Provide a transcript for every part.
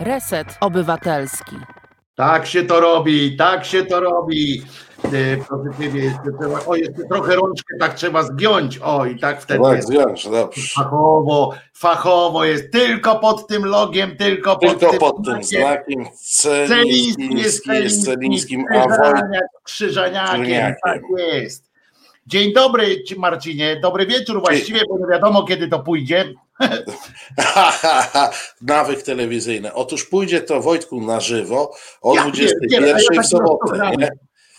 Reset Obywatelski. Tak się to robi, tak się to robi. Y, Proszę ciebie, jeszcze trzeba, o, jeszcze trochę rączkę tak trzeba zgiąć. O, i tak wtedy Tak, jest zwiąż, dobrze. fachowo, fachowo jest tylko pod tym logiem, tylko pod Tylko tym pod tym znakiem. znakiem Celiński jest Celiński jest Celińskim, a Krzyżaniakiem. tak jest. Dzień dobry Ci, Marcinie, dobry wieczór właściwie, bo nie wiadomo kiedy to pójdzie. nawyk telewizyjny. Otóż pójdzie to Wojtku na żywo o Ja 21 pierdzielę, a ja w sobotę. Nie,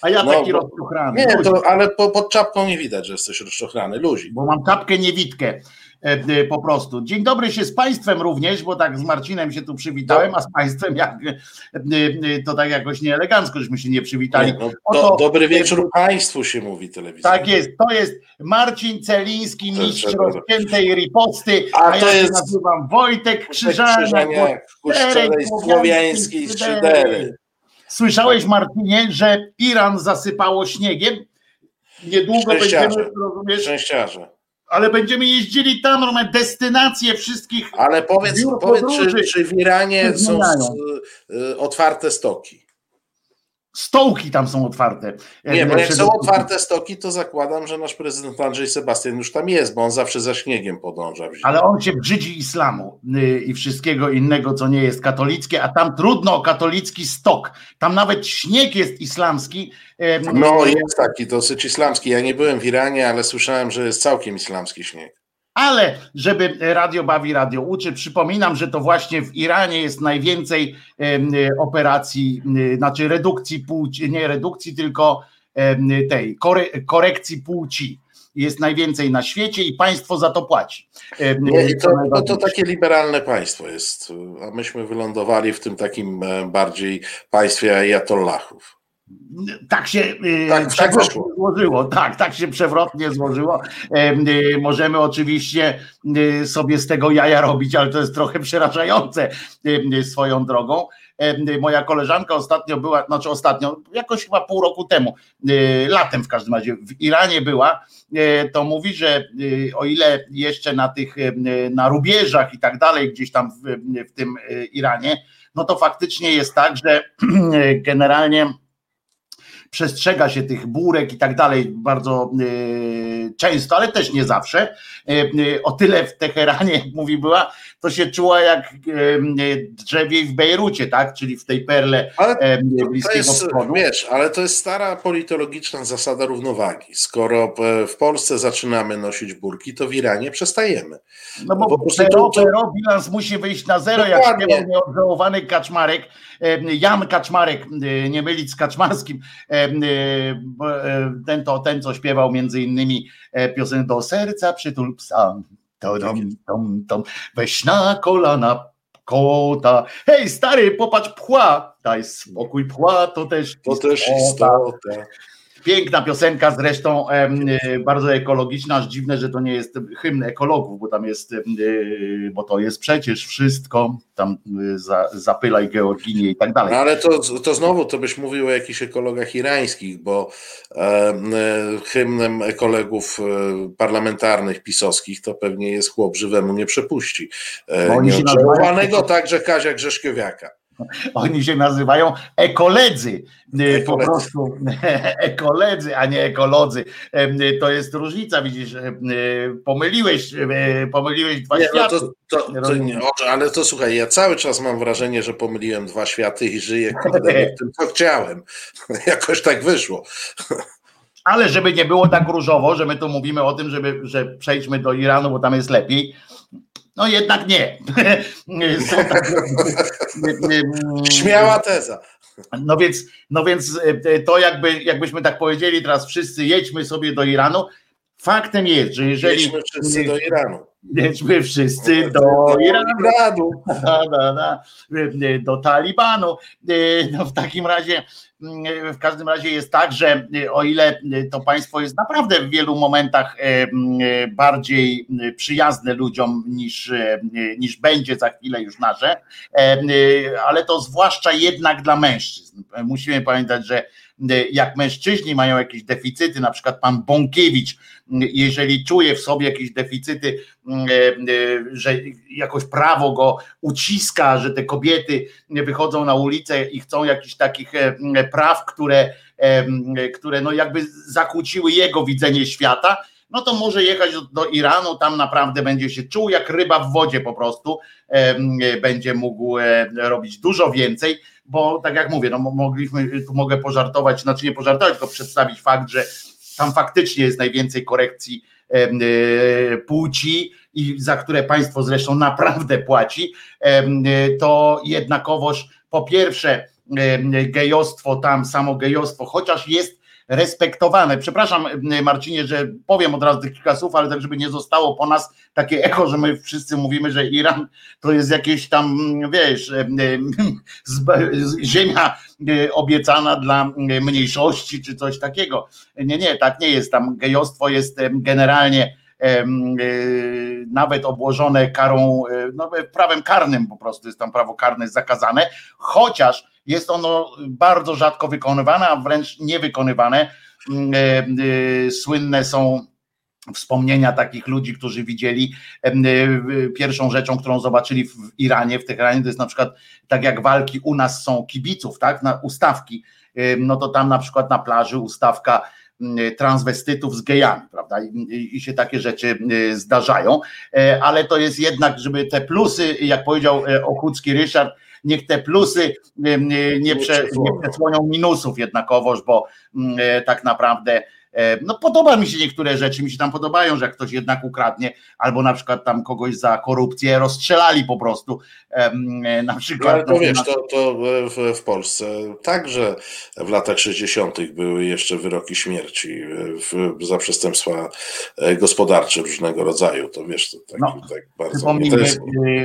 A ja No, taki bo- rozczochrany. nie to, ale po, pod czapką nie widać, że jesteś rozczochrany. Luzik. bo mam czapkę niewidkę po prostu. Dzień dobry się z Państwem również, bo tak z Marcinem się tu przywitałem, a z Państwem jak, e, e, to tak jakoś nieelegancko, żeśmy się nie przywitali. No, Oto- do, dobry wieczór Państwu się mówi telewizja. Tak jest, to jest Marcin Celiński, mistrz rozpiętej riposty, A a, to ja się jest- nazywam Wojtek Krzyżaniak. Krzyżaniak, ku szczerej słowiańskiej szydery. Słyszałeś Marcinie, że Iran zasypało śniegiem? Niedługo będziemy, rozumiesz, Szczęściarze. Ale będziemy jeździli tam, mamy destynacje wszystkich Ale powiedz, powiedz czy, czy w Iranie są y, otwarte stoki? Stołki tam są otwarte. Nie, bo jak są otwarte stoki, to zakładam, że nasz prezydent Andrzej Sebastian już tam jest, bo on zawsze za śniegiem podąża. Ale on się brzydzi islamu y, i wszystkiego innego, co nie jest katolickie, a tam trudno o katolicki stok. Tam nawet śnieg jest islamski. No jest taki dosyć islamski. Ja nie byłem w Iranie, ale słyszałem, że jest całkiem islamski śnieg. Ale żeby radio bawi, radio uczy, przypominam, że to właśnie w Iranie jest najwięcej operacji, znaczy redukcji płci, nie redukcji, tylko tej kore, korekcji płci. Jest najwięcej na świecie i państwo za to płaci. Nie, to, to, takie liberalne państwo jest, a myśmy wylądowali w tym takim bardziej państwie ajatollahów. Tak się y, Tak, tak przewrotnie wyszło. złożyło. Tak, tak się przewrotnie złożyło. Y, Możemy oczywiście y, sobie z tego jaja robić, ale to jest trochę przerażające swoją drogą. Moja koleżanka ostatnio była, znaczy ostatnio, jakoś chyba pół roku temu, latem w każdym razie, w Iranie była, y, to mówi, że o ile jeszcze na tych, na rubieżach i tak dalej, gdzieś tam w, w tym Iranie, no to faktycznie jest tak, że generalnie przestrzega się tych burek i tak dalej bardzo y, często, ale też nie zawsze. Y, y, o tyle w Teheranie, jak mówi była, to się czuła jak drzewiej w Bejrucie, tak? Czyli w tej perle Ale Bliskiego jest, Wschodu. wiesz, ale to jest stara politologiczna zasada równowagi. Skoro e, w Polsce zaczynamy nosić burki, to w Iranie przestajemy. No bo po prostu zero, to- zero, bilans musi wyjść na zero, jak Dokładnie. śpiewał nieodżałowany Kaczmarek, Jan Kaczmarek, nie mylić z Kaczmarskim, e, bo, e, ten, to, ten co śpiewał między innymi piosenkę Do serca przytul psa, to, dom, tom, tom, weź na kolana kota, hej stary, popatrz pchła, daj spokój pchła, to też To też istota. Piękna piosenka, zresztą y, bardzo ekologiczna, aż dziwne, że to nie jest hymn ekologów, bo tam jest, y, bo to jest przecież wszystko, tam y, za, zapylaj Georginie i tak No dalej. ale to, to znowu to byś mówił o jakichś ekologach irańskich, bo e, hymnem ekologów parlamentarnych, pisowskich to pewnie jest chłop żywemu nie przepuści. E, się Nieodżałowanego nazywają- także Kazia Grzeszkiowiaka. Oni się nazywają ekoledzy, y, po Ekoledzy. prostu ekoledzy, a nie ekolodzy. Y, To jest różnica, widzisz, y, pomyliłeś, pomyliłeś dwa Nie, no światy. to, to, Nie to nie, ale to słuchaj, ja cały czas mam wrażenie, że pomyliłem dwa światy i żyję w tym, co chciałem. Jakoś tak wyszło. Ale żeby nie było tak różowo, że my tu mówimy o tym, żeby, że przejdźmy do Iranu, bo tam jest lepiej. No jednak nie. Tak, Śmiała teza. no więc, no więc e, to jakby, jakbyśmy tak powiedzieli teraz wszyscy jedźmy sobie do Iranu. Faktem jest, że jeżeli Jedźmy wszyscy do Iranu. jedźmy wszyscy do Iranu, da, da, da, do Talibanu. No w takim razie, w każdym razie jest tak, że o ile to państwo jest naprawdę w wielu momentach bardziej przyjazne ludziom niż, niż będzie za chwilę już nasze, ale to zwłaszcza jednak dla mężczyzn. Musimy pamiętać, że jak mężczyźni mają jakieś deficyty, na przykład pan Bąkiewicz, jeżeli czuje w sobie jakieś deficyty że jakoś prawo go uciska, że te kobiety wychodzą na ulicę i chcą jakichś takich praw, które, które no jakby zakłóciły jego widzenie świata, no to może jechać do, do, Iranu, tam naprawdę będzie się czuł jak ryba w wodzie po prostu, będzie mógł robić dużo więcej, bo tak jak mówię, no mogliśmy, tu mogę pożartować, znaczy nie pożartować, tylko przedstawić fakt, że tam faktycznie jest najwięcej korekcji e, płci i za które państwo zresztą naprawdę płaci, to jednakowoż po pierwsze gejostwo tam, samo gejostwo, chociaż jest respektowane. Przepraszam, Marcinie, że powiem od razu tych kilka słów, ale tak, żeby nie zostało po nas takie echo, że my wszyscy mówimy, że Iran to jest jakieś tam, wiesz, ziemia obiecana dla mniejszości czy coś takiego. Nie, nie, tak nie jest. Tam gejostwo jest generalnie e, nawet obłożone karą, e, no, prawem karnym po prostu jest tam prawo karne zakazane, chociaż jest ono bardzo rzadko wykonywane, a wręcz niewykonywane. Mm, e, e, słynne są wspomnienia takich ludzi, którzy widzieli e, pierwszą rzeczą, którą zobaczyli w Iranie, w Teheranie, to jest na przykład tak jak walki u nas są kibiców, tak, na ustawki, no to tam na przykład na plaży ustawka transwestytów z gejami, prawda? I, I, się takie rzeczy zdarzają, ale to jest jednak, żeby te plusy, jak powiedział Okucki Ryszard, niech te plusy nie, prze, nie przesłonią minusów jednakowoż, bo mm, e, tak naprawdę no podoba mi się niektóre rzeczy, mi się tam podobają, że jak ktoś jednak ukradnie, albo na przykład tam kogoś za korupcję rozstrzelali po prostu. E, na przykład. No, ale to wiesz, to, to w, Polsce także w latach 60. były jeszcze wyroki śmierci w, za przestępstwa e, gospodarcze różnego rodzaju. To wiesz, to tak, no, tak bardzo. Przypomnijmy jest...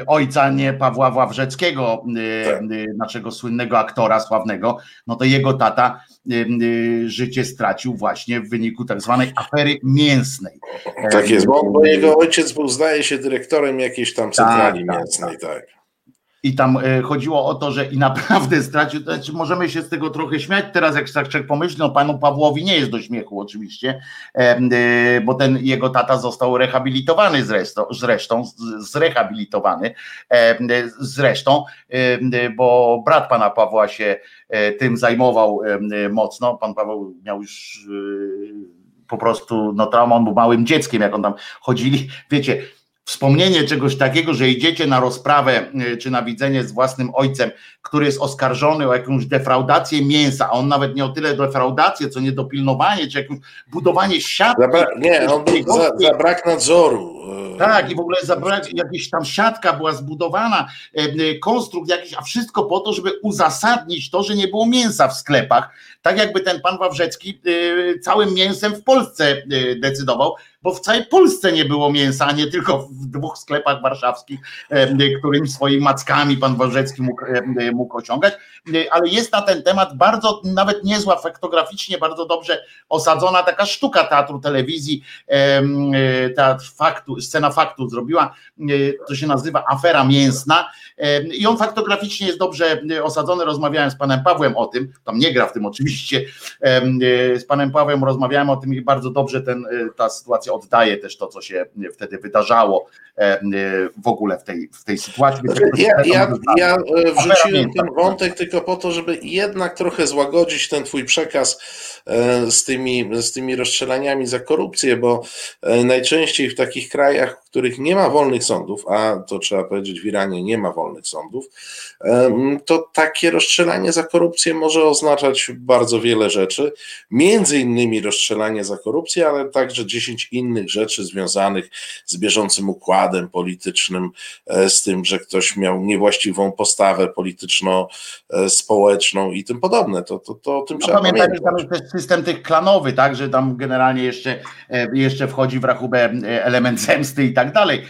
ojca nie Pawła Wawrzeckiego, tak. naszego słynnego aktora sławnego, no to jego tata życie stracił właśnie w wyniku tak zwanej afery mięsnej. Tak jest, bo, jego ojciec był, zdaje się, dyrektorem jakiejś tam centrali tak, tak mięsnej, tak. tak. I tam e, chodziło o to, że i naprawdę stracił, to znaczy możemy się z tego trochę śmiać. Teraz, jak człowiek pomyśli, no panu Pawłowi nie jest do śmiechu oczywiście, e, bo ten jego tata został rehabilitowany zresztą, zresztą zrehabilitowany zresztą, bo brat pana Pawła się e, tym zajmował mocno, pan Paweł miał już po prostu no traumę, on był małym dzieckiem, jak on tam chodzili, wiecie, wspomnienie czegoś takiego, że idziecie na rozprawę y, czy na widzenie z własnym ojcem, który jest oskarżony o jakąś defraudację mięsa, a on nawet nie o tyle defraudację, co niedopilnowanie, czy jakieś budowanie siatki. Zabra nie, on był za, za, brak nadzoru. Tak, i w ogóle za brak, jakaś tam siatka była zbudowana, e, konstrukt jakiś, a wszystko po to, żeby uzasadnić to, że nie było mięsa w sklepach. Tak jakby ten pan Wawrzecki całym mięsem w Polsce decydował, bo w całej Polsce nie było mięsa, a nie tylko w dwóch sklepach warszawskich, którymi swoimi mackami pan Wawrzecki mógł, mógł osiągać, ale jest na ten temat bardzo, nawet niezła faktograficznie, bardzo dobrze osadzona taka sztuka teatru telewizji, teatr faktu, scena faktu zrobiła, to się nazywa Afera Mięsna i on faktograficznie jest dobrze osadzony, rozmawiałem z panem Pawłem o tym, tam nie gra w tym oczywiście, z panem Pawłem rozmawiałem o tym i bardzo dobrze ten, ta sytuacja oddaje też to, co się wtedy wydarzało w ogóle w tej, w tej sytuacji. Ja, ja, ja e, wrzuciłem ten wątek tylko po to, żeby jednak trochę złagodzić ten twój przekaz e, z tymi, z tymi rozstrzelaniami za korupcję, bo e, najczęściej w takich krajach, w których nie ma wolnych sądów, a to trzeba powiedzieć w Iranie nie ma wolnych sądów, to takie rozstrzelanie za korupcję może oznaczać bardzo wiele rzeczy, między innymi rozstrzelanie za korupcję, ale także 10 innych rzeczy związanych z bieżącym układem politycznym, e, z tym, że ktoś miał niewłaściwą postawę polityczno-społeczną i tym podobne. To, to, to o tym no, trzeba pamiętać. Pamiętaj, tam jest system tych klanowy, tak, że tam generalnie jeszcze, e, jeszcze wchodzi w rachubę e, element zemsty i tak dalej,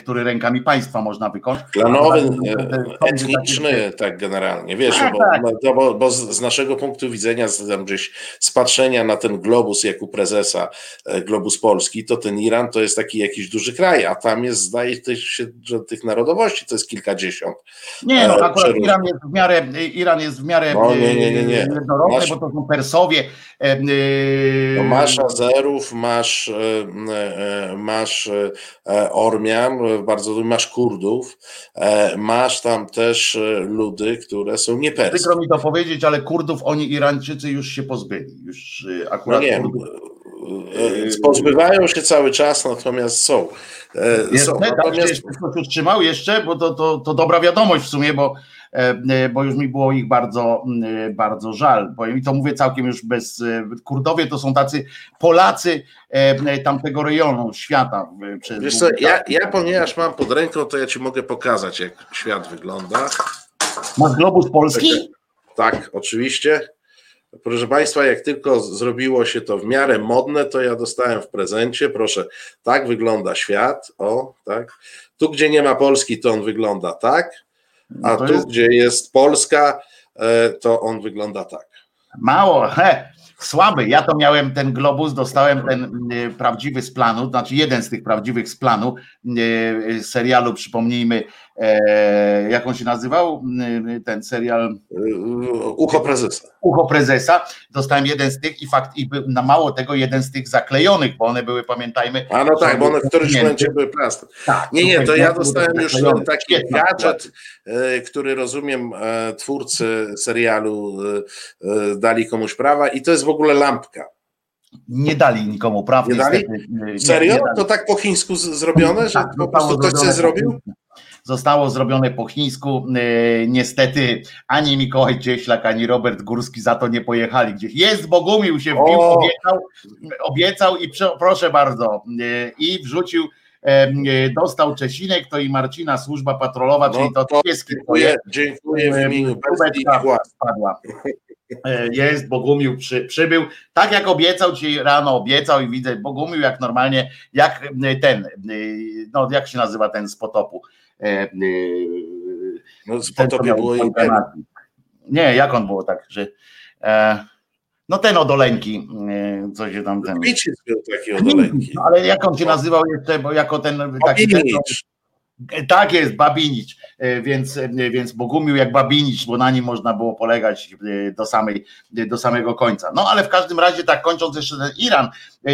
który rękami państwa można wykonać. Klanowy, etniczny, tak generalnie, wiesz, tak, bo, tak. bo, bo, z naszego punktu widzenia, z, gdzieś z patrzenia na ten globus jak u prezesa, globus Polski, to ten Iran to jest taki jakiś duży kraj, a tam jest, zdaje się, że tych narodowości to jest kilkadziesiąt. Nie, no e, akurat Iran jest w miarę, Iran jest w miarę no, nie, nie, nie, nie. masz, bo to są Persowie. E, no masz Azerów, masz, masz Ormian, bardzo masz Kurdów, masz tam też ludy, które są nieperskie. Przykro mi to powiedzieć, ale Kurdów oni Irańczycy już się pozbyli. Już akurat no nie, Kurdów... pozbywają się cały czas, natomiast są. Jest, są. Natomiast... Jeszcze, trzymał jeszcze, bo to, to, to dobra wiadomość w sumie, bo E, e, bo już mi było ich bardzo, e, bardzo żal. I to mówię całkiem już bez. Kurdowie to są tacy Polacy tamtego rejonu świata. Wiesz co, ja, ja ponieważ mam pod ręką, to ja ci mogę pokazać, jak świat wygląda. Masz globus polski? Tak, oczywiście. Proszę Państwa, jak tylko zrobiło się to w miarę modne, to ja dostałem w prezencie. Proszę, tak wygląda świat. O, tak. Tu, gdzie nie ma Polski, to on wygląda tak a tu, jest... gdzie jest Polska, e, to on wygląda tak. Mało, he, słaby. Ja to miałem ten globus, dostałem ten y, prawdziwy z planu, znaczy jeden z tych prawdziwych z planu y, serialu, przypomnijmy, e, jak on się nazywał, y, ten serial? Ucho Prezesa. Ucho Prezesa. Dostałem jeden z tych i fakt, i na mało tego jeden z tych zaklejonych, bo one były, pamiętajmy. A no tak, bo one w którymś momencie były plastyczne. Tak, nie, nie, to ja dostałem już taki gadżet, który rozumiem twórcy serialu dali komuś prawa i to jest w ogóle lampka. Nie dali nikomu praw. Nie dali? Serio? Nie, nie dali. To tak po chińsku zrobione, że tak, po prostu ktoś coś zrobił? Zostało zrobione po chińsku. E, niestety ani Mikołaj Cieślak, ani Robert Górski za to nie pojechali gdzieś. Jest Bogumił się wbił, obiecał, obiecał i proszę bardzo e, i wrzucił e, dostał Czesinek, to i Marcina służba patrolowa, no czyli to, to pieski. Dziękuję, dziękuję w imieniu spadła. Jest, Bogumił przy, przybył, tak jak obiecał ci rano, obiecał i widzę Bogumił jak normalnie, jak ten, no jak się nazywa ten z potopu? No z potopu było Nie, jak on było tak, że no ten odoleńki, co się tam ten. Kmicic był taki odoleńki. No, ale jak on się nazywał jeszcze, bo jako ten taki. Ten, tak jest, Babinicz, e, więc, e, więc Bogumił jak Babinicz, bo na nim można było polegać e, do, samej, do samego końca. No ale w każdym razie, tak kończąc jeszcze ten Iran,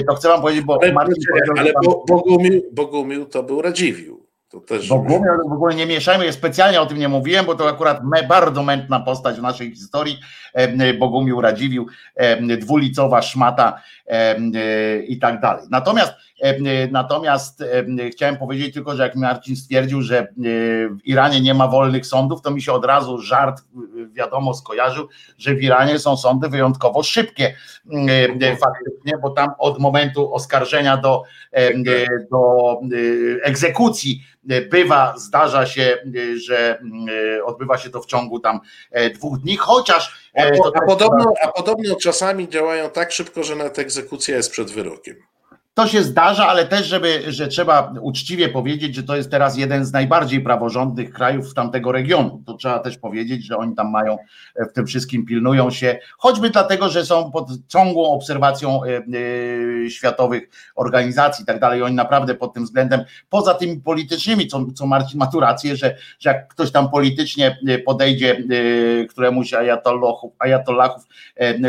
to chcę wam powiedzieć, bo ale, Marcin ale tam, Bogumił, Bogumił to był Radziwił. To też... Bogumił, w ogóle nie mieszajmy, ja specjalnie o tym nie mówiłem, bo to akurat me, bardzo mętna postać w naszej historii. Bogumił Radziwił, dwulicowa szmata i tak dalej. Natomiast Natomiast chciałem powiedzieć tylko, że jak Marcin stwierdził, że w Iranie nie ma wolnych sądów, to mi się od razu żart wiadomo skojarzył, że w Iranie są sądy wyjątkowo szybkie faktycznie, bo tam od momentu oskarżenia do, do egzekucji bywa, zdarza się, że odbywa się to w ciągu tam dwóch dni, chociaż. A, po, a, podobno, a podobno czasami działają tak szybko, że nawet egzekucja jest przed wyrokiem. To się zdarza, ale też, żeby, że trzeba uczciwie powiedzieć, że to jest teraz jeden z najbardziej praworządnych krajów tamtego regionu. To trzeba też powiedzieć, że oni tam mają, e, w tym wszystkim pilnują się, choćby dlatego, że są pod ciągłą obserwacją e, e, światowych organizacji i tak dalej. Oni naprawdę pod tym względem, poza tymi politycznymi, co, co Marcin ma tu rację, że, że jak ktoś tam politycznie podejdzie któremuś ajatollahów,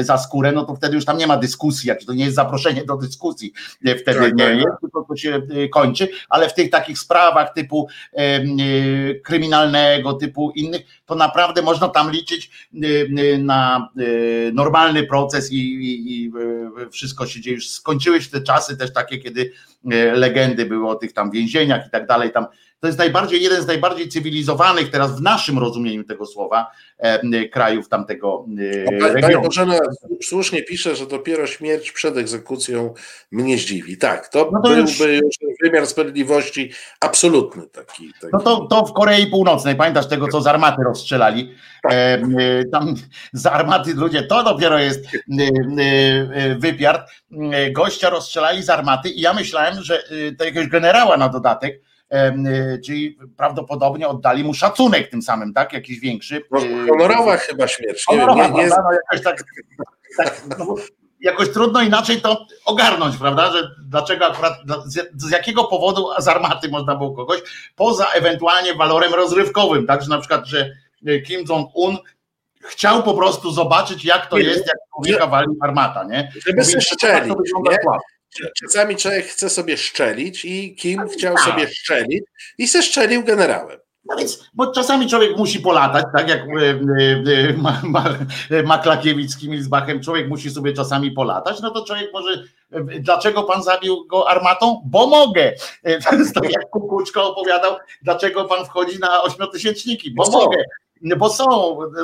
za skórę, no to wtedy już tam nie ma dyskusji, jak to nie jest zaproszenie do dyskusji wtedy tak, nie tak, jest, tylko to się y, kończy, ale w tych takich sprawach typu y, kryminalnego, typu innych, to naprawdę można tam liczyć y, na normalny proces i, i, i wszystko się dzieje. Już skończyły się te czasy też takie, kiedy legendy były o tych tam więzieniach i tak dalej, tam to jest najbardziej jeden z najbardziej cywilizowanych teraz w naszym rozumieniu tego słowa e, krajów tamtego e, regionu. Bożena słusznie pisze, że dopiero śmierć przed egzekucją mnie zdziwi. Tak, to, no to byłby już... wymiar sprawiedliwości absolutny taki. taki. No to, to w Korei Północnej, pamiętasz tego, co z armaty rozstrzelali? Tak. E, tam z armaty ludzie, to dopiero jest wypiart. Gościa rozstrzelali z armaty i ja myślałem, że to jakiegoś generała na dodatek, Y, czyli prawdopodobnie oddali mu szacunek tym samym, tak? Jakiś większy. No, y, honorowa chyba śmierć. Honorowa, nie, nie, nie... No, jakoś, tak, tak, no, jakoś trudno inaczej to ogarnąć, prawda? Że dlaczego akurat, z, z jakiego powodu z armaty można było kogoś, poza ewentualnie walorem rozrywkowym, tak? Że na przykład, że y, Kim Jong-un chciał po prostu zobaczyć, jak to jest, jak człowieka wali armata, nie? Żeby strzeli. Czasami człowiek chce sobie szczelić i kim chciał Tak. sobie szczelić i se szczelił generałem. No więc, bo czasami człowiek musi polatać, tak jak e, e, e, ma, ma, Maklakiewicz z Kimilsbachem, człowiek musi sobie czasami polatać, no to człowiek może, e, dlaczego pan zabił go armatą? Bo mogę. E, To jest tak jak Kukuczko opowiadał, dlaczego pan wchodzi na ośmiotysięczniki? Bo są. mogę. No Bo są,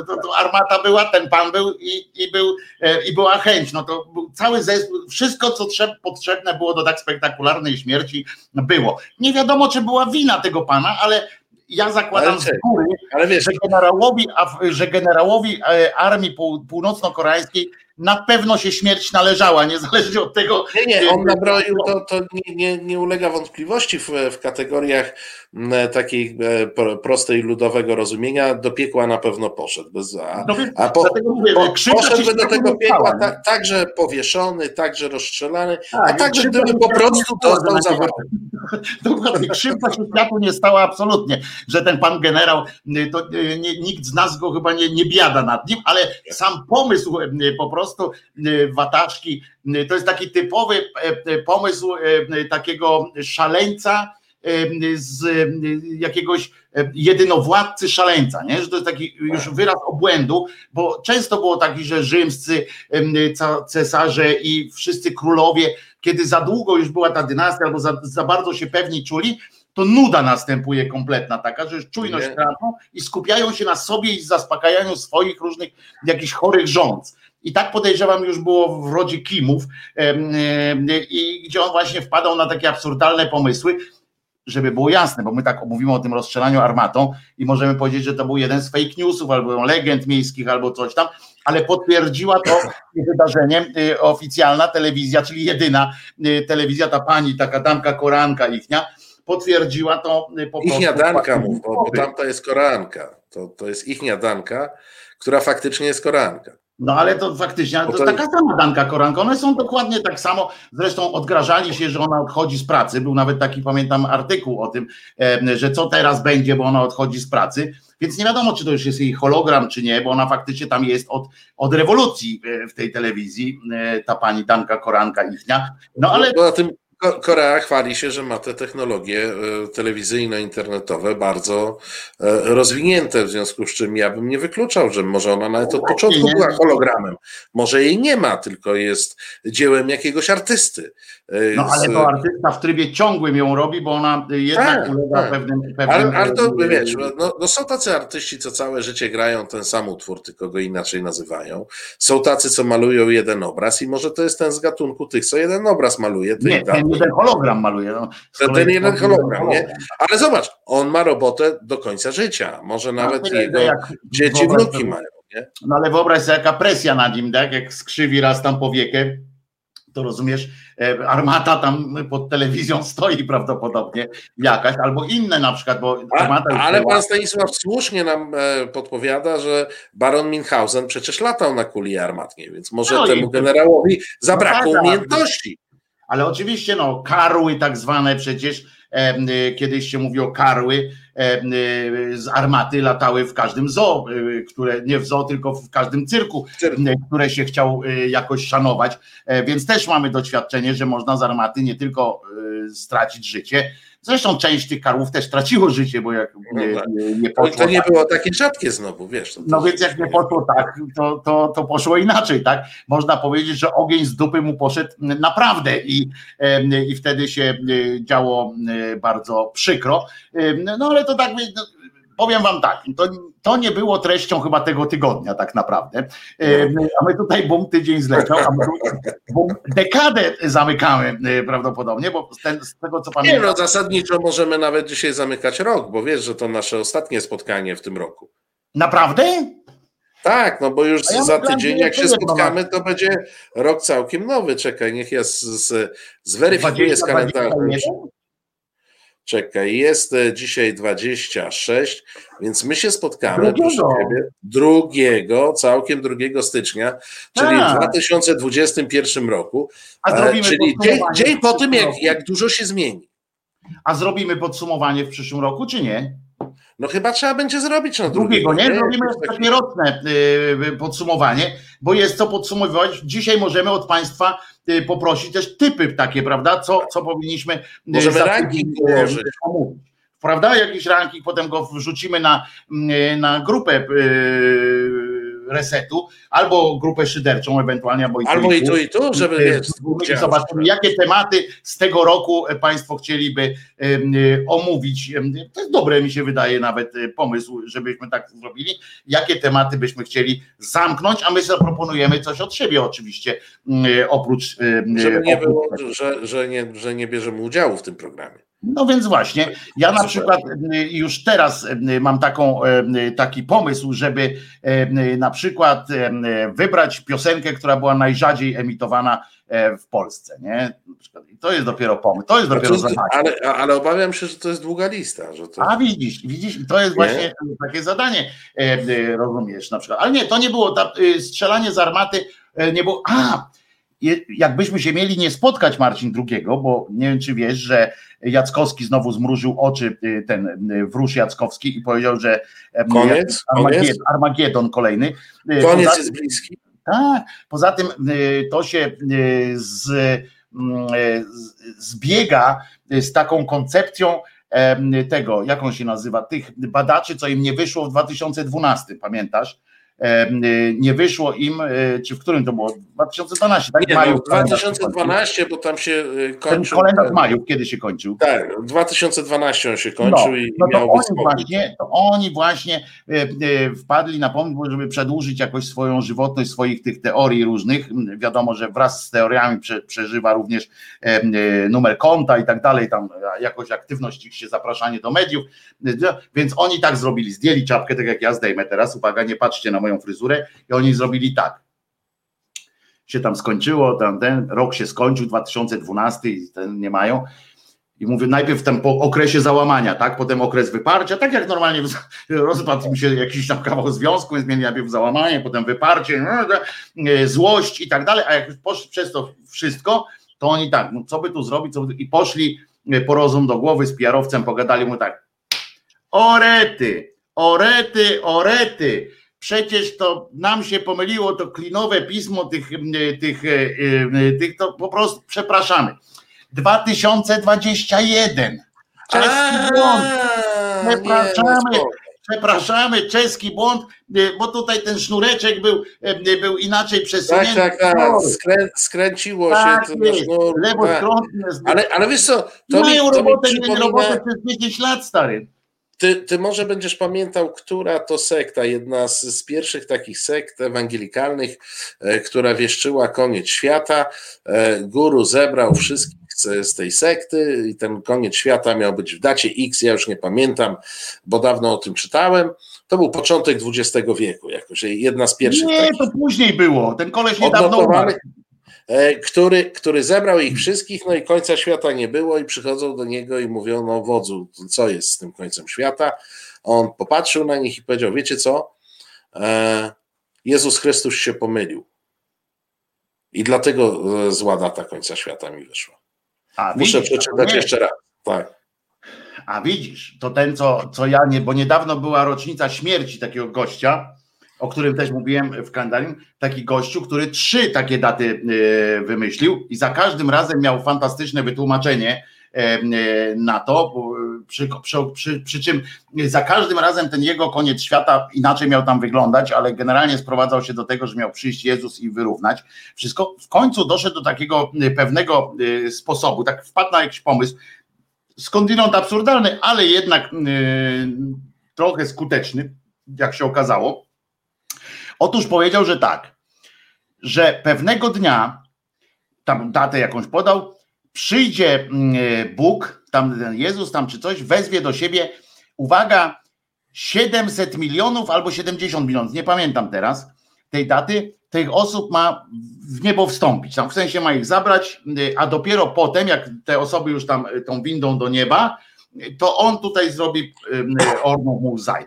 to, to armata była, ten pan był i, i, był, e, i była chęć. No to był cały zespół, wszystko co trzeb, potrzebne było do tak spektakularnej śmierci było. Nie wiadomo, czy była wina tego pana, ale ja zakładam Ale z góry, Ale wiesz, że generałowi, że generałowi e, armii pół, północno-koreańskiej na pewno się śmierć należała, niezależnie od tego. Nie, nie, on nabroił, to, to nie, nie, nie ulega wątpliwości w, w kategoriach m, takiej e, pro- prostej ludowego rozumienia. Do piekła na pewno poszedł. Bez, a, No, a po, mówię, po, poszedłby do tego piekła ta, także powieszony, także rozstrzelany, Tak, a i także gdyby po prostu dostał zawał. Dokładnie, krzywda się światu nie stała absolutnie, że ten pan generał, y, to y, nie, nikt z nas go chyba nie, nie biada nad nim, ale sam pomysł y, po prostu y, wataczki, y, to jest taki typowy y, pomysł takiego szaleńca z jakiegoś jedynowładcy szaleńca, nie? że to jest taki już wyraz obłędu, bo często było taki, że rzymscy cesarze i wszyscy królowie kiedy za długo już była ta dynastia, albo za, za bardzo się pewni czuli, to nuda następuje kompletna taka, że już czujność tracą i skupiają się na sobie i zaspokajaniu swoich różnych jakichś chorych rządz. I tak podejrzewam już było w rodzie Kimów, i gdzie on właśnie wpadał na takie absurdalne pomysły, żeby było jasne, bo my tak mówimy o tym rozstrzelaniu armatą i możemy powiedzieć, że to był jeden z fake newsów, albo legend miejskich, albo coś tam, ale potwierdziła to wydarzeniem y, oficjalna telewizja, czyli jedyna y, telewizja, ta pani, taka damka koranka ichnia, potwierdziła to y, po prostu. Ich danka mów, bo, tamta jest koranka. To, to jest ich danka, która faktycznie jest koranka. No ale to faktycznie, ale to, to- taka sama danka koranka, one są dokładnie tak samo, zresztą odgrażali się, że ona odchodzi z pracy, był nawet taki, pamiętam, artykuł o tym, że co teraz będzie, bo ona odchodzi z pracy, więc nie wiadomo, czy to już jest jej hologram, czy nie, bo ona faktycznie tam jest od, od rewolucji e, w tej telewizji, e, ta pani danka koranka ichnia, no ale Poza tym Korea chwali się, że ma te technologie e, telewizyjno-internetowe bardzo e, rozwinięte, w związku z czym ja bym nie wykluczał, że może ona nawet od początku była hologramem. Może jej nie ma, tylko jest dziełem jakiegoś artysty. E, No ale to artysta w trybie ciągłym ją robi, bo ona jednak Tak, ulega tak. pewnym, pewnym... Ale, ale to wiesz, no, no są tacy artyści, co całe życie grają ten sam utwór, tylko go inaczej nazywają. Są tacy, co malują jeden obraz i może to jest ten z gatunku tych, co jeden obraz maluje. To Nie, i. jeden hologram maluje. No. Z Ten- jeden to- hologram, nie? Ale zobacz, on ma robotę do końca życia. Może nawet No, jego jak dzieci, wyobraź wnuki mają. Nie? No ale wyobraź sobie, jaka presja na nim, tak? Jak skrzywi raz tam powiekę, to rozumiesz, e, armata tam pod telewizją stoi prawdopodobnie jakaś, albo inne na przykład, bo armata ale była- pan Stanisław słusznie nam e, podpowiada, że baron Minhausen przecież latał na kuli armatniej, więc może No i- temu generałowi zabrakło No tak, umiejętności. Ale oczywiście, no, karły tak zwane przecież, em, y, kiedyś się mówi o karły, y, z armaty latały w każdym zoo, które nie w zoo, tylko w każdym cyrku, Cyrku. które się chciał jakoś szanować, E, więc też mamy doświadczenie, że można z armaty nie tylko stracić życie, zresztą część tych karłów też traciło życie, bo jak No nie, tak. nie, nie To, poszło to nie tak, było takie rzadkie znowu, wiesz. To, to no więc jak nie poszło tak, to, to, to poszło inaczej, tak? Można powiedzieć, że ogień z dupy mu poszedł naprawdę i, i wtedy się działo bardzo przykro. Em, No ale to tak, no, powiem wam tak, to, to nie było treścią chyba tego tygodnia tak naprawdę. A my tutaj bum tydzień zleciał, a my bum dekadę zamykamy e, prawdopodobnie, bo z, ten, z tego co Nie pamiętam. no, zasadniczo możemy nawet dzisiaj zamykać rok, bo wiesz, że to nasze ostatnie spotkanie w tym roku. Naprawdę? Tak, no bo już ja za tydzień, jak się spotkamy, to będzie rok całkiem nowy. Czekaj, niech ja z, z, zweryfikuję z 20, kalendarza. 21? Czekaj, jest e, dzisiaj 26, więc my się spotkamy Drugiego. drugiego, całkiem 2 stycznia, czyli w Tak. 2021 roku, A e, zrobimy czyli dzień, dzień w po tym, jak, roku? jak dużo się zmieni. A zrobimy podsumowanie w przyszłym roku, czy nie? No chyba trzeba będzie zrobić na Drugiego, nie? Zrobimy tak- takie roczne podsumowanie, bo jest co podsumowywać. Dzisiaj możemy od Państwa poprosić też typy takie, prawda? Co, co powinniśmy Możemy ranking ułożyć. Prawda? Jakiś ranking, potem go wrzucimy na, na grupę resetu, albo grupę szyderczą ewentualnie, albo i tu, albo i, tu, i tu, żeby wiesz, zobaczymy, jakie tematy z tego roku Państwo chcieliby omówić. To jest dobre, mi się wydaje, nawet e, pomysł, żebyśmy tak zrobili. Jakie tematy byśmy chcieli zamknąć, a my zaproponujemy coś od siebie oczywiście, oprócz. Żeby nie było, że, że, nie, że nie bierzemy udziału w tym programie. No więc właśnie, ja na przykład y, już teraz y, mam taką, y, taki pomysł, żeby na przykład wybrać piosenkę, która była najrzadziej emitowana e, w Polsce, nie? To jest dopiero pomysł, to jest dopiero zadanie. Ale, ale obawiam się, że to jest długa lista. Że to... A widzisz, widzisz, to jest nie? właśnie takie zadanie, e, rozumiesz na przykład. Ale nie, to nie było, strzelanie z armaty nie było, a jakbyśmy się mieli nie spotkać Marcin II, bo nie wiem czy wiesz, że Jackowski znowu zmrużył oczy, y, ten y, wróż Jackowski i powiedział, że koniec, Armagedon, koniec. Armagedon kolejny. Y, koniec poza, jest bliski. Tak, poza tym to się z, mm, zbiega z taką koncepcją tego, jak on się nazywa, tych badaczy, co im nie wyszło w 2012, pamiętasz? Nie wyszło im, czy w którym to było? 2012, tak? Nie, maju, no, 2012, bo tam się y, kończył. Ten kalendarz maju, kiedy się kończył? Tak, 2012 on się kończył no, i no to oni właśnie, to oni właśnie wpadli na pomysł, żeby przedłużyć jakoś swoją żywotność, swoich tych teorii różnych. Wiadomo, że wraz z teoriami prze, przeżywa również numer konta i tak dalej, tam jakoś aktywność ich się, zapraszanie do mediów, więc oni tak zrobili, zdjęli czapkę, tak jak ja zdejmę teraz, uwaga, nie patrzcie na moją fryzurę i oni zrobili tak. Się tam skończyło, tam ten rok się skończył, 2012 i ten nie mają. I mówię najpierw w tym okresie załamania, tak? Potem okres wyparcia, tak jak normalnie rozpadł mi się jakiś tam kawał związku, więc najpierw załamanie, potem wyparcie, no, e, złość i tak dalej, a jak poszli przez to wszystko, to oni tak, no co by tu zrobić, co by tu... i poszli e, po rozum do głowy z PR-owcem, pogadali mu tak, orety, orety, orety, Przecież to nam się pomyliło to klinowe pismo tych, tych, e, e, tych to po prostu przepraszamy. 2021. Czeski błąd. Przepraszamy. Przepraszamy, czeski błąd, e, bo tutaj ten sznureczek był, był inaczej przesunięty. Tak, tak, tak. Skrę, skręciło tak się. Jest. Lewo tak. ale, ale wiesz co, to Mają mi, to robotę, mi przypomina... robotę przez 10 lat, stary. Ty, ty może będziesz pamiętał, która to sekta, jedna z, z pierwszych takich sekt ewangelikalnych, e, która wieszczyła koniec świata. E, guru zebrał wszystkich z, z, tej sekty i ten koniec świata miał być w dacie X, ja już nie pamiętam, bo dawno o tym czytałem. To był początek XX wieku, jakoś jedna z pierwszych. Nie, takich. to później było. Ten koleś niedawno umarł. E, który, który zebrał ich wszystkich, no i końca świata nie było i przychodzą do niego i mówią, no wodzu, co jest z tym końcem świata? On popatrzył na nich i powiedział, wiecie co? E, Jezus Chrystus się pomylił. I dlatego e, zła data końca świata mi wyszła. A, Muszę widzisz, przeczytać jeszcze raz. Tak. A widzisz, to ten, co, co ja nie, bo niedawno była rocznica śmierci takiego gościa, o którym też mówiłem w kalendarium, taki gościu, który trzy takie daty e, wymyślił i za każdym razem miał fantastyczne wytłumaczenie e, e, na to, przy, przy, przy, przy, czym za każdym razem ten jego koniec świata inaczej miał tam wyglądać, ale generalnie sprowadzał się do tego, że miał przyjść Jezus i wyrównać wszystko. W końcu doszedł do takiego pewnego sposobu, tak wpadł na jakiś pomysł, skądinąd absurdalny, ale jednak trochę skuteczny, jak się okazało Otóż powiedział, że tak, że pewnego dnia, tam datę jakąś podał, przyjdzie mm, Bóg, tam Jezus, tam czy coś, wezwie do siebie, uwaga, 700 milionów albo 70 milionów, nie pamiętam teraz tej daty, tych osób ma w niebo wstąpić. Tam w sensie ma ich zabrać, a dopiero potem, jak te osoby już tam tą windą do nieba, to on tutaj zrobi orną mu zaj.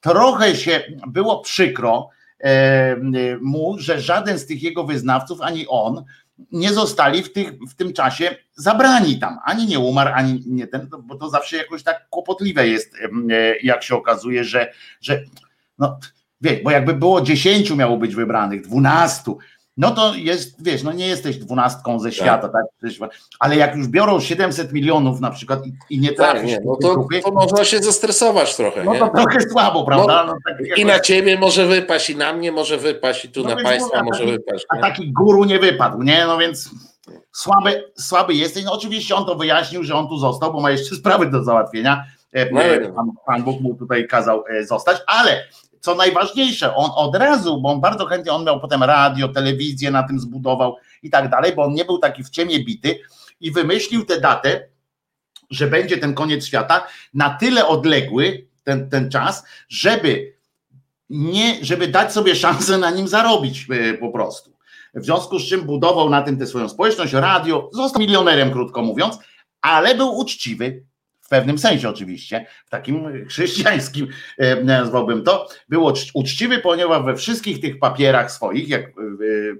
Trochę się było przykro, E, mu, że żaden z tych jego wyznawców, ani on, nie zostali w, tych, w tym czasie zabrani tam. Ani nie umarł, ani nie ten, bo to zawsze jakoś tak kłopotliwe jest, e, jak się okazuje, że, że no, wie, bo jakby było dziesięciu miało być wybranych, dwunastu, no to jest, wiesz, no nie jesteś dwunastką ze świata, tak? tak? Ale jak już biorą 700 milionów na przykład i, i nie trafisz tak, nie, no to, grupy, to można się zestresować trochę. No nie? to trochę słabo, prawda? No, no tak I na ciebie może wypaść, i na mnie może wypaść, i tu no na państwa może taki, wypaść. Nie? A taki guru nie wypadł, nie? No więc słaby, słaby jesteś. No oczywiście on to wyjaśnił, że on tu został, bo ma jeszcze sprawy do załatwienia. E, no, pan, pan Bóg mu tutaj kazał e, zostać, ale co najważniejsze, on od razu, bo on bardzo chętnie, on miał potem radio, telewizję na tym zbudował i tak dalej, bo on nie był taki w ciemie bity i wymyślił tę datę, że będzie ten koniec świata na tyle odległy, ten, ten czas, żeby nie, żeby dać sobie szansę na nim zarobić e, po prostu. W związku z czym budował na tym tę swoją społeczność, radio, został milionerem, krótko mówiąc, ale był uczciwy, w pewnym sensie oczywiście, w takim chrześcijańskim e, nazwałbym to, był uczciwy, ponieważ we wszystkich tych papierach swoich, jak e,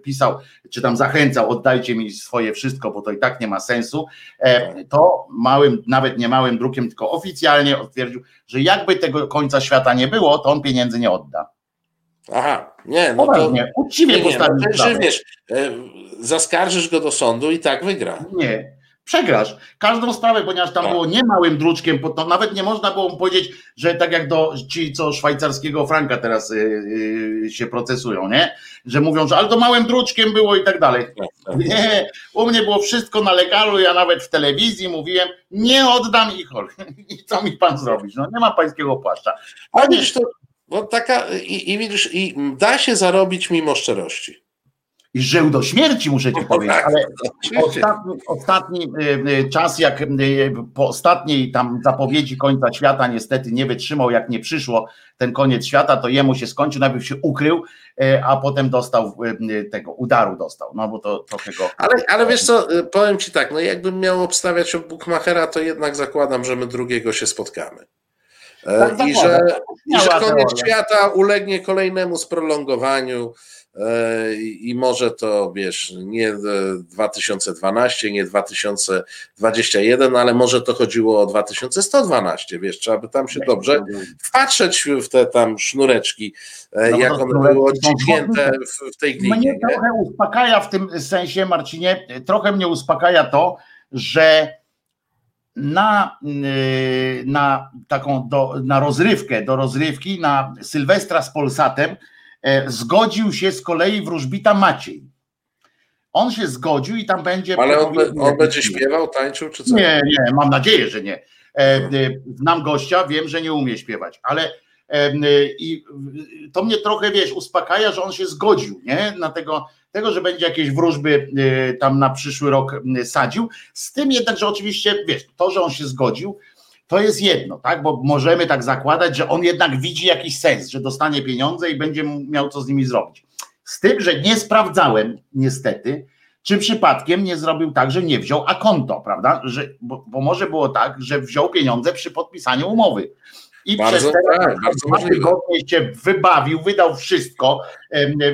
pisał, czy tam zachęcał, oddajcie mi swoje wszystko, bo to i tak nie ma sensu, e, to małym, nawet nie małym drukiem, tylko oficjalnie stwierdził, że jakby tego końca świata nie było, to on pieniędzy nie odda. Aha, nie, no to... Nie, uczciwie postawił no, zaskarżysz go do sądu i tak wygra. Nie, przegrasz każdą sprawę, ponieważ tam tak. było nie małym druczkiem, to nawet nie można było mu powiedzieć, że tak jak do ci, co szwajcarskiego franka teraz yy, yy, się procesują, nie? Że mówią, że ale to małym druczkiem było i tak dalej. Tak, tak. Nie, u mnie było wszystko na legalu, ja nawet w telewizji mówiłem, nie oddam ich, i co mi pan zrobić? No nie ma pańskiego płaszcza. A widzisz, to bo taka, i, i widzisz, i da się zarobić mimo szczerości i żył do śmierci, muszę ci no powiedzieć, tak, ale ostatni, ostatni y, y, czas, jak y, po ostatniej tam zapowiedzi końca świata niestety nie wytrzymał, jak nie przyszło ten koniec świata, to jemu się skończył, najpierw się ukrył, a potem dostał tego udaru dostał, no bo to trochę go... Ale, ale wiesz co, powiem ci tak, no jakbym miał obstawiać od Bukmachera, to jednak zakładam, że my drugiego się spotkamy. E, tak, I, że, I że koniec świata ulegnie kolejnemu sprolongowaniu, i może to, wiesz, nie 2012, nie 2021, ale może to chodziło o 2112, wiesz, trzeba by tam się dobrze wpatrzeć w te tam sznureczki, e, no jak one były odciśnięte w, w tej glinie. Mnie nie? trochę uspokaja w tym sensie, Marcinie, trochę mnie uspokaja to, że na, y, na taką do, na rozrywkę, do rozrywki, na Sylwestra z Polsatem, E, zgodził się z kolei wróżbita Maciej. On się zgodził i tam będzie. Ale on, on będzie śpiewał, tańczył, czy co? Nie, nie, mam nadzieję, że nie. E, e, znam gościa, wiem, że nie umie śpiewać, ale i to mnie trochę, wiesz, uspokaja, że on się zgodził, nie? Na tego, tego, że będzie jakieś wróżby tam na przyszły rok sadził. Z tym jednak, że oczywiście, wiesz, to, że on się zgodził, to jest jedno, tak? Bo możemy tak zakładać, że on jednak widzi jakiś sens, że dostanie pieniądze i będzie miał co z nimi zrobić. Z tym, że nie sprawdzałem niestety, czy przypadkiem nie zrobił tak, że nie wziął a konto, prawda? Że, bo, bo może było tak, że wziął pieniądze przy podpisaniu umowy. I bardzo, przez te tak, tygodnie się wybawił, wydał wszystko,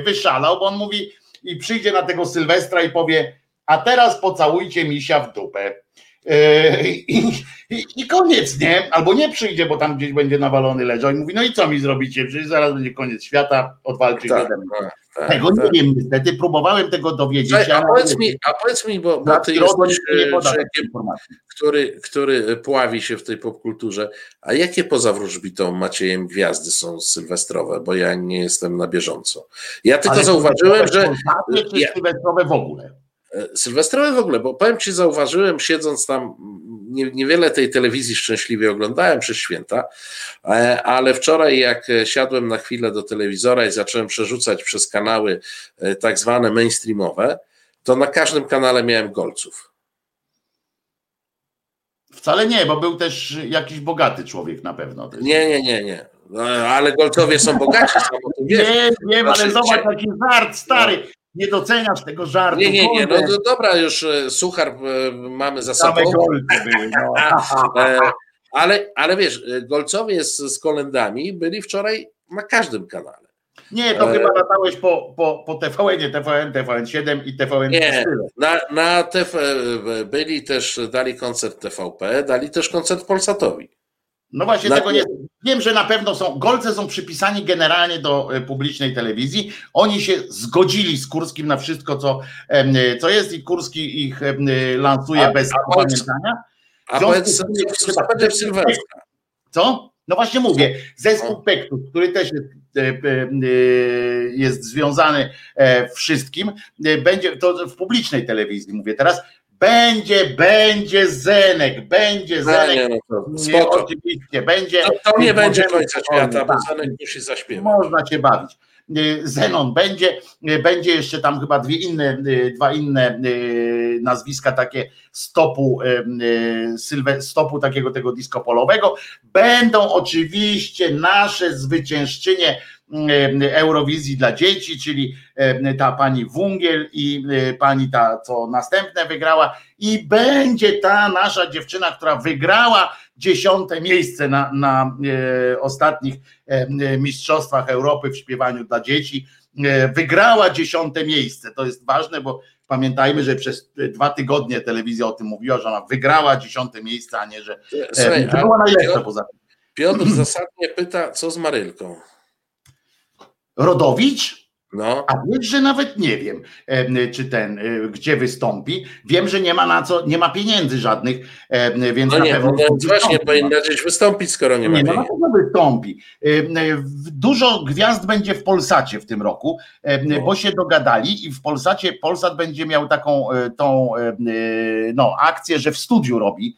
wyszalał, bo on mówi i przyjdzie na tego Sylwestra i powie, a teraz pocałujcie misia w dupę. Yy, I, i, I, koniec, nie? Albo nie przyjdzie, bo tam gdzieś będzie nawalony leżał i mówi, no i co mi zrobicie? Przecież zaraz będzie koniec świata, odwalczyć tak, tak, tak, tego tak. nie wiem niestety, próbowałem tego dowiedzieć. A, powiedz mi, a powiedz mi, bo, bo ty jesteś człowiekiem, który, który pławi się w tej popkulturze, a jakie poza wróżbitą Maciejem gwiazdy są sylwestrowe, bo ja nie jestem na bieżąco. Ja tylko Ale zauważyłem, że... Ja, sylwestrowe w ogóle? E, sylwestrowe w ogóle, bo powiem Ci, zauważyłem, siedząc tam, nie, niewiele tej telewizji szczęśliwie oglądałem przez święta, e, ale wczoraj, jak siadłem na chwilę do telewizora i zacząłem przerzucać przez kanały e, tak zwane mainstreamowe, to na każdym kanale miałem golców. Wcale nie, bo był też jakiś bogaty człowiek na pewno. Nie, nie, nie, nie. ale golcowie są bogaci. Samo wiesz. Nie, nie, ale znaczy, zobacz, taki żart stary nie doceniasz tego żartu. Nie, nie, nie, no, no dobra, już e, suchar e, mamy za sobą. Były, no. E, ale, ale wiesz, Golcowie z, z kolendami byli wczoraj na każdym kanale. Nie, to chyba latałeś po, po, po TVN, TVN, TVN7 i TVN. Nie, na, na TV byli też, dali koncert TVP, dali też koncert Polsatowi. No właśnie na... tego nie. Wiem, że na pewno są. Golce są przypisani generalnie do e, publicznej telewizji. Oni się zgodzili z Kurskim na wszystko, co, co jest, i Kurski ich lansuje a, bez a pamiętania. A powiedz, co? Co? No właśnie mówię, zespół Pektus, który też jest, e, e, jest związany wszystkim, będzie to w publicznej telewizji, mówię teraz, będzie, będzie Zenek, będzie Zenek. No, nie, oczywiście, będzie. To, to nie będzie końca świata, bo Zenek musi zaśpiewać. Można się bawić. Y, Zenon będzie, y, będzie jeszcze tam chyba dwie inne, y, dwa inne nazwiska takie stopu, stopu takiego tego disco polowego. Będą oczywiście nasze zwyciężczynie Eurowizji dla dzieci, czyli ta pani Wungiel i pani ta, co następne wygrała i będzie ta nasza dziewczyna, która wygrała dziesiąte miejsce na, na e, ostatnich e, mistrzostwach Europy w śpiewaniu dla dzieci. E, wygrała dziesiąte miejsce. To jest ważne, bo pamiętajmy, że przez dwa tygodnie telewizja o tym mówiła, że ona wygrała dziesiąte miejsce, a nie, że Słuchaj, była najlepsza poza tym. Piotr zasadnie pyta, co z Marylką? Rodowicz? No. A wiesz, że nawet nie wiem, czy ten, e, gdzie wystąpi. Wiem, że nie ma na co, nie ma pieniędzy żadnych, więc no na nie, pewno. No właśnie powinna gdzieś wystąpić, skoro nie ma nie, pieniędzy. No na pewno wystąpi. Dużo gwiazd będzie w Polsacie w tym roku, no. bo się dogadali i w Polsacie Polsat będzie miał taką e, tą e, no, akcję, że w studiu robi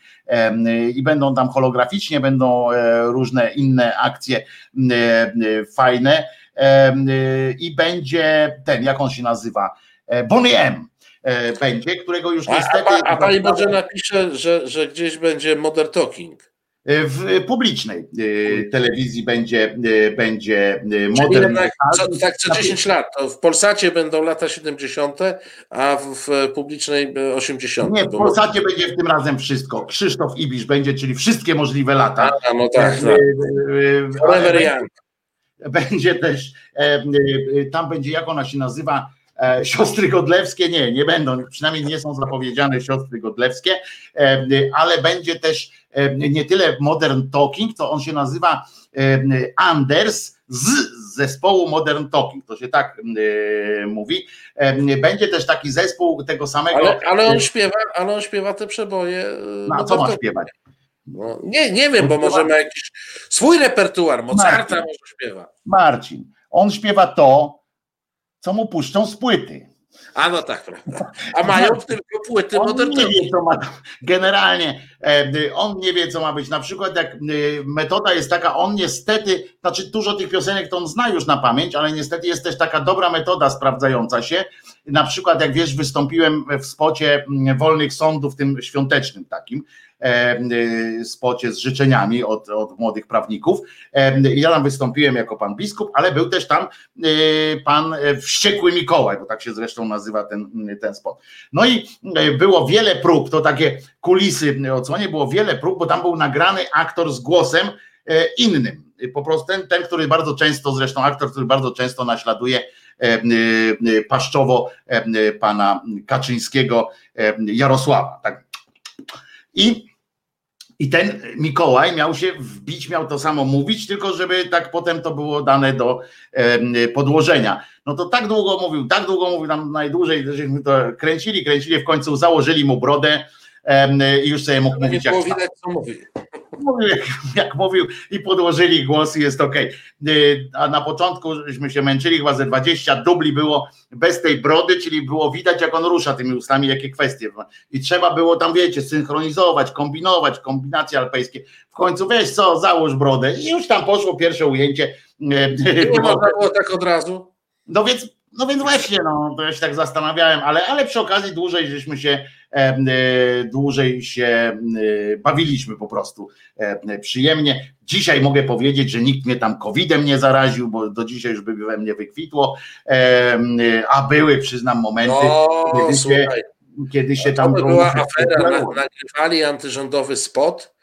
i będą tam holograficznie, będą różne inne akcje fajne i będzie ten, jak on się nazywa, e, Bonnie M e, będzie, którego już niestety... A, a, a pani może napisze, że, że gdzieś będzie Modern Talking. E, w publicznej telewizji będzie, będzie modern. Co, tak co 10 lat. To w Polsacie będą lata 70., a w publicznej 80. Nie, w Polsacie będzie w tym razem wszystko. Krzysztof Ibisz będzie, czyli wszystkie możliwe lata. A, no tak. tak. Forever Young będzie też, e, e, tam będzie, jak ona się nazywa, e, siostry Godlewskie, nie, nie będą, przynajmniej nie są zapowiedziane siostry Godlewskie, ale będzie też nie tyle Modern Talking, to on się nazywa Anders z zespołu Modern Talking, to się tak mówi. Będzie też taki zespół tego samego. Ale, ale on śpiewa, ale on śpiewa te przeboje. No, a co ma śpiewać? No, nie, nie wiem, bo może ma jakiś swój repertuar, Mozarta Marcin, może śpiewa. Marcin, on śpiewa to, co mu puszczą z płyty. A no tak, prawda. A mają tylko płyty on nie wie, co ma, Generalnie on nie wie, co ma być. Na przykład jak e, metoda jest taka, on niestety, znaczy dużo tych piosenek to on zna już na pamięć, ale niestety jest też taka dobra metoda sprawdzająca się. Na przykład jak wiesz, wystąpiłem w spocie wolnych sądów, tym świątecznym takim, E, e, spocie z życzeniami od, od młodych prawników. E, ja tam wystąpiłem jako pan biskup, ale był też tam pan Wściekły Mikołaj, bo tak się zresztą nazywa ten, ten spot. No i było wiele prób, to takie kulisy odsłonie, było wiele prób, bo tam był nagrany aktor z głosem innym. Po prostu ten, ten, który bardzo często, zresztą aktor, który bardzo często naśladuje paszczowo pana Kaczyńskiego Jarosława. Tak. I i ten Mikołaj miał się wbić, miał to samo mówić, tylko żeby tak potem to było dane do podłożenia. No to tak długo mówił, tak długo mówił, tam najdłużej, żeśmy to kręcili, kręcili, w końcu założyli mu brodę i już sobie mógł mówić. Było widać, co mówi mówił jak, jak, mówił i podłożyli głos i jest ok. A na początku żeśmy się męczyli, chyba ze 20 dubli było bez tej brody, czyli było widać jak on rusza tymi ustami, jakie kwestie. I trzeba było tam, wiecie, synchronizować, kombinować, kombinacje alpejskie. W końcu weź co, załóż brodę i już tam poszło pierwsze ujęcie. Nie można było tak od razu. No więc, no więc właśnie, no, to ja się tak zastanawiałem, ale, ale przy okazji dłużej żeśmy się E, dłużej się e, bawiliśmy po prostu e, przyjemnie. Dzisiaj mogę powiedzieć, że nikt mnie tam covidem nie zaraził, bo do dzisiaj już by we mnie wykwitło, a były, przyznam, momenty, no, kiedy, się, kiedy się tam... To była afera, nagrywali antyrządowy spot,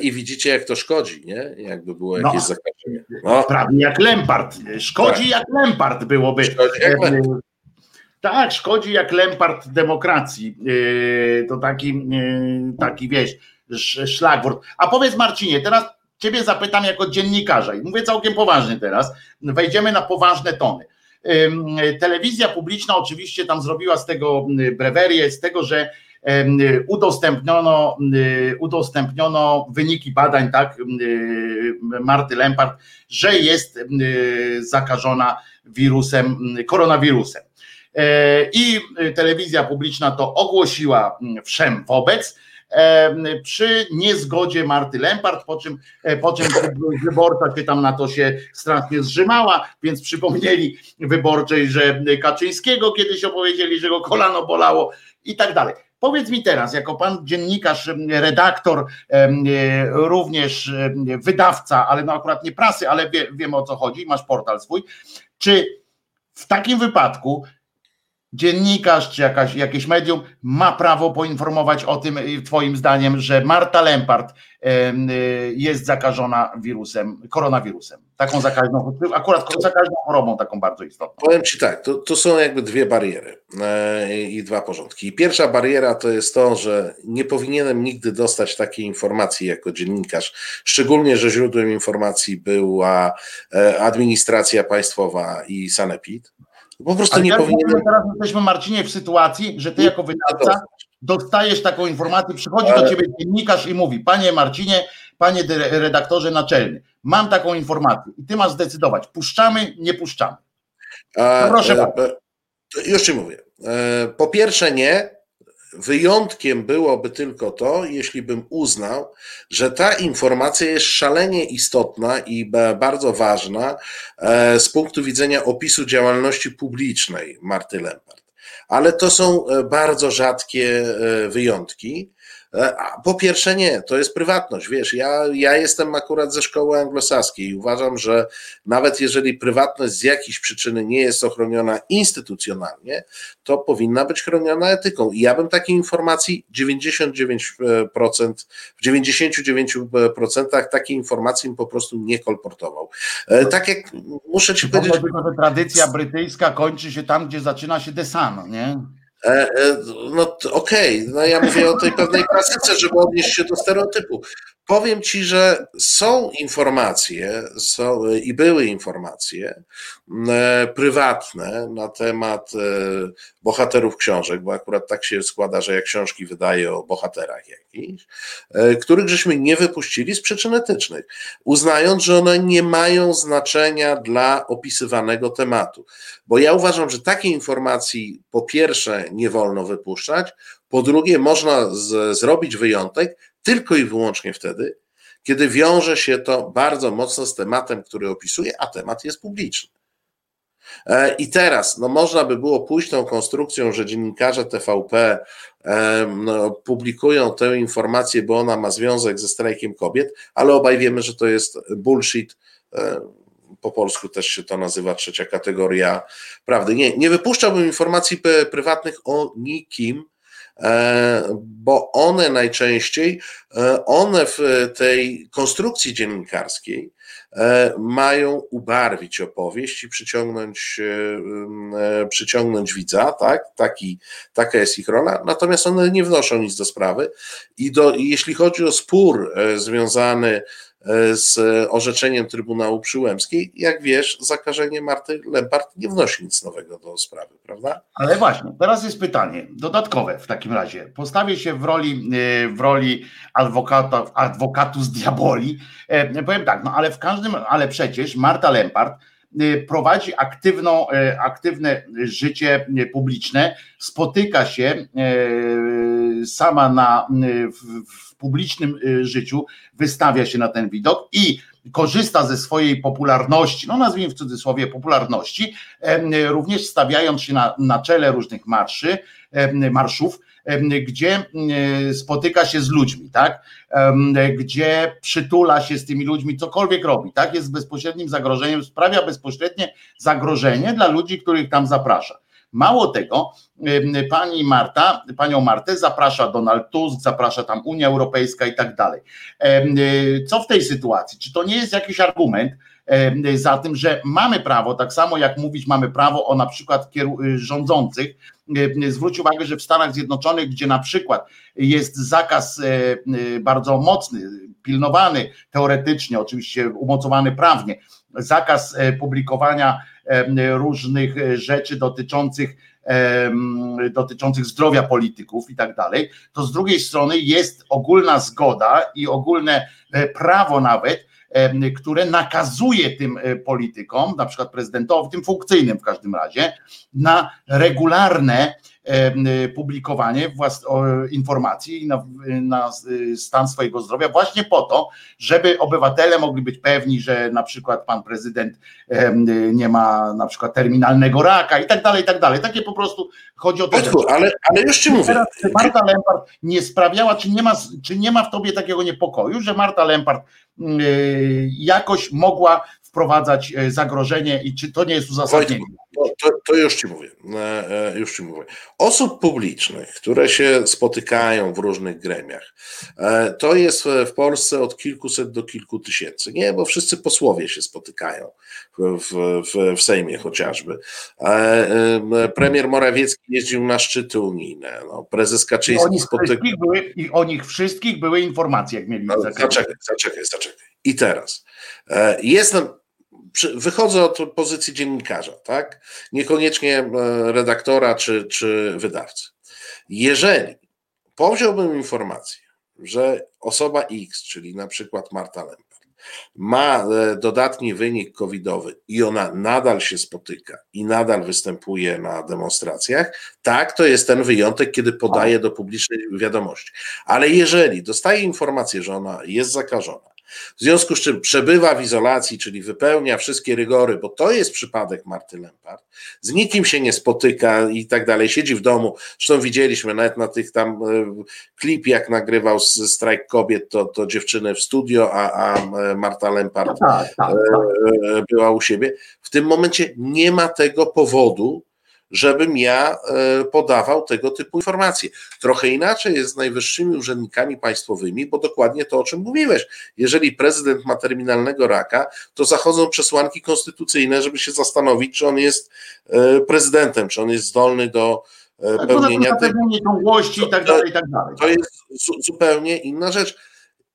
i widzicie, jak to szkodzi, nie? Jakby było jakieś no, zakażenie. No. Prawie jak Lempart. Szkodzi tak. jak Lempart byłoby. Szkodzi jak Lempart. Tak, szkodzi jak Lempart demokracji. Yy, to taki, yy, taki wieś, szlagwort. A powiedz Marcinie, teraz ciebie zapytam jako dziennikarza i mówię całkiem poważnie teraz, wejdziemy na poważne tony. Telewizja publiczna oczywiście tam zrobiła z tego brewerię, z tego, że udostępniono, udostępniono wyniki badań, tak, Marty Lempart, że jest zakażona wirusem, koronawirusem. E, I telewizja publiczna to ogłosiła wszem wobec przy niezgodzie Marty Lempart, po czym, e, po czym wyborcza się tam na to się strasznie zrzymała, więc przypomnieli wyborczej, że Kaczyńskiego kiedyś opowiedzieli, że go kolano bolało i tak dalej. Powiedz mi teraz, jako pan dziennikarz, redaktor, również wydawca, ale no akurat nie prasy, ale wie, wiemy o co chodzi, masz portal swój, czy w takim wypadku dziennikarz czy jakaś, jakieś medium ma prawo poinformować o tym, y, Twoim zdaniem, że Marta Lempart y, jest zakażona wirusem, koronawirusem. Taką zakaźną, akurat zakaźną chorobą, taką bardzo istotną. Powiem Ci tak, to, to są jakby dwie bariery e, i dwa porządki. Pierwsza bariera to jest to, że nie powinienem nigdy dostać takiej informacji jako dziennikarz, szczególnie, że źródłem informacji była e, administracja państwowa i sanepid po prostu Ale nie powinien. Teraz jesteśmy, Marcinie, w sytuacji, że ty jako wydawca dostajesz taką informację, przychodzi Ale... do ciebie dziennikarz i mówi: Panie Marcinie, panie redaktorze naczelny, mam taką informację i ty masz zdecydować, puszczamy, nie puszczamy. Proszę e, bardzo. E, już ci mówię. E, po pierwsze, nie, Wyjątkiem byłoby tylko to, jeśli bym uznał, że ta informacja jest szalenie istotna i bardzo ważna e, z punktu widzenia opisu działalności publicznej Marty Lempart. Ale to są e, bardzo rzadkie e, wyjątki. E, po pierwsze nie, to jest prywatność, wiesz, ja, ja jestem akurat ze szkoły anglosaskiej i uważam, że nawet jeżeli prywatność z jakiejś przyczyny nie jest ochroniona instytucjonalnie, to powinna być chroniona etyką i ja bym takiej informacji 99%, w 99% takiej informacji po prostu nie kolportował. E, tak jak muszę ci powiedzieć... Tradycja brytyjska kończy się tam, gdzie zaczyna się Sun, nie? E, e, no okej, okay. no ja mówię o tej pewnej klasyce, żeby odnieść się do stereotypu. Powiem ci, że są informacje są, i były informacje e, prywatne na temat bohaterów książek, bo akurat tak się składa, że ja książki wydaję o bohaterach jakichś, których żeśmy nie wypuścili z przyczyn etycznych, uznając, że one nie mają znaczenia dla opisywanego tematu. Bo ja uważam, że takiej informacji po pierwsze nie wolno wypuszczać, po drugie można z, zrobić wyjątek tylko i wyłącznie wtedy, kiedy wiąże się to bardzo mocno z tematem, który opisuje, a temat jest publiczny. E, I teraz, no można by było pójść tą konstrukcją, że dziennikarze TVP e, no, publikują tę informację, bo ona ma związek ze strajkiem kobiet, ale obaj wiemy, że to jest bullshit e, po polsku też się to nazywa trzecia kategoria prawdy. Nie, nie wypuszczałbym informacji prywatnych o nikim, bo one najczęściej, e, one w tej konstrukcji dziennikarskiej e, mają ubarwić opowieść i przyciągnąć, przyciągnąć widza, tak? Taki, taka jest ich rola, natomiast one nie wnoszą nic do sprawy i do, jeśli chodzi o spór związany z orzeczeniem Trybunału Przyłębskiej. Jak wiesz, zakażenie Marty Lempart nie wnosi nic nowego do sprawy, prawda? Ale właśnie, teraz jest pytanie dodatkowe w takim razie. Postawię się w roli, e, w roli adwokata, adwokatu z diaboli. E, powiem tak, no ale w każdym, ale przecież Marta Lempart e, prowadzi aktywną, aktywne życie publiczne, spotyka się sama na, w, w publicznym życiu, wystawia się na ten widok i korzysta ze swojej popularności, no nazwijmy w cudzysłowie popularności, również stawiając się na, na czele różnych marszy, marszów, gdzie spotyka się z ludźmi, tak? Gdzie przytula się z tymi ludźmi, cokolwiek robi, tak? Jest bezpośrednim zagrożeniem, sprawia bezpośrednie zagrożenie dla ludzi, których tam zaprasza. Mało tego, pani Marta, panią Martę zaprasza Donald Tusk, zaprasza tam Unia Europejska i tak dalej. Co w tej sytuacji? Czy to nie jest jakiś argument za tym, że mamy prawo, tak samo jak mówić mamy prawo o na przykład rządzących, zwróć uwagę, że w Stanach Zjednoczonych, gdzie na przykład jest zakaz bardzo mocny, pilnowany teoretycznie, oczywiście umocowany prawnie, zakaz publikowania różnych rzeczy dotyczących dotyczących zdrowia polityków i tak dalej, to z drugiej strony jest ogólna zgoda i ogólne e, prawo nawet, które nakazuje tym e, politykom, na przykład prezydentowi, tym funkcyjnym w każdym razie, na regularne publikowanie informacji na, na stan swojego zdrowia, właśnie po to, żeby obywatele mogli być pewni, że na przykład pan prezydent nie ma na przykład terminalnego raka i tak dalej, i tak dalej. Takie po prostu chodzi o to. ale, ale już ci mówię. Teraz, czy Marta Lempart nie sprawiała, czy nie, ma, czy nie ma w tobie takiego niepokoju, że Marta Lempart y, jakoś mogła wprowadzać e, zagrożenie i czy to nie jest uzasadnienie? To, to, już ci mówię. E, e, już ci mówię. Osób publicznych, które się spotykają w różnych gremiach, to jest w Polsce od kilkuset do kilku tysięcy. Nie, bo wszyscy posłowie się spotykają w, w, w Sejmie chociażby. Premier Morawiecki jeździł na szczyty unijne. No, prezes Kaczyński spotykał. I o nich wszystkich były informacje, jak mieli. No, zaczekaj, zaczekaj, zaczekaj. I teraz. Jestem wychodzę od pozycji dziennikarza, tak? Niekoniecznie e, redaktora czy, czy wydawcy. Jeżeli powziąłbym informację, że osoba X, czyli na przykład Marta Lempert, ma e, dodatni wynik covidowy i ona nadal się spotyka i nadal występuje na demonstracjach, tak, to jest ten wyjątek, kiedy podaje do publicznej wiadomości. Ale jeżeli dostaje informację, że ona jest zakażona, w związku z czym przebywa w izolacji, czyli wypełnia wszystkie rygory, bo to jest przypadek Marty Lempart, z nikim się nie spotyka i tak dalej, siedzi w domu. Zresztą widzieliśmy nawet na tych tam e, klip, jak nagrywał strajk kobiet, to, to dziewczyny w studio, a, a e, Marta Lempart no tak, tak, tak. była u siebie. W tym momencie nie ma tego powodu, żebym ja e, podawał tego typu informacje. Trochę inaczej jest z najwyższymi urzędnikami państwowymi, bo dokładnie to, o czym mówiłeś. Jeżeli prezydent ma terminalnego raka, to zachodzą przesłanki konstytucyjne, żeby się zastanowić, czy on jest e, prezydentem, czy on jest zdolny do e, tak, pełnienia tej ciągłości i tak dalej, i tak dalej. To jest zupełnie inna rzecz.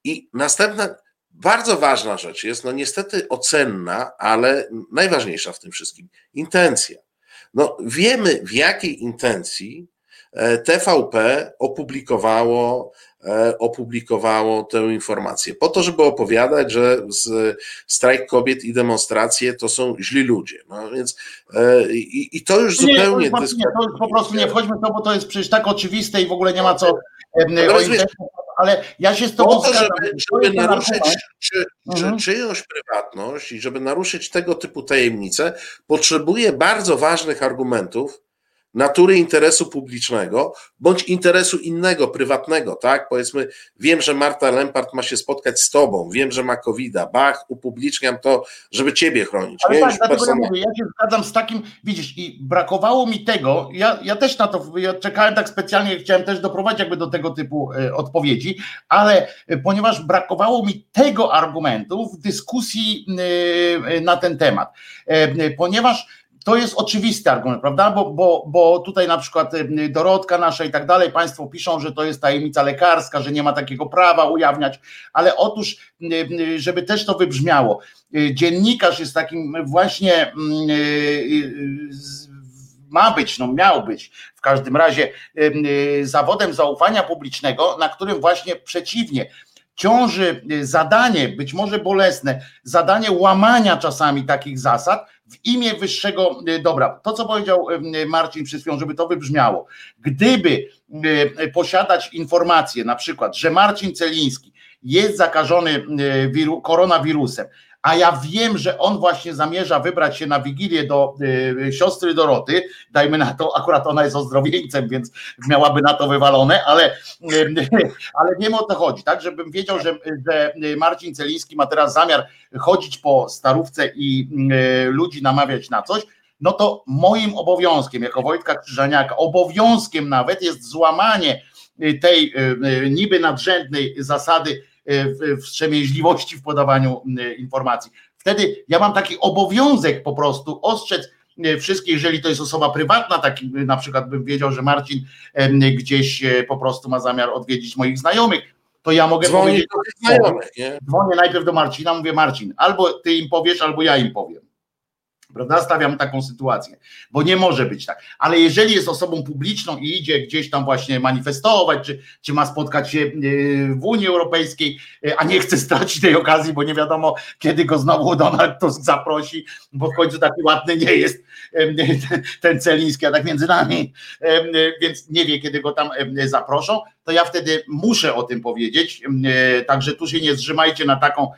I następna, bardzo ważna rzecz jest, no niestety ocenna, ale najważniejsza w tym wszystkim, intencja. No, wiemy, w jakiej intencji e, TVP opublikowało, e, opublikowało tę informację. Po to, żeby opowiadać, że strajk kobiet i demonstracje to są źli ludzie. No więc e, i, i to już nie, zupełnie. To, nie, to po prostu nie wchodźmy w to, bo to jest przecież tak oczywiste i w ogóle nie ma co. No, ale ja się z tobą po to, żeby, żeby naruszyć czy, mhm. czy, czyjąś prywatność i żeby naruszyć tego typu tajemnice, potrzebuje bardzo ważnych argumentów, natury interesu publicznego bądź interesu innego, prywatnego, tak? Powiedzmy, wiem, że Marta Lempart ma się spotkać z tobą, wiem, że ma covid bach, upubliczniam to, żeby ciebie chronić. Ale nie? tak, dlatego ja, mówię, ja się zgadzam z takim, widzisz, i brakowało mi tego, ja, ja też na to, ja czekałem tak specjalnie, chciałem też doprowadzić jakby do tego typu e, odpowiedzi, ale e, ponieważ brakowało mi tego argumentu w dyskusji e, na ten temat, ponieważ to jest oczywisty argument, prawda? Bo, bo, bo tutaj na przykład y, Dorotka nasza i tak dalej, Państwo piszą, że to jest tajemnica lekarska, że nie ma takiego prawa ujawniać, ale otóż, y, y, żeby też to wybrzmiało, dziennikarz jest takim właśnie mm, ma być, no miał być w każdym razie zawodem zaufania publicznego, na którym właśnie przeciwnie, ciąży zadanie, być może bolesne, zadanie łamania czasami takich zasad, w imię wyższego y, dobra. To, co powiedział y, Marcin przed chwilą, żeby to wybrzmiało. Gdyby y, posiadać informację, na przykład, że Marcin Celiński jest zakażony koronawirusem, a ja wiem, że on właśnie zamierza wybrać się na wigilię do y, siostry Doroty, dajmy na to, akurat ona jest ozdrowieńcem, więc miałaby na to wywalone, ale, y, ale wiem o to chodzi, tak, żebym wiedział, że, że Marcin Celiński ma teraz zamiar chodzić po starówce i y, ludzi namawiać na coś, no to moim obowiązkiem, jako Wojtka Krzyżaniaka, obowiązkiem nawet jest złamanie tej niby nadrzędnej zasady wstrzemięźliwości w podawaniu informacji. Wtedy ja mam taki obowiązek po prostu ostrzec wszystkich, jeżeli to jest osoba prywatna, taki na przykład bym wiedział, że Marcin gdzieś po prostu ma zamiar odwiedzić moich znajomych, to ja mogę Dzwonię powiedzieć, do znajomych, nie? dzwonię najpierw do Marcina, mówię Marcin, albo ty im powiesz, albo ja im powiem. Prawda? Stawiam taką sytuację, bo nie może być tak. Ale jeżeli jest osobą publiczną i idzie gdzieś tam właśnie manifestować, czy, czy ma spotkać się yy, w Unii Europejskiej, yy, a nie chce stracić tej okazji, bo nie wiadomo, kiedy go znowu Donald Tusk zaprosi, bo w końcu taki ładny nie jest yy, ten Celiński, a tak między nami, więc nie wie, kiedy go tam zaproszą, to ja wtedy muszę o tym powiedzieć. Także tu się nie zrzymajcie na taką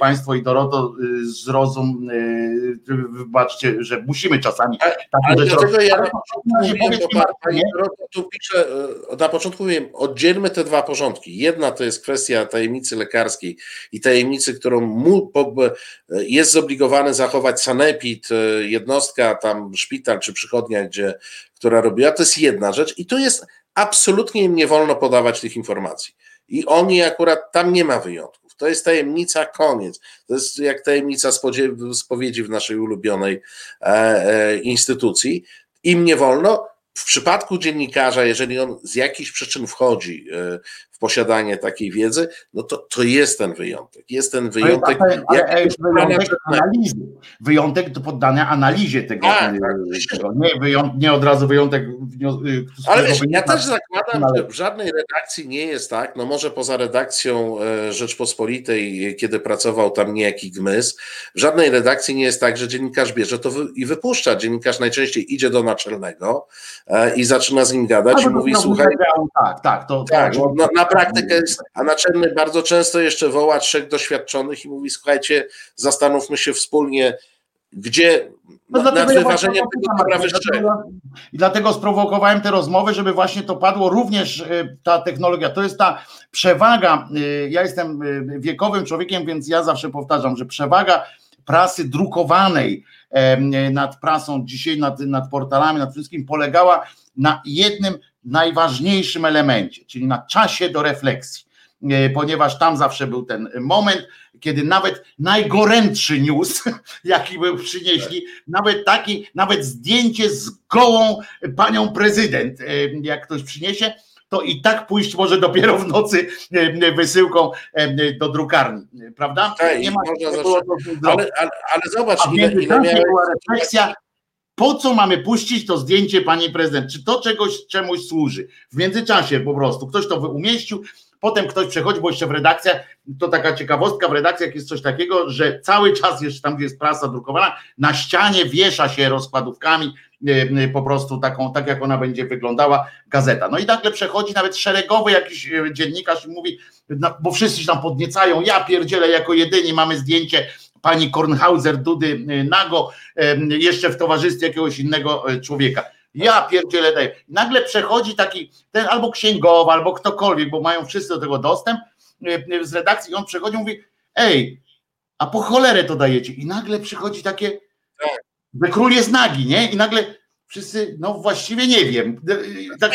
Państwo i Doroto zrozum wybaczcie, że musimy czasami. Dlatego ja na początku pani tu pisze, e, na początku mówiłem, oddzielmy te dwa porządki. Jedna to jest kwestia tajemnicy lekarskiej i tajemnicy, którą mu, jest zobligowany zachować sanepid, e, jednostka, tam szpital czy przychodnia, gdzie, która robiła, to jest jedna rzecz i to jest absolutnie im nie wolno podawać tych informacji. I oni akurat tam nie ma wyjątku. To jest tajemnica, koniec. To jest jak tajemnica spowiedzi w naszej ulubionej e, e, instytucji. Im nie wolno. W przypadku dziennikarza, jeżeli on z jakichś przyczyn wchodzi e, posiadanie takiej wiedzy, no to, to jest ten wyjątek. Jest ten wyjątek. Ale, ale, ale wyjątek analizy. Wyjątek do poddania analizie tego. A, tak, tego. Nie, wyjątek, nie od razu wyjątek. Y, ale wiesz, ja też zakładam, że w żadnej redakcji nie jest tak, no może poza redakcją e, Rzeczpospolitej, kiedy pracował tam niejaki Gmys, w żadnej redakcji nie jest tak, że dziennikarz bierze to i wypuszcza. Dziennikarz najczęściej idzie do naczelnego e, i zaczyna z nim gadać i mówi, słuchaj... Tak, tak, to, tak, to, no, na praktykę jest, a naczelny bardzo często jeszcze woła trzech doświadczonych i mówi, słuchajcie, zastanówmy się wspólnie, gdzie no nad wyważeniem tego dobra wyższego. I dlatego sprowokowałem tę rozmowę, żeby właśnie to padło również y, ta technologia. To jest ta przewaga. Y, ja jestem y, wiekowym człowiekiem, więc ja zawsze powtarzam, że przewaga prasy drukowanej nad prasą dzisiaj, nad, nad portalami, nad wszystkim polegała na jednym najważniejszym elemencie, czyli na czasie do refleksji, e, ponieważ tam zawsze był ten moment, kiedy nawet najgorętszy news, jaki był przynieśli, nawet taki, nawet zdjęcie z gołą panią prezydent, e, jak ktoś przyniesie, to i tak pójść może dopiero w nocy e, wysyłką do drukarni, prawda? Tak, nie ma ale, ale, ale zobacz, ile, ile była refleksja, po co mamy puścić to zdjęcie pani prezydent? Czy to czegoś czemuś służy? W międzyczasie po prostu ktoś to umieścił, potem ktoś przechodzi, bo jeszcze w redakcjach, to taka ciekawostka, w redakcjach jest coś takiego, że cały czas jeszcze tam, gdzie jest prasa drukowana, na ścianie wiesza się rozkładówkami e, po prostu taką, tak jak ona będzie wyglądała gazeta. No i nagle przechodzi nawet szeregowy jakiś e, dziennikarz i mówi, bo wszyscy się tam podniecają, ja pierdzielę jako jedyni mamy zdjęcie pani Kornhauser Dudy y, nago, jeszcze w towarzystwie jakiegoś innego e, człowieka. Ja pierdzielę daję. Nagle przechodzi taki, ten albo księgowa, albo ktokolwiek, bo mają wszyscy do tego dostęp e, e, z redakcji, on przechodzi i mówi, ej, a po cholerę to dajecie. I nagle przychodzi takie, że król jest nagi, nie? I nagle wszyscy, no właściwie nie wiem. Tak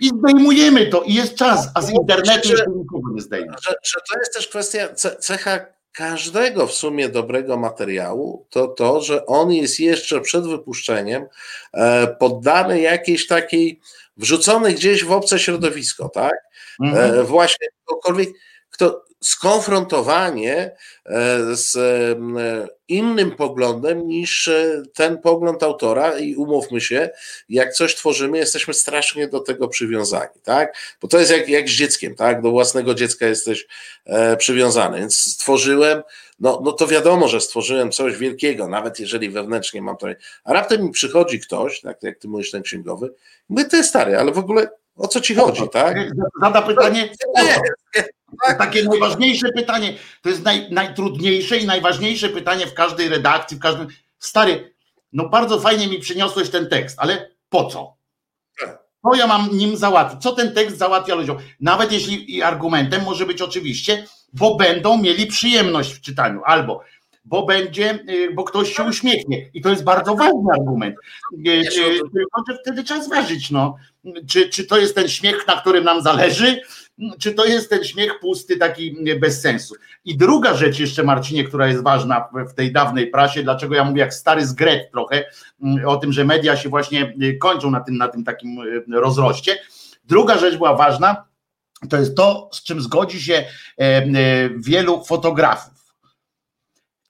I zdejmujemy to i jest czas, a z internetu jeszcze nikogo nie zdejmie. Że, że to jest też kwestia cecha każdego w sumie dobrego materiału, to to, że on jest jeszcze przed wypuszczeniem e, poddany jakiejś takiej, wrzucony gdzieś w obce środowisko, tak? E, mhm. Właśnie kogokolwiek, kto skonfrontowanie e, z innym poglądem niż e, ten pogląd autora i umówmy się, jak coś tworzymy, jesteśmy strasznie do tego przywiązani, tak? Bo to jest jak, jak z dzieckiem, tak? Do własnego dziecka jesteś e, przywiązany, więc stworzyłem, no, no to wiadomo, że stworzyłem coś wielkiego, nawet jeżeli wewnętrznie mam to, a raptem mi przychodzi ktoś, tak jak ty mówisz ten księgowy, my ty stary, ale w ogóle o co ci chodzi, tak? Zada pytanie, takie najważniejsze pytanie, to jest naj, najtrudniejsze i najważniejsze pytanie w każdej redakcji, w każdym. Stary, no bardzo fajnie mi przyniosłeś ten tekst, ale po co? Co ja mam nim załatwić? Co ten tekst załatwia ludziom? Nawet jeśli i argumentem może być oczywiście, bo będą mieli przyjemność w czytaniu, albo bo będzie, y, bo ktoś się uśmiechnie. I to jest bardzo ważny argument. Y, y, tylko, że wtedy trzeba zważyć, no, czy, czy to jest ten śmiech, na którym nam zależy, czy to jest ten śmiech pusty, taki bez sensu. I druga rzecz jeszcze, Marcinie, która jest ważna w tej dawnej prasie, dlaczego ja mówię jak stary zgret trochę, o tym, że media się właśnie kończą na tym, na tym takim rozroście. Druga rzecz była ważna, to jest to, z czym zgodzi się wielu fotografów.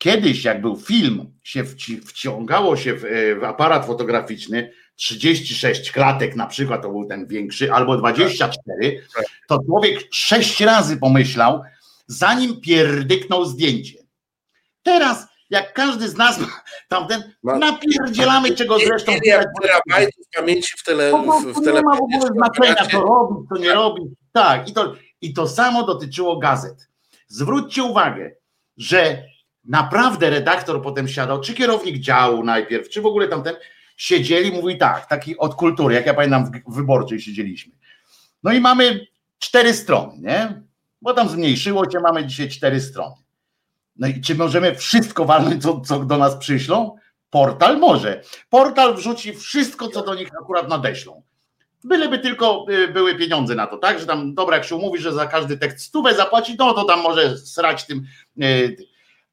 Kiedyś, jak był film, się wciągało się w, e, w aparat fotograficzny, 36 klatek na przykład, to był ten większy, albo 24, to człowiek sześć razy pomyślał, zanim pierdyknął zdjęcie. Teraz, jak każdy z nas tamten, napierdzielamy czego zresztą. Ile terabajtów pamięci w tele, w, w Nie ma w ogóle znaczenia, co robi, co nie robi. Tak, i to, i to samo dotyczyło gazet. Zwróćcie uwagę, że naprawdę redaktor potem siadał, czy kierownik działu najpierw, czy w ogóle tamten, siedzieli, mówi tak, taki od kultury, jak ja pamiętam w wyborczej siedzieliśmy. No i mamy cztery strony, nie? Bo tam zmniejszyło się, mamy dzisiaj cztery strony. No i czy możemy wszystko walnąć, co, co do nas przyślą? Portal może. Portal wrzuci wszystko, co do nich akurat nadeślą. Byleby tylko y, były pieniądze na to, tak? Że tam, dobra, jak się umówi, że za każdy tekst stówę zapłaci, no to tam może srać tym.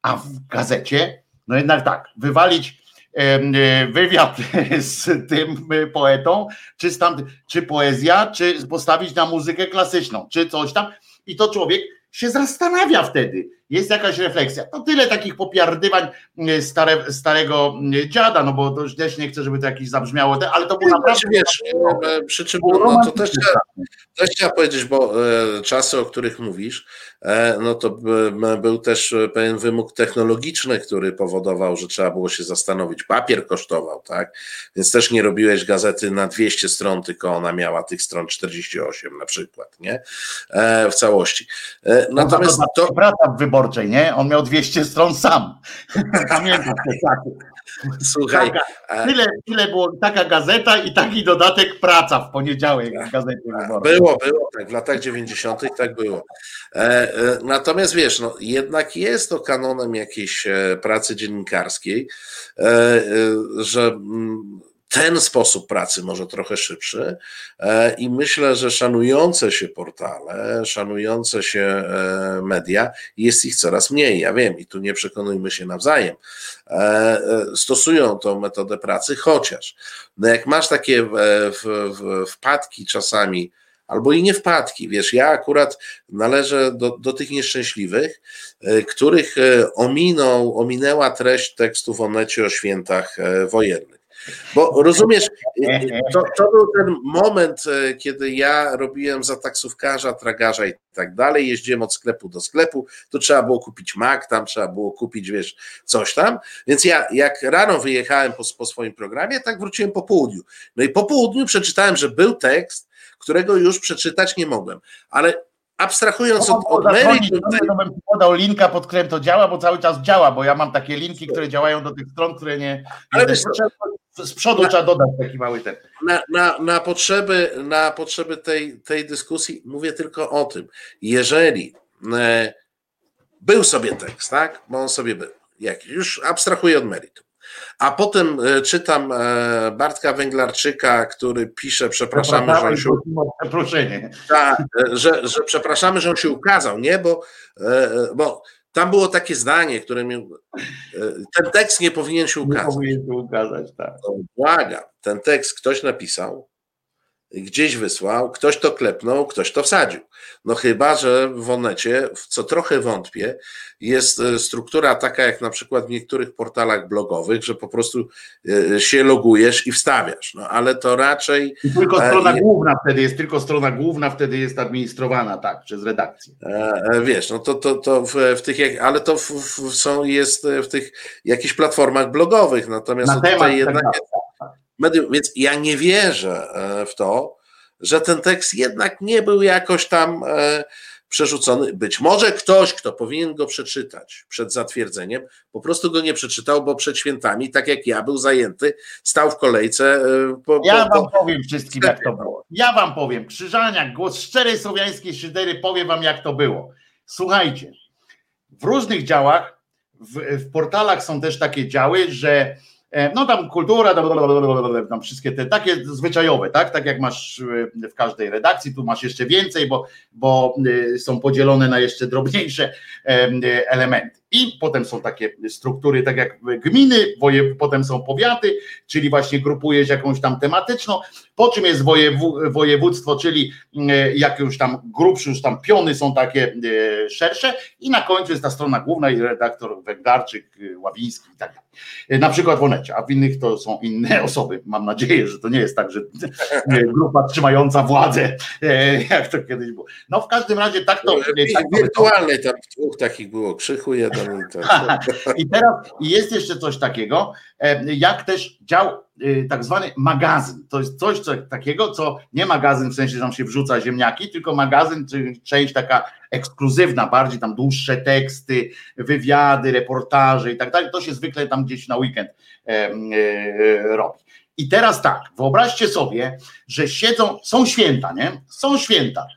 A w gazecie, no jednak tak, wywalić y, wywiad z tym poetą, czy, stamty, czy poezja, czy postawić na muzykę klasyczną, czy coś tam. I to człowiek się zastanawia wtedy jest jakaś refleksja. To tyle takich popiardywań e, stare, starego e, dziada, no bo to też nie chcę, żeby to jakieś zabrzmiało, ale to było naprawdę... Wiesz, e, przy czym no, to też, też trzeba powiedzieć, bo czasy, o których mówisz, no to był też pewien wymóg technologiczny, który powodował, że trzeba było się zastanowić. Papier kosztował, tak? Więc też nie robiłeś gazety na 200 stron, tylko ona miała tych stron 48 na przykład, nie? W całości. Natomiast to... Praca w wyborze wyborczej, nie? On miał 200 stron sam. Pamiętam te czasy. Słuchaj. Taka, tyle, tyle było taka gazeta i taki dodatek praca w poniedziałek w gazecie wyborczej. Było, było, tak, w latach 90. tak było. E, natomiast wiesz, no, jednak jest to kanonem jakiejś e, pracy dziennikarskiej, e, że mm, ten sposób pracy może trochę szybszy i myślę, że szanujące się portale, szanujące się media, jest ich coraz mniej. Ja wiem i tu nie przekonujmy się nawzajem. Stosują tą metodę pracy, chociaż no jak masz takie wpadki czasami, albo i nie wpadki. Wiesz, ja akurat należę do, do tych nieszczęśliwych, których ominął, ominęła treść tekstów o necie o świętach wojennych. Bo rozumiesz, to, to, był ten moment, e, kiedy ja robiłem za taksówkarza, tragarza i tak dalej, jeździłem od sklepu do sklepu, to trzeba było kupić mak, tam trzeba było kupić, wiesz, coś tam. Więc ja jak rano wyjechałem po, po swoim programie, tak wróciłem po południu. No i po południu przeczytałem, że był tekst, którego już przeczytać nie mogłem. Ale abstrahując od, od meritum... Bym podał linka, pod którym to działa, bo cały czas działa, bo ja mam takie linki, które działają do tych stron, które nie... Ale wiesz, z przodu na, trzeba dodać taki mały ten. Na, na, na potrzeby, na potrzeby tej, tej dyskusji mówię tylko o tym. Jeżeli e, był sobie tekst, tak? Bo on sobie był. Jakiś, już abstrahuję od meritum. A potem e, czytam e, Bartka Węglarczyka, który pisze, przepraszamy, że on się, ta, e, że, że przepraszamy, że on się ukazał, nie, bo, bo tam było takie zdanie, które mi. Ten tekst nie powinien się ukazać. Nie powinien się ukazać, tak. No, błagam, ten tekst ktoś napisał, gdzieś wysłał, ktoś to klepnął, ktoś to wsadził. No chyba, że w Onecie, w co trochę wątpię, jest e, struktura taka jak na przykład w niektórych portalach blogowych, że po prostu e, się logujesz i wstawiasz. No ale to raczej. I tylko e, strona e, główna wtedy jest, tylko strona główna wtedy jest administrowana, tak, przez redakcję. Wiesz, no to, to, to w, w tych, ale to w, w, są, jest w tych jakichś platformach blogowych, natomiast Na tutaj temat jednak. Medium. Więc ja nie wierzę e, w to, że ten tekst jednak nie był jakoś tam e, przerzucony. Być może ktoś, kto powinien go przeczytać przed zatwierdzeniem, po prostu go nie przeczytał, bo przed świętami, tak jak ja, był zajęty, stał w kolejce. E, po, ja po, wam powiem wszystkim, jak to było. Ja wam powiem. Krzyżaniak, głos szczerej słowiańskiej szydery, powiem wam, jak to było. Słuchajcie, w różnych działach, w, w portalach są też takie działy, że no tam kultura, tam wszystkie te takie zwyczajowe, tak? Tak jak masz e, w każdej redakcji, tu masz jeszcze więcej, bo, bo e, są podzielone na jeszcze drobniejsze elementy. I potem są takie struktury, tak jak gminy, potem są powiaty, czyli właśnie grupujesz jakąś tam tematyczną, po czym jest województwo, czyli jak już tam grubsze, już tam piony są takie szersze i na końcu jest ta strona główna i redaktor Węgarczyk, Ławiński i tak dalej. Na przykład w Onecie, a w innych to są inne osoby. Mam nadzieję, że to nie jest tak, że grupa trzymająca władzę, e, jak to kiedyś było. No w każdym razie tak to... Tak wirtualnej tam dwóch takich było, Krzychu jeden i teraz jest jeszcze coś takiego, e, jak też dział e, tak zwany magazyn. To jest coś co, takiego, co nie magazyn w sensie, że tam się wrzuca ziemniaki, tylko magazyn, czyli część taka ekskluzywna, bardziej tam dłuższe teksty, wywiady, reportaże i tak dalej. To się zwykle tam gdzieś na weekend robi. I teraz tak, wyobraźcie sobie, że siedzą, są święta, nie? Są święta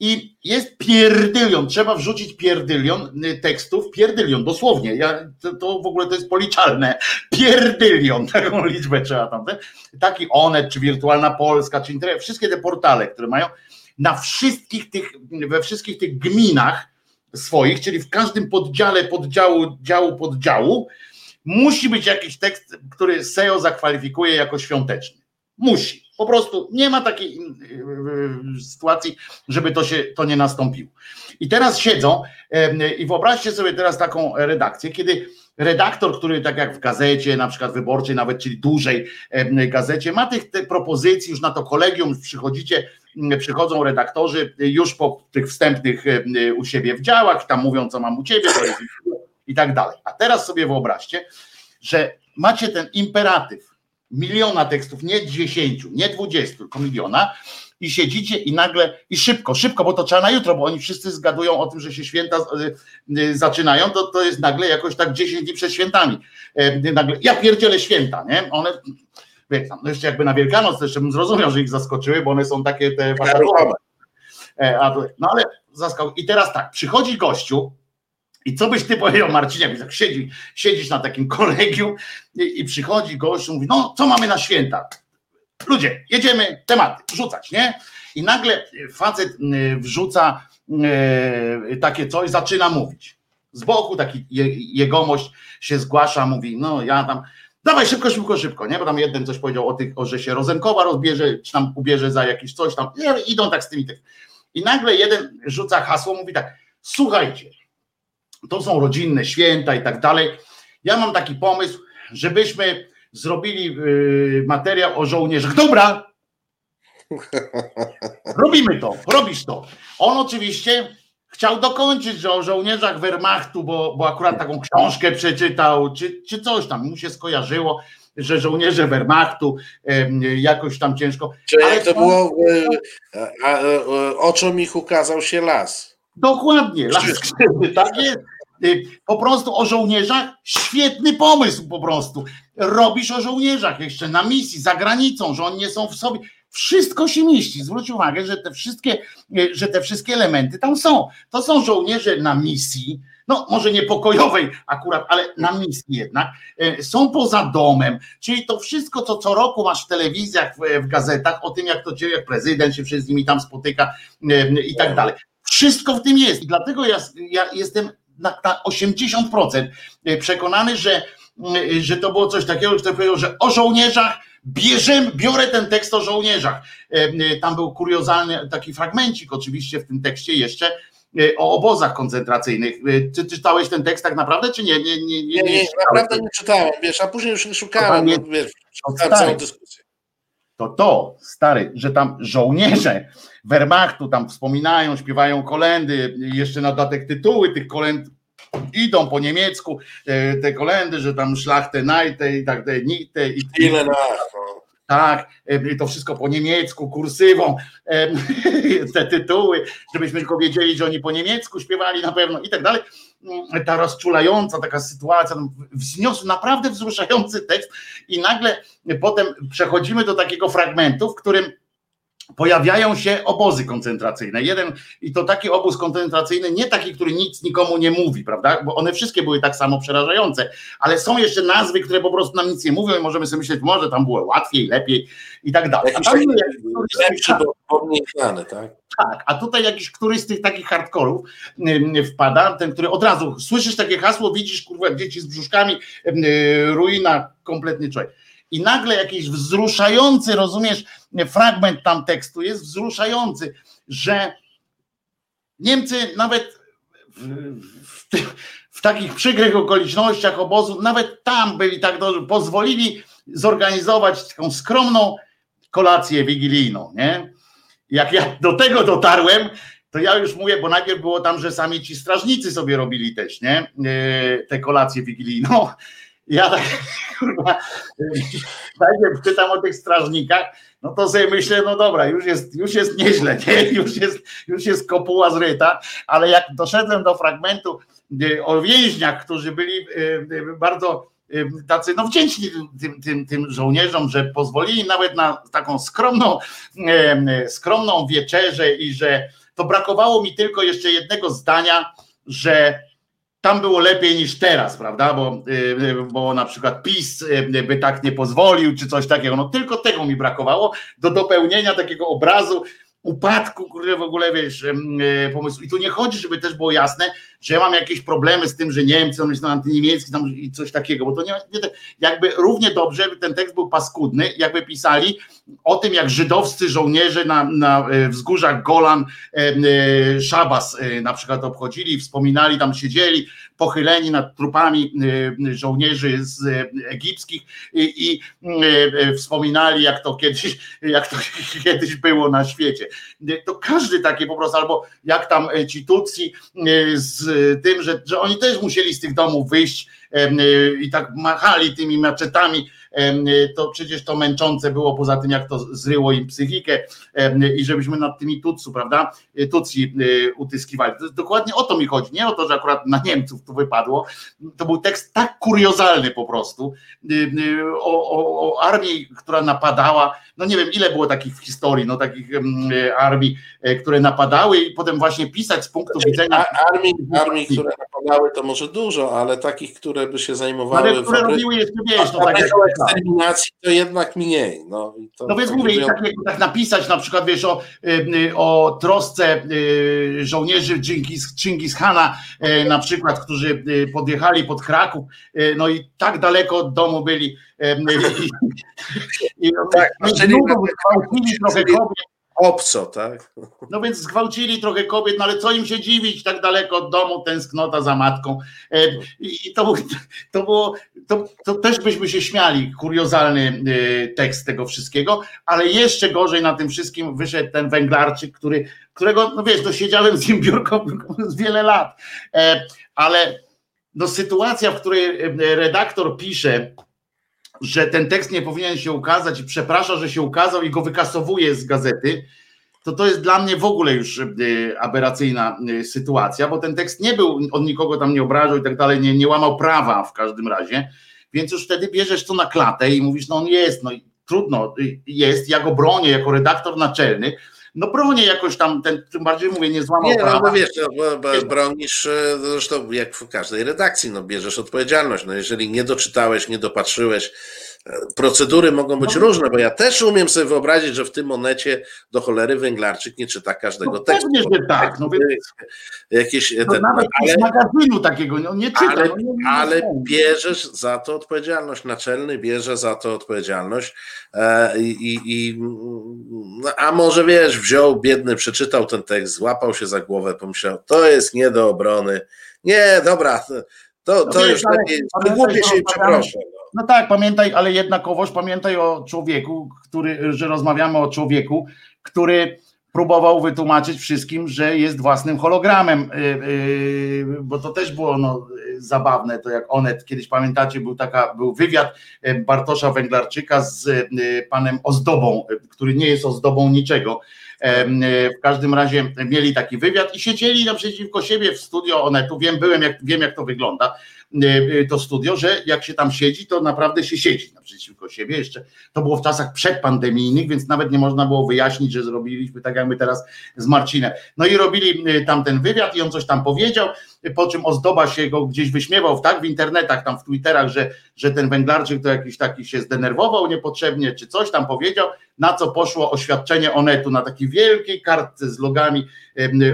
i jest pierdylion, trzeba wrzucić pierdylion y, tekstów, pierdylion, dosłownie, ja, to, to w ogóle to jest policzalne, pierdylion, taką liczbę trzeba tam, taki Onet, czy Wirtualna Polska, czy Internet, wszystkie te portale, które mają, na wszystkich tych, we wszystkich tych gminach swoich, czyli w każdym poddziale, poddziału, działu, poddziału, musi być jakiś tekst, który SEO zakwalifikuje jako świąteczny. Musi. Po prostu nie ma takiej y, y, sytuacji, żeby to się to nie nastąpiło. I teraz siedzą i wyobraźcie sobie teraz taką redakcję, kiedy redaktor, który tak jak w gazecie, na przykład wyborczej, nawet czyli dużej gazecie, ma tych, propozycji już na to kolegium, przychodzicie, przychodzą redaktorzy już po tych wstępnych u siebie w działach, tam mówią, co mam u ciebie, i tak dalej. A teraz sobie wyobraźcie, że macie ten imperatyw miliona tekstów, nie dziesięciu, nie dwudziestu, tylko miliona i siedzicie i nagle, i szybko, szybko, bo to trzeba na jutro, bo oni wszyscy zgadują o tym, że się święta y, y, zaczynają, to, to jest nagle jakoś tak 10 dni przed świętami. E, nagle, ja pierdzielę święta, nie? One, wie, no jeszcze jakby na Wielkanoc jeszcze bym zrozumiał, że ich zaskoczyły, bo one są takie te wakacjowe. E, no ale zaskał. I teraz tak, przychodzi gościu, i co byś ty powiedział, Marcinie, jak tak siedzi, siedzisz na takim kolegium i, i przychodzi gość, mówi, no co mamy na święta? Ludzie, jedziemy tematy, wrzucać, nie? I nagle facet y, wrzuca y, takie coś, zaczyna mówić. Z boku taki jegomość się zgłasza, mówi, no ja tam, dawaj szybko, szybko, szybko, nie? Bo tam jeden coś powiedział o tych, o, że się Rozenkowa rozbierze, czy tam ubierze za jakieś coś tam, idą tak z tymi. I nagle jeden rzuca hasło, mówi tak, słuchajcie, to są rodzinne święta i tak dalej. Ja mam taki pomysł, żebyśmy zrobili y, materiał o żołnierzach. Dobra, robimy to, robisz to. On oczywiście chciał dokończyć, że o żołnierzach Wehrmachtu, bo, bo akurat taką książkę przeczytał, czy, czy coś tam mu się skojarzyło, że żołnierze Wehrmachtu jakoś tam ciężko. Czyli Ale to było, e, e, oczom ich ukazał się las. Dokładnie, las krzywdy, tak jest. Y, po prostu o żołnierzach, świetny pomysł po prostu. Robisz o żołnierzach jeszcze na misji, za granicą, że oni nie są w sobie. Wszystko się mieści. Zwróć uwagę, że te wszystkie, y, że te wszystkie elementy tam są. To są żołnierze na misji, no może nie pokojowej akurat, ale na misji jednak, y, są poza domem, czyli to wszystko, co co roku masz w telewizjach, w, w gazetach, o tym, jak to dzieje, jak prezydent się z nimi tam spotyka i tak dalej. Wszystko w tym jest. I dlatego ja, ja jestem na, na 80% przekonany, że, że to było coś takiego, że powiedział, że o żołnierzach bierzemy, biorę ten tekst o żołnierzach. Tam był kuriozalny taki fragmencik oczywiście w tym tekście jeszcze o obozach koncentracyjnych. Czy czytałeś ten tekst tak naprawdę, czy nie? Nie, nie, nie, nie, nie naprawdę nie czytałem, wiesz, a później już szukałem, nie, wiesz, całą dyskusję to to, stary, że tam żołnierze Wehrmachtu tam wspominają, śpiewają kolendy, jeszcze na dodatek tytuły tych kolend idą po niemiecku, e, te kolendy, że tam szlachtę najte i tak dalej, nite i na tak, e, to wszystko po niemiecku, kursywą, e, te tytuły, żebyśmy tylko wiedzieli, że oni po niemiecku śpiewali na pewno i tak dalej. Ta rozczulająca taka sytuacja, wzniosł naprawdę wzruszający tekst i nagle potem przechodzimy do takiego fragmentu, w którym pojawiają się obozy koncentracyjne. Jeden i to taki obóz koncentracyjny, nie taki, który nic nikomu nie mówi, prawda? Bo one wszystkie były tak samo przerażające, ale są jeszcze nazwy, które po prostu nam nic nie mówią i możemy sobie myśleć, może tam było łatwiej, lepiej i tak dalej. A tam lepszy, bo mniej znany, tak? Tak, a tutaj jakiś któryś z tych takich hardkorów wpada, ten, który od razu słyszysz takie hasło, widzisz kurwa dzieci z brzuszkami, ruina, kompletny człowiek. I nagle jakiś wzruszający, rozumiesz, fragment tam tekstu jest wzruszający, że Niemcy nawet w, w, w takich przykrych okolicznościach obozu, nawet tam byli tak dobrze, pozwolili zorganizować taką skromną kolację wigilijną, nie? Jak ja do tego dotarłem, to ja już mówię, bo najpierw było tam, że sami ci strażnicy sobie robili też, nie? Yy, tę kolację wigilijną. Ja tak, kurwa, najpierw czytam o tych strażnikach, no to sobie myślę, no dobra, już jest, już jest nieźle, nie? Już, jest, już jest kopuła zryta, ale jak doszedłem do fragmentu yy, o więźniach, którzy byli yy, bardzo tacy no wdzięczni tym, tym, tym żołnierzom, że pozwolili nawet na taką skromną, skromną wieczerzę i że to brakowało mi tylko jeszcze jednego zdania, że tam było lepiej niż teraz, prawda? Bo, bo na przykład PiS by tak nie pozwolił, czy coś takiego. No tylko tego mi brakowało do dopełnienia takiego obrazu upadku, kurde, w ogóle wiesz, pomysłu. I tu nie chodzi, żeby też było jasne, że ja mam jakieś problemy z tym, że Niemcy, on jest antyniemiecki tam i coś takiego, bo to nie, nie jakby równie dobrze ten tekst był paskudny, jakby pisali o tym, jak żydowscy żołnierze na, na e, wzgórzach Golan e, e, Szabas na przykład obchodzili, wspominali, tam siedzieli pochyleni nad trupami żołnierzy z egipskich i, i wspominali, jak to kiedyś, jak to kiedyś było na świecie. To każdy taki po prostu, albo jak tam ci Tutsi z tym, że, że oni też musieli z tych domów wyjść i tak machali tymi maczetami to przecież to męczące było, poza tym jak to zryło im psychikę i żebyśmy nad tymi Tutsu, prawda, Tutsi e, utyskiwali. To dokładnie o to mi chodzi, nie o to, że akurat na Niemców tu wypadło. To był tekst tak kuriozalny po prostu e, e, o, o, o armii, która napadała, no nie wiem ile było takich w historii, no takich armii, które napadały i potem właśnie pisać z punktu znaczy, widzenia... Armii, armii, które napadały to może dużo, ale takich, które by się zajmowały... Ale które robiły jeszcze, wiesz, no tak jak eksterminacji to jednak mniej. No, to, no więc mówię, tak, tak napisać na przykład, wiesz, o, o trosce żołnierzy Chingis Hana na przykład, którzy podjechali pod Kraków, no i tak daleko od domu byli. I, i, tak, i, czyli trochę kobiet, obco, tak? No więc zgwałcili trochę kobiet, no ale co im się dziwić, tak daleko od domu, tęsknota za matką. E, I to, to było, to, to też byśmy się śmiali, kuriozalny e, tekst tego wszystkiego, ale jeszcze gorzej na tym wszystkim wyszedł ten węglarczyk, który, którego, no wiesz, to siedziałem z nim biurko z wiele lat, e, ale no sytuacja, w której redaktor pisze, że ten tekst nie powinien się ukazać i przeprasza, że się ukazał i go wykasowuje z gazety, to to jest dla mnie w ogóle już e, aberracyjna e, sytuacja, bo ten tekst nie był, on nikogo tam nie obrażał i tak dalej, nie, nie łamał prawa w każdym razie, więc już wtedy bierzesz to na klatę i mówisz, no on jest, no i trudno, y, jest, ja go bronię jako redaktor naczelny, no bronię jakoś tam, ten, tym bardziej mówię, nie złamał nie, prawa. No, bo wiesz, no, bronisz e, zresztą jak w każdej redakcji, no bierzesz odpowiedzialność, no jeżeli nie doczytałeś, nie dopatrzyłeś, Procedury mogą być no. różne, bo ja też umiem sobie wyobrazić, że w tym monecie do cholery węglarczyk nie czyta każdego no, tekstu. Pewnie, że tak. No, jakieś, no, ten, nawet ale, z magazynu takiego no, nie czyta. Ale, no, nie, ale bierzesz za to odpowiedzialność. Naczelny bierze za to odpowiedzialność e, i, i no, a może wiesz, wziął biedny, przeczytał ten tekst, złapał się za głowę, pomyślał, to jest nie do obrony. Nie, dobra, to, to no, już lepiej, głupie się i przeproszę. No. Tak, pamiętaj, ale jednakowoż pamiętaj o człowieku, który, że rozmawiamy o człowieku, który próbował wytłumaczyć wszystkim, że jest własnym hologramem, y, y, bo to też było no, zabawne, to jak Onet, kiedyś pamiętacie, był, taka, był wywiad y, Bartosza Węglarczyka z panem Ozdobą, który nie jest ozdobą niczego, W każdym razie mieli taki wywiad i siedzieli naprzeciwko siebie w studio Onetu. Wiem, byłem, jak, wiem jak to wygląda to studio, że jak się tam siedzi, to naprawdę się siedzi naprzeciwko siebie. Jeszcze to było w czasach przedpandemijnych, więc nawet nie można było wyjaśnić, że zrobiliśmy tak jak my teraz z Marcinem. No i robili tam ten wywiad i on coś tam powiedział, po czym ozdoba się go gdzieś wyśmiewał, tak, w internetach, tam w Twitterach, że, że ten węglarczyk to jakiś taki się zdenerwował niepotrzebnie, czy coś tam powiedział, na co poszło oświadczenie Onetu na takiej wielkiej kartce z logami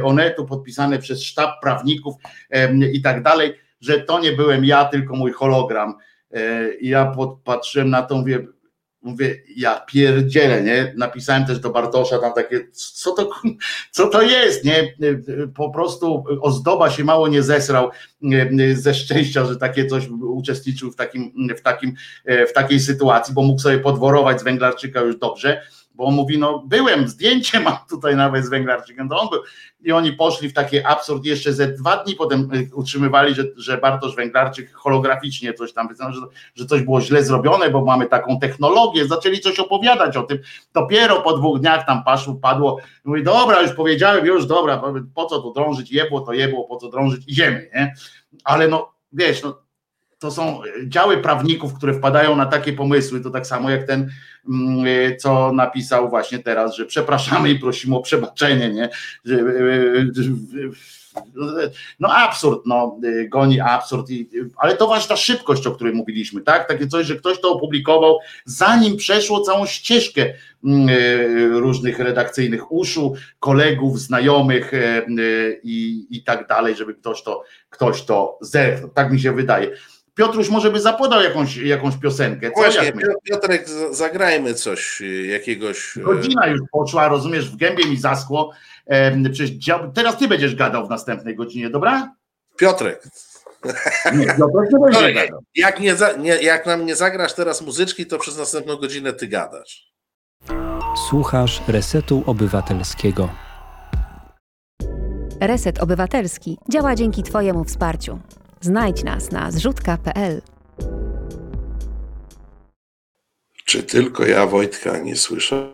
Onetu podpisane przez sztab prawników i tak dalej, że to nie byłem ja, tylko mój hologram. E, I ja podpatrzyłem na to, mówię, mówię, ja pierdzielę, nie? Napisałem też do Bartosza tam takie, co to, co to jest, nie? Po prostu ozdoba się mało nie zesrał e, ze szczęścia, że takie coś uczestniczył w takim, w takim, e, w takiej sytuacji, bo mógł sobie podworować z Węglarczyka już dobrze, bo on mówi, no byłem, zdjęcie mam tutaj nawet z Węglarczykiem, to on był. I oni poszli w taki absurd, jeszcze ze dwa dni potem y, utrzymywali, że, że Bartosz Węglarczyk holograficznie coś tam, że, że coś było źle zrobione, bo mamy taką technologię, zaczęli coś opowiadać o tym, dopiero po dwóch dniach tam paszło, padło, mówi, dobra, już powiedziałem, już dobra, po co tu drążyć, jebło to jebło, po co drążyć, idziemy, nie? Ale no, wiesz, no, to są działy prawników, które wpadają na takie pomysły, to tak samo jak ten, mm, y, co napisał właśnie teraz, że przepraszamy i prosimy o przebaczenie, nie? Y, no absurd, no, goni absurd, ale to właśnie ta szybkość, o której mówiliśmy, tak? Takie coś, że ktoś to opublikował, zanim przeszło całą ścieżkę mm, różnych redakcyjnych uszu, kolegów, znajomych i, i tak dalej, żeby ktoś to, ktoś to zerknął. Tak mi się wydaje. Piotruś może by zapodał jakąś, jakąś piosenkę. Co Właśnie, Piotrek, zagrajmy coś, y, jakiegoś... Y, Godzina już poszła, rozumiesz, w gębie mi zaschło. Przecież teraz ty będziesz gadał w następnej godzinie, dobra? Piotrek. Nie, Piotrek nie będzie gadał. Jak, nie, nie, jak nam nie zagrasz teraz muzyczki, to przez następną godzinę ty gadasz. Słuchasz Resetu Obywatelskiego. Reset Obywatelski działa dzięki Twojemu wsparciu. Znajdź nas na zrzutka.pl. Czy tylko ja Wojtka nie słyszę?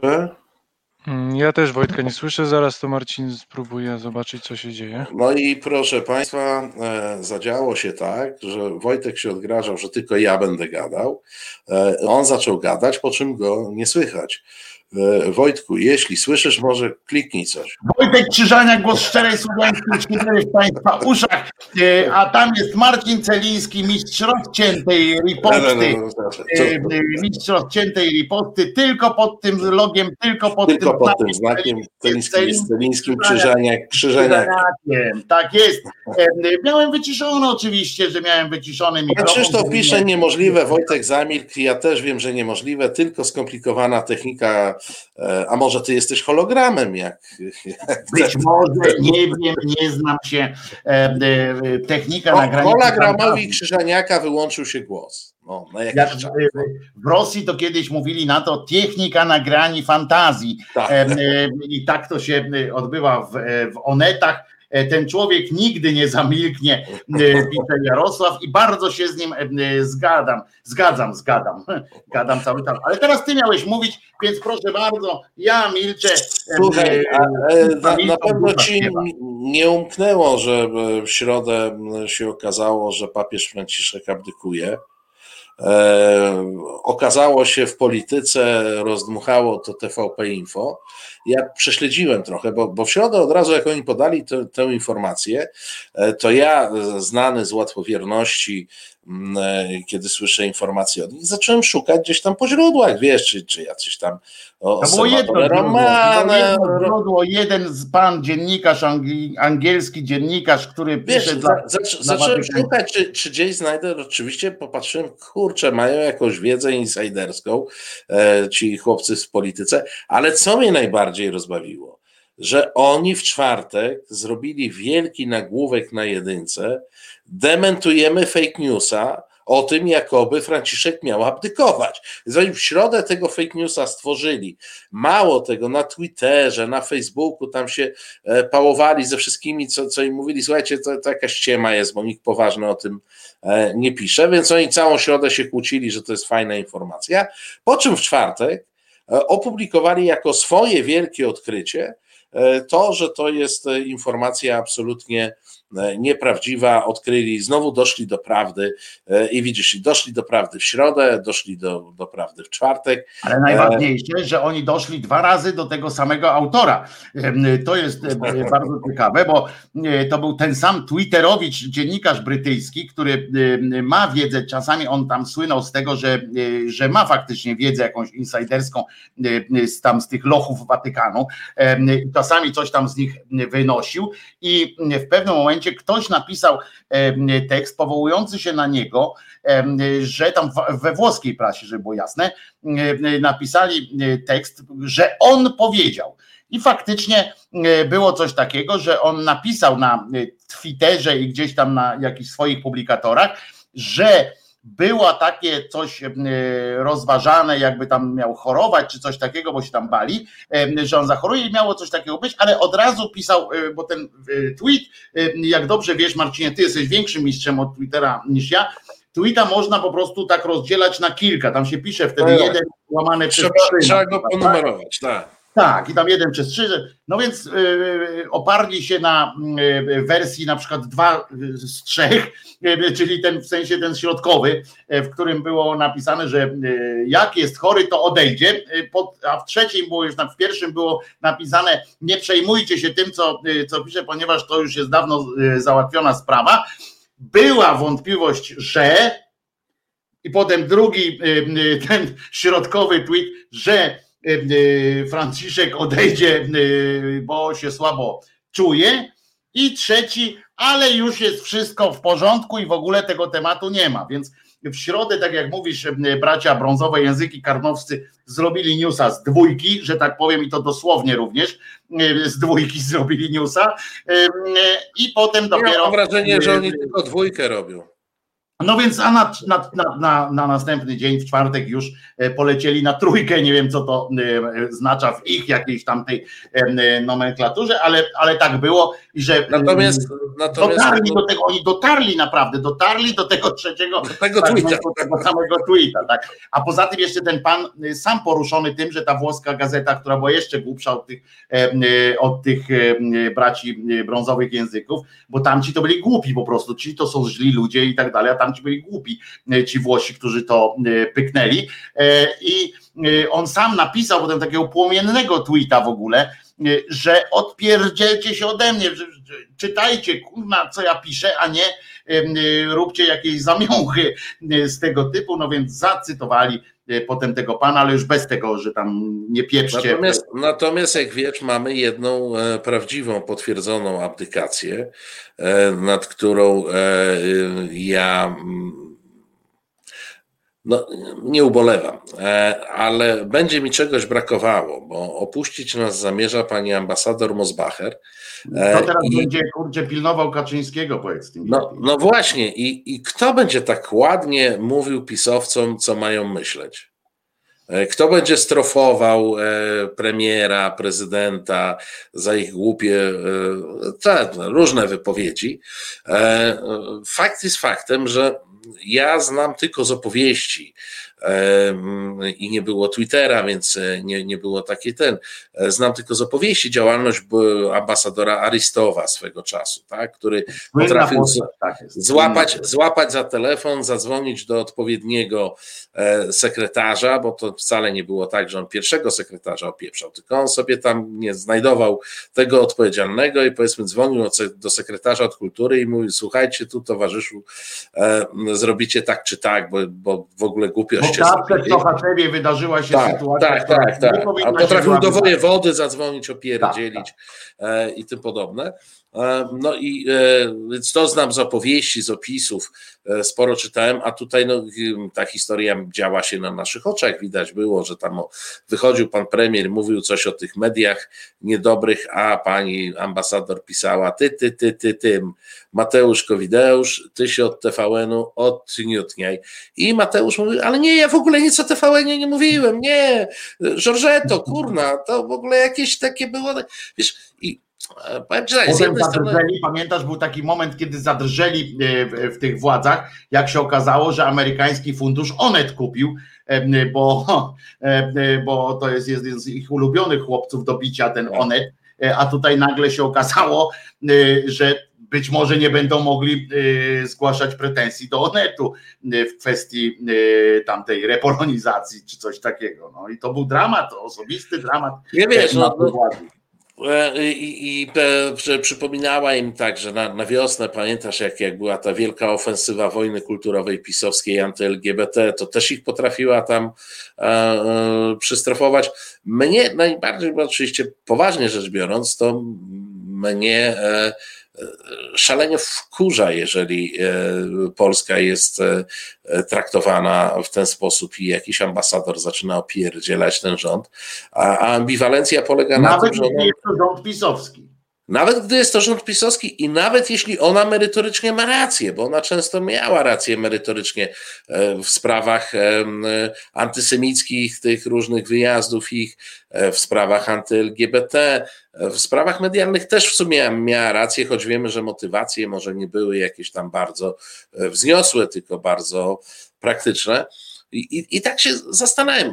Mm, ja też Wojtka nie słyszę, zaraz to Marcin spróbuje zobaczyć, co się dzieje. No i proszę Państwa, e, zadziało się tak, że Wojtek się odgrażał, że tylko ja będę gadał. E, on zaczął gadać, po czym go nie słychać. E, Wojtku, jeśli słyszysz, może kliknij coś. Wojtek Krzyżaniak, głos szczerej słowiańskiej w Państwa uszach, e, a tam jest Marcin Celiński, mistrz rozciętej riposty. No, no, no, e, mistrz rozciętej riposty, tylko pod tym logiem, tylko pod tylko tym, pod tym znakiem Celińskim, Celińskim Krzyżaniak, Krzyżaniak. Tak jest. Miałem wyciszony oczywiście, że miałem wyciszony mikrofon. Krzysztof pisze niemożliwe, Wojtek zamilkł, ja też wiem, że niemożliwe, tylko skomplikowana technika a może ty jesteś hologramem, jak. Być może, nie wiem, nie znam się. E, e, technika nagrania. Hologramowi Krzyżaniaka wyłączył się głos. No, jak w Rosji to kiedyś mówili na to technika nagrani fantazji. Tak. I tak to się odbywa w, w onetach E, ten człowiek nigdy nie zamilknie, e, pisze Jarosław i bardzo się z nim e, zgadzam, zgadzam, zgadzam, gadam cały czas. Ale teraz ty miałeś mówić, więc proszę bardzo, ja milczę. Słuchaj, na, na pewno ci nie umknęło, że w środę się okazało, że papież Franciszek abdykuje. E, okazało się w polityce, rozdmuchało to TVP Info. Ja prześledziłem trochę, bo, bo w środę od razu, jak oni podali tę, tę informację, e, to ja, znany z łatwowierności, e, kiedy słyszę informacje od nich, zacząłem szukać gdzieś tam po źródłach, wiesz, czy, czy jacyś tam o, to było jedno źródło, jeden z pan dziennikarz, angielski dziennikarz, który wiesz, pisze za, za, zacząłem szukać, czy, czy gdzieś znajdę, oczywiście popatrzyłem, kurczę, mają jakąś wiedzę insiderską e, ci chłopcy w polityce, ale co mnie najbardziej rozbawiło, że oni w czwartek zrobili wielki nagłówek na jedynce, dementujemy fake newsa o tym, jakoby Franciszek miał abdykować. Zanim w środę tego fake newsa stworzyli, mało tego, na Twitterze, na Facebooku, tam się e, pałowali ze wszystkimi, co, co im mówili, słuchajcie, to, to jakaś ściema jest, bo nikt poważny o tym e, nie pisze, więc oni całą środę się kłócili, że to jest fajna informacja, po czym w czwartek e, opublikowali jako swoje wielkie odkrycie, to, że to jest informacja absolutnie nieprawdziwa, odkryli, znowu doszli do prawdy i widzisz, doszli do prawdy w środę, doszli do, do prawdy w czwartek. Ale najważniejsze, że oni doszli dwa razy do tego samego autora. To jest bardzo ciekawe, bo to był ten sam Twitterowicz, dziennikarz brytyjski, który ma wiedzę, czasami on tam słynął z tego, że, że ma faktycznie wiedzę jakąś insiderską z tam z tych lochów Watykanu. Czasami coś tam z nich wynosił i w pewnym momencie ktoś napisał tekst powołujący się na niego, że tam we włoskiej prasie, żeby było jasne, napisali tekst, że on powiedział. I faktycznie było coś takiego, że on napisał na Twitterze i gdzieś tam na jakichś swoich publikatorach, że było takie coś rozważane, jakby tam miał chorować, czy coś takiego, bo się tam bali, że on zachoruje i miało coś takiego być, ale od razu pisał, bo ten tweet, jak dobrze wiesz, Marcinie, ty jesteś większym mistrzem od Twittera niż ja. Tweeta można po prostu tak rozdzielać na kilka. Tam się pisze wtedy no jeden łamany przez trzeba, trzeba go ponumerować, tak. Tak, i tam jeden przez trzy. No więc yy, oparli się na yy, wersji na przykład dwa z trzech, yy, czyli ten w sensie ten środkowy, w którym było napisane, że jak jest chory, to odejdzie, pod, a w trzecim było już, w pierwszym było napisane, nie przejmujcie się tym, co, co pisze, ponieważ to już jest dawno załatwiona sprawa. Była wątpliwość, że i potem drugi ten środkowy tweet, że Franciszek odejdzie, bo się słabo czuje. I trzeci, ale już jest wszystko w porządku i w ogóle tego tematu nie ma. Więc w środę, tak jak mówisz, bracia brązowe języki karnowscy zrobili newsa z dwójki, że tak powiem, i to dosłownie również z dwójki zrobili newsa. I potem dopiero. Ja mam wrażenie, że oni tylko dwójkę robią. No więc a na, na, na, na, następny dzień, w czwartek już e, polecieli na trójkę, nie wiem co to e, znacza w ich jakiejś tamtej e, nomenklaturze, ale, ale tak było i że natomiast, natomiast dotarli do tego, oni dotarli naprawdę, dotarli do tego trzeciego do tego tweeta. Tego samego tweeta, tak. A poza tym jeszcze ten pan sam poruszony tym, że ta włoska gazeta, która była jeszcze głupsza od tych, od tych braci brązowych języków, bo tamci to byli głupi po prostu, ci to są źli ludzie i tak dalej, a tam ci byli głupi, e, ci Włosi, którzy to e, pyknęli. E, I on sam napisał potem takiego płomiennego tweeta w ogóle, że odpierdzielcie się ode mnie, czytajcie kurna co ja piszę, a nie róbcie jakieś zamiąchy z tego typu, no więc zacytowali potem tego pana, ale już bez tego, że tam nie pieprzcie. Natomiast, natomiast jak wiesz, mamy jedną prawdziwą, potwierdzoną aplikację, nad którą ja no, nie ubolewam, ale będzie mi czegoś brakowało, bo opuścić nas zamierza pani ambasador Mosbacher. No teraz I, będzie kurczę pilnował Kaczyńskiego, powiedz tym. No, no właśnie, i, i kto będzie tak ładnie mówił pisowcom, co mają myśleć? Kto będzie strofował premiera, prezydenta za ich głupie, te, różne wypowiedzi? Fakt jest faktem, że ja znam tylko z opowieści i nie było Twittera, więc e, nie, nie było takiej ten. E, znam tylko z opowieści działalność ambasadora Arystowa swego czasu, tak, który potrafił tak złapać, złapać za telefon, zadzwonić do odpowiedniego sekretarza, bo to wcale nie było tak, że on pierwszego sekretarza opieprzał, tylko on sobie tam nie znajdował tego odpowiedzialnego i powiedzmy dzwonił do sekretarza od kultury i mówił, słuchajcie tu towarzyszu, zrobicie tak czy tak, bo, bo w ogóle głupio Zawsze w Sochaczewie wydarzyła się tak, sytuacja. Tak, tak, tak. A potrafił do wojewody zadzwonić, opierdzielić tak, tak. i tym podobne. E, no i e, więc to znam z opowieści, z opisów, e, sporo czytałem, a tutaj no, ta historia działa się na naszych oczach. Widać było, że tam wychodził pan premier, mówił coś o tych mediach niedobrych, a pani ambasador pisała ty, ty, ty, ty, tym. Mateusz Kowideusz, ty się od TVN-u odniutniaj. I Mateusz mówi, ale nie, ja w ogóle nic o TVN-ie nie mówiłem, nie, Żorżeto, kurna, to w ogóle jakieś takie było, wiesz, i Powiem ci tak, z jednej strony... Pamiętasz, był taki moment, kiedy zadrżeli e, w, tych władzach, jak się okazało, że amerykański fundusz Onet kupił, bo, bo to jest jeden z ich ulubionych chłopców do bicia, ten Onet a tutaj nagle się okazało, że być może nie będą mogli zgłaszać pretensji do Onetu w kwestii tamtej repolonizacji czy coś takiego. No i to był dramat, osobisty dramat. Nie wiesz, no, E, I, i że przypominała im tak, że na, na wiosnę, pamiętasz, jak, jak była ta wielka ofensywa wojny kulturowej pisowskiej anty-LGBT, to też ich potrafiła tam e, e, przystrofować. Mnie najbardziej, bo oczywiście poważnie rzecz biorąc, to mnie e, szalenie wkurza, jeżeli e, Polska jest e, traktowana w ten sposób i jakiś ambasador zaczyna opierdzielać ten rząd, a ambiwalencja polega Nawet na tym, że... Nawet jest to rząd pisowski. Nawet gdy jest to rząd pisowski i nawet jeśli ona merytorycznie ma rację, bo ona często miała rację merytorycznie w sprawach antysemickich, tych różnych wyjazdów ich, w sprawach anty-LGBT, w sprawach medialnych też w sumie miała rację, choć wiemy, że motywacje może nie były jakieś tam bardzo e, wzniosłe, tylko bardzo praktyczne. I, i, i tak się zastanawiam.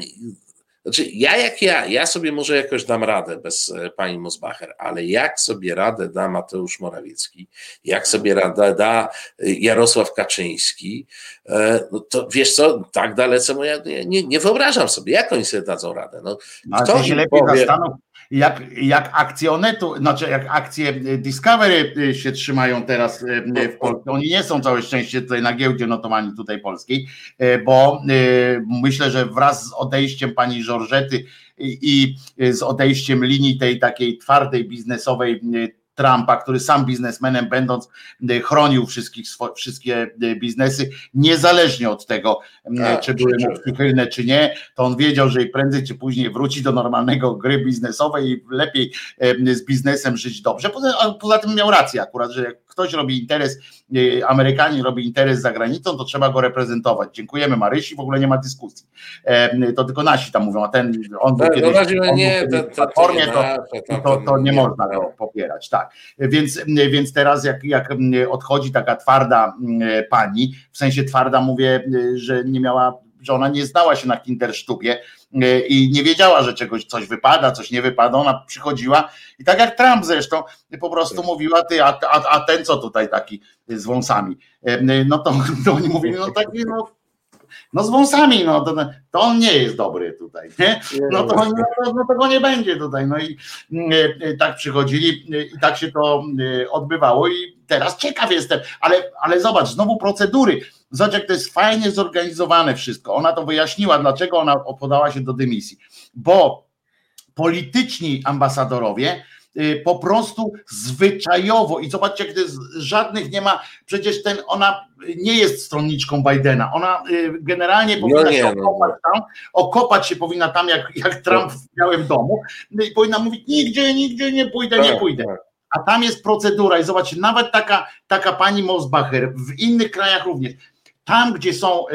Znaczy, ja jak ja, ja sobie może jakoś dam radę bez e, pani Mosbacher, ale jak sobie radę da Mateusz Morawiecki, jak sobie radę da e, Jarosław Kaczyński, no to wiesz co, tak dalece, bo ja nie, nie wyobrażam sobie, jak oni sobie dadzą radę. No, kto się lepiej powie, zastanów, jak, jak akcje Onetu, znaczy jak akcje Discovery y, się trzymają teraz y, w Polsce. Oni nie są całe szczęście tutaj na giełdzie notowani tutaj polskiej, bo myślę, że wraz z odejściem pani Żorżety i z odejściem linii tej takiej twardej biznesowej Trumpa, który sam biznesmenem będąc e, chronił wszystkich, wszystkie e, biznesy, niezależnie od tego, tak, czy były mu przychylne, czy nie, to on wiedział, że prędzej czy później wróci do normalnego gry biznesowej i lepiej z biznesem żyć dobrze. Poza, poza tym miał rację akurat, że jak ktoś robi interes, e, Amerykanin robi interes za granicą, to trzeba go reprezentować. Dziękujemy Marysi, w ogóle nie ma dyskusji. To tylko nasi tam mówią, a ten, on był tak, no, kiedyś, on nie, był kiedyś w platformie, to, to, to nie można go popierać. Tak. Więc, więc teraz jak, jak odchodzi taka twarda pani, w sensie twarda mówię, że nie miała że ona nie znała się na Kindersztubie i nie wiedziała, że czegoś coś wypada, coś nie wypada. Ona przychodziła i tak jak Trump zresztą, po prostu mówiła, ty, a, a, a ten co tutaj taki z wąsami? No to, to oni mówili, no taki, no no z wąsami, no to, to on nie jest dobry tutaj, nie? No to, no, to, no to go nie będzie tutaj. No i tak przychodzili i tak się to odbywało i teraz ciekaw jestem, ale, ale zobacz, znowu procedury. Zobacz, jak to jest fajnie zorganizowane wszystko. Ona to wyjaśniła, dlaczego ona podała się do dymisji. Bo polityczni ambasadorowie Y, po prostu zwyczajowo i zobaczcie, jak to jest, żadnych nie ma, przecież ten, ona nie jest stronniczką Bidena, ona y, generalnie no powinna no nie, się okopać tam, okopać się powinna tam jak, jak Trump w Białym Domu no i powinna mówić nigdzie, nigdzie nie pójdę, tak, nie pójdę. Tak. A tam jest procedura i zobaczcie, nawet taka, taka pani Mosbacher, w innych krajach również, tam, gdzie są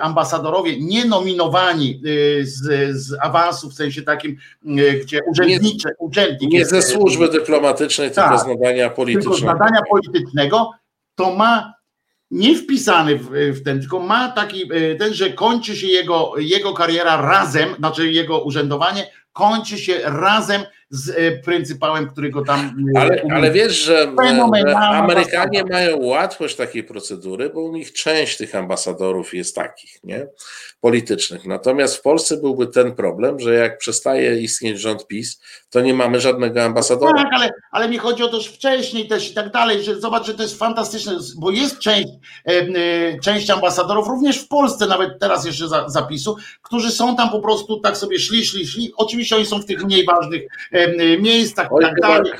ambasadorowie nienominowani y, z, z awansu, w sensie takim, y, gdzie urzędnicze, urzędnik Nie ze służby dyplomatycznej, tak, tylko z nadania politycznego. Tylko z nadania politycznego, to ma nie wpisany w, w, ten, tylko ma taki ten, że kończy się jego, jego kariera razem, znaczy jego urzędowanie kończy się razem z e, pryncypałem, którego tam. E, ale, ale wiesz, że, że Amerykanie mają łatwość takiej procedury, bo u nich część tych ambasadorów jest takich, nie? Politycznych. Natomiast w Polsce byłby ten problem, że jak przestaje istnieć rząd PiS, to nie mamy żadnego ambasadora. Tak, ale, ale mi chodzi o to, że wcześniej też i tak dalej, że zobacz, że to jest fantastyczne, bo jest część, e, część ambasadorów, również w Polsce, nawet teraz jeszcze za, zapisu, którzy są tam po prostu tak sobie szli, szli, szli. Oczywiście oni są w tych mniej ważnych miejscach i tak dalej.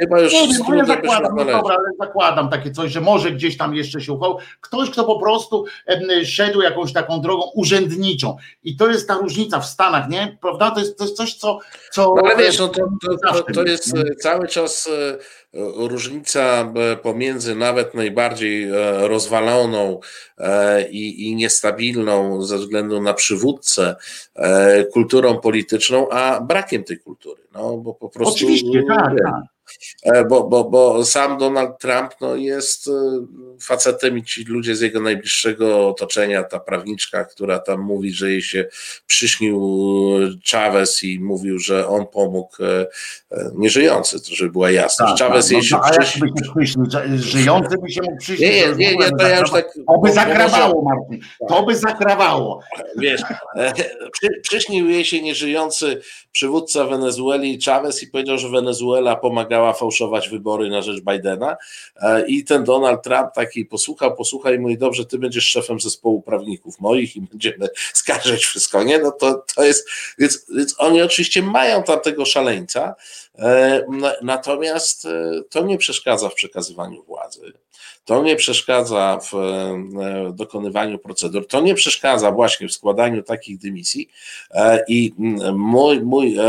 Chyba już nie wiem, ja zakładam, no dobra, ale zakładam takie coś, że może gdzieś tam jeszcze się uchwał. Ktoś, kto po prostu szedł jakąś taką drogą urzędniczą. I to jest ta różnica w Stanach, nie? Prawda? To jest, to jest coś, co. co no ale wiesz, no to, to, to, jest nie? cały czas e, różnica e, pomiędzy nawet najbardziej e, rozwaloną i, i niestabilną ze względu na przywódcę kulturą polityczną, a brakiem tej kultury. No bo po prostu. Oczywiście, tak, tak. E, bo, bo, bo sam Donald Trump no, jest e, facetem i ci ludzie z jego najbliższego otoczenia, ta prawniczka, która tam mówi, że jej się przyśnił Chavez i mówił, że on pomógł nieżyjący, żeby była jasność. Tak, Chavez tak, jej no, się to, a jak przyśnił. się? Żyjący by się mógł przyśnić? Nie, nie, nie, nie, to ja już tak. To by zakrawało, Martin. To by zakrawało. Wiesz, e, przy, przyśnił jej się nieżyjący przywódca Wenezueli Chavez i powiedział, że Wenezuela pomagała fałszować wybory na rzecz Bidena E, i ten Donald Trump taki posłuchał, posłuchaj i mówi, dobrze, ty będziesz szefem zespołu prawników moich i będziemy skarżyć wszystko, nie? No to, to jest, więc, więc oni oczywiście mają tam tego szaleńca, e, natomiast e, to nie przeszkadza w przekazywaniu władzy. To nie przeszkadza w e, dokonywaniu procedur, to nie przeszkadza właśnie w składaniu takich dymisji. E, i mój, mój, e,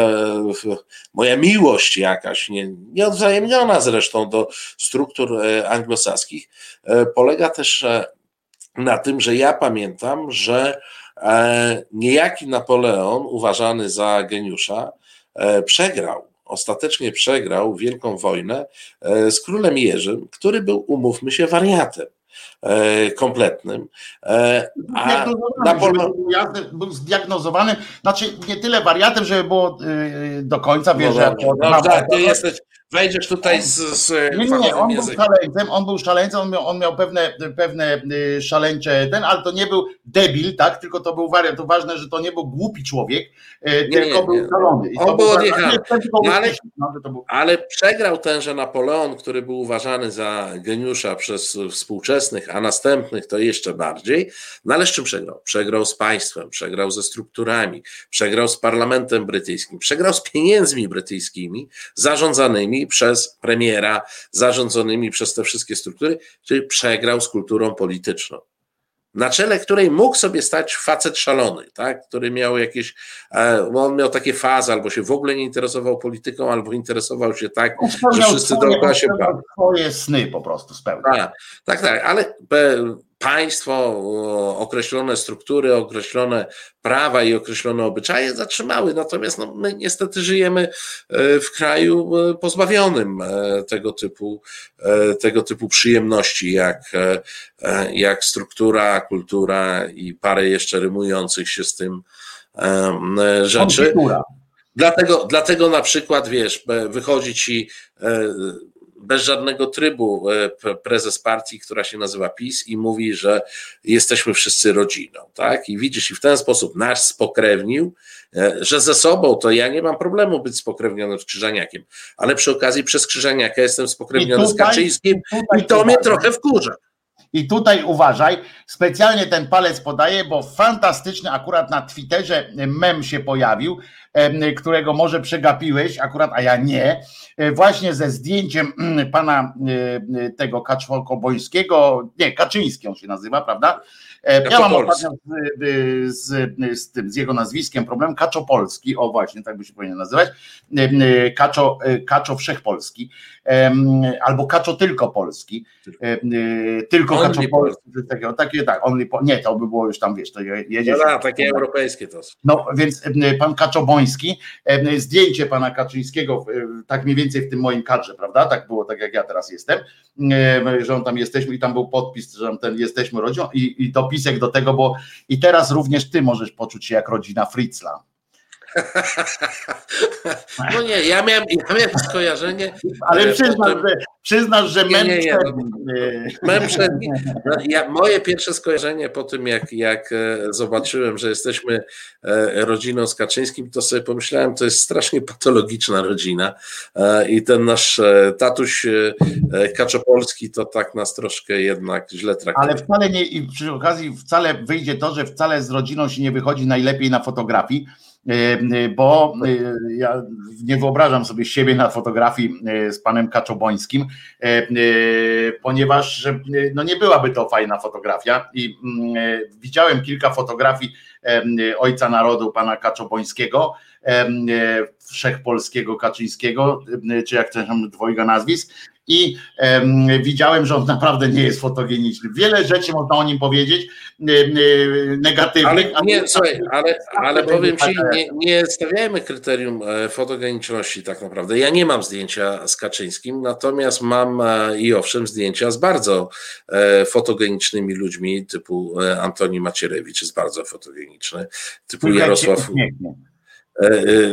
w- moja miłość jakaś, nie, nieodwzajemniona zresztą do struktur e, anglosaskich, e, polega też e, na tym, że ja pamiętam, że e, niejaki Napoleon, uważany za geniusza, e, przegrał ostatecznie przegrał wielką wojnę e, z królem Jerzym, który był, umówmy się, wariatem e, kompletnym. E, A Napoleon, był zdiagnozowany, znaczy nie tyle wariatem, żeby było yy, do końca, wiesz, no, no, tak, ty jesteś, wejdziesz tutaj z, z Nie, nie, nie, on był językiem. szaleńcem, on był szaleńcem, on miał, on miał pewne, pewne y, szaleńcze ten, ale to nie był debil, tak, tylko to był wariant, to ważne, że to nie był głupi człowiek, y, Nie, tylko nie, był szalony. I On był był- odjechany. ale- był- Ale przegrał tenże Napoleon, który był uważany za geniusza przez współczesnych, a następnych to jeszcze bardziej. No ale z czym przegrał? Przegrał z państwem, przegrał ze strukturami, przegrał z parlamentem brytyjskim, przegrał z pieniędzmi brytyjskimi zarządzanymi przez premiera, zarządzanymi przez te wszystkie struktury, czyli przegrał z kulturą polityczną. Na czele której mógł sobie stać facet szalony, tak? który miał jakieś, e, on miał takie fazy, albo się w ogóle nie interesował polityką, albo interesował się tak, spełniał wszyscy dookoła się spełniał Swoje sny po prostu spełniał. tak, tak, tak, ale państwo, określone struktury, określone prawa i określone obyczaje zatrzymały. Natomiast no, my niestety żyjemy e, w kraju e, pozbawionym e, tego typu, tego typu przyjemności, jak, jak struktura, kultura i parę jeszcze rymujących się z tym rzeczy. Dlatego, dlatego na przykład, wiesz, wychodzi ci bez żadnego trybu e, prezes partii, która się nazywa PiS i mówi, że jesteśmy wszyscy rodziną, tak? I widzisz, i w ten sposób nas spokrewnił, e, że ze sobą to ja nie mam problemu być spokrewnionym z Krzyżaniakiem, ale przy okazji przez Krzyżaniaka jestem spokrewniony I z tutaj- Kaczyńskim Tutaj i to mnie uważaj. trochę wkurza. I tutaj uważaj, specjalnie ten palec podaję, bo fantastyczny akurat na Twitterze mem się pojawił, którego może przegapiłeś, akurat, a ja nie, e, właśnie ze zdjęciem mm, pana e, tego Kaczmarko-Bońskiego, nie, Kaczyński on się nazywa, prawda? E, Ja mam ostatnio z, z, z, tym, z jego nazwiskiem problem, Kaczopolski, o właśnie, tak by się powinien nazywać, e, Kaczo, e, Kaczo Wszechpolski, albo Kaczo Tylko Polski, e, tylko Only takiego, takie tak, only, po- nie, to by było już tam, wiesz, to je- jedzie No, da, takie europejskie to są. no więc pan Kaczoboński, zdjęcie pana Kaczyńskiego, tak mniej więcej w tym moim kadrze, prawda? Tak było, tak jak ja teraz jestem, em, że on tam jesteśmy i tam był podpis, że on ten jesteśmy rodziną i, i dopisek do tego, bo i teraz również ty możesz poczuć się jak rodzina Fritzla. No nie, ja miałem, ja miałem skojarzenie, Ale E, przyznasz, że, przyznasz, że Nie, nie, nie, no- e, Mem przed nim. No, Ja, moje pierwsze skojarzenie po tym, jak, jak e, zobaczyłem, że jesteśmy e, rodziną z Kaczyńskim, to sobie pomyślałem, to jest strasznie patologiczna rodzina E, i ten nasz e, tatuś e, e, Kaczopolski to tak nas troszkę jednak źle traktuje. Ale wcale nie, i przy okazji wcale wyjdzie to, że wcale z rodziną się nie wychodzi najlepiej na fotografii, e, e, bo e, ja nie wyobrażam sobie siebie na fotografii z panem Kaczobońskim, ponieważ no nie byłaby to fajna fotografia i mm, widziałem kilka fotografii ojca narodu, pana Kaczobońskiego, wszechpolskiego Kaczyńskiego, czy jak tam dwojga nazwisk i em, widziałem, że on naprawdę nie jest fotogeniczny. Wiele rzeczy można o nim powiedzieć negatywnych. Ale nie, to- słuchaj, ale, ale będzie powiem ci, taka- nie, nie stawiajmy kryterium e, fotogeniczności tak naprawdę. Ja nie mam zdjęcia z Kaczyńskim, natomiast mam e, i owszem zdjęcia z bardzo e, fotogenicznymi ludźmi, typu Antoni Macierewicz jest bardzo fotogeniczny, typu się Jarosław, uśmiechnie. e, e,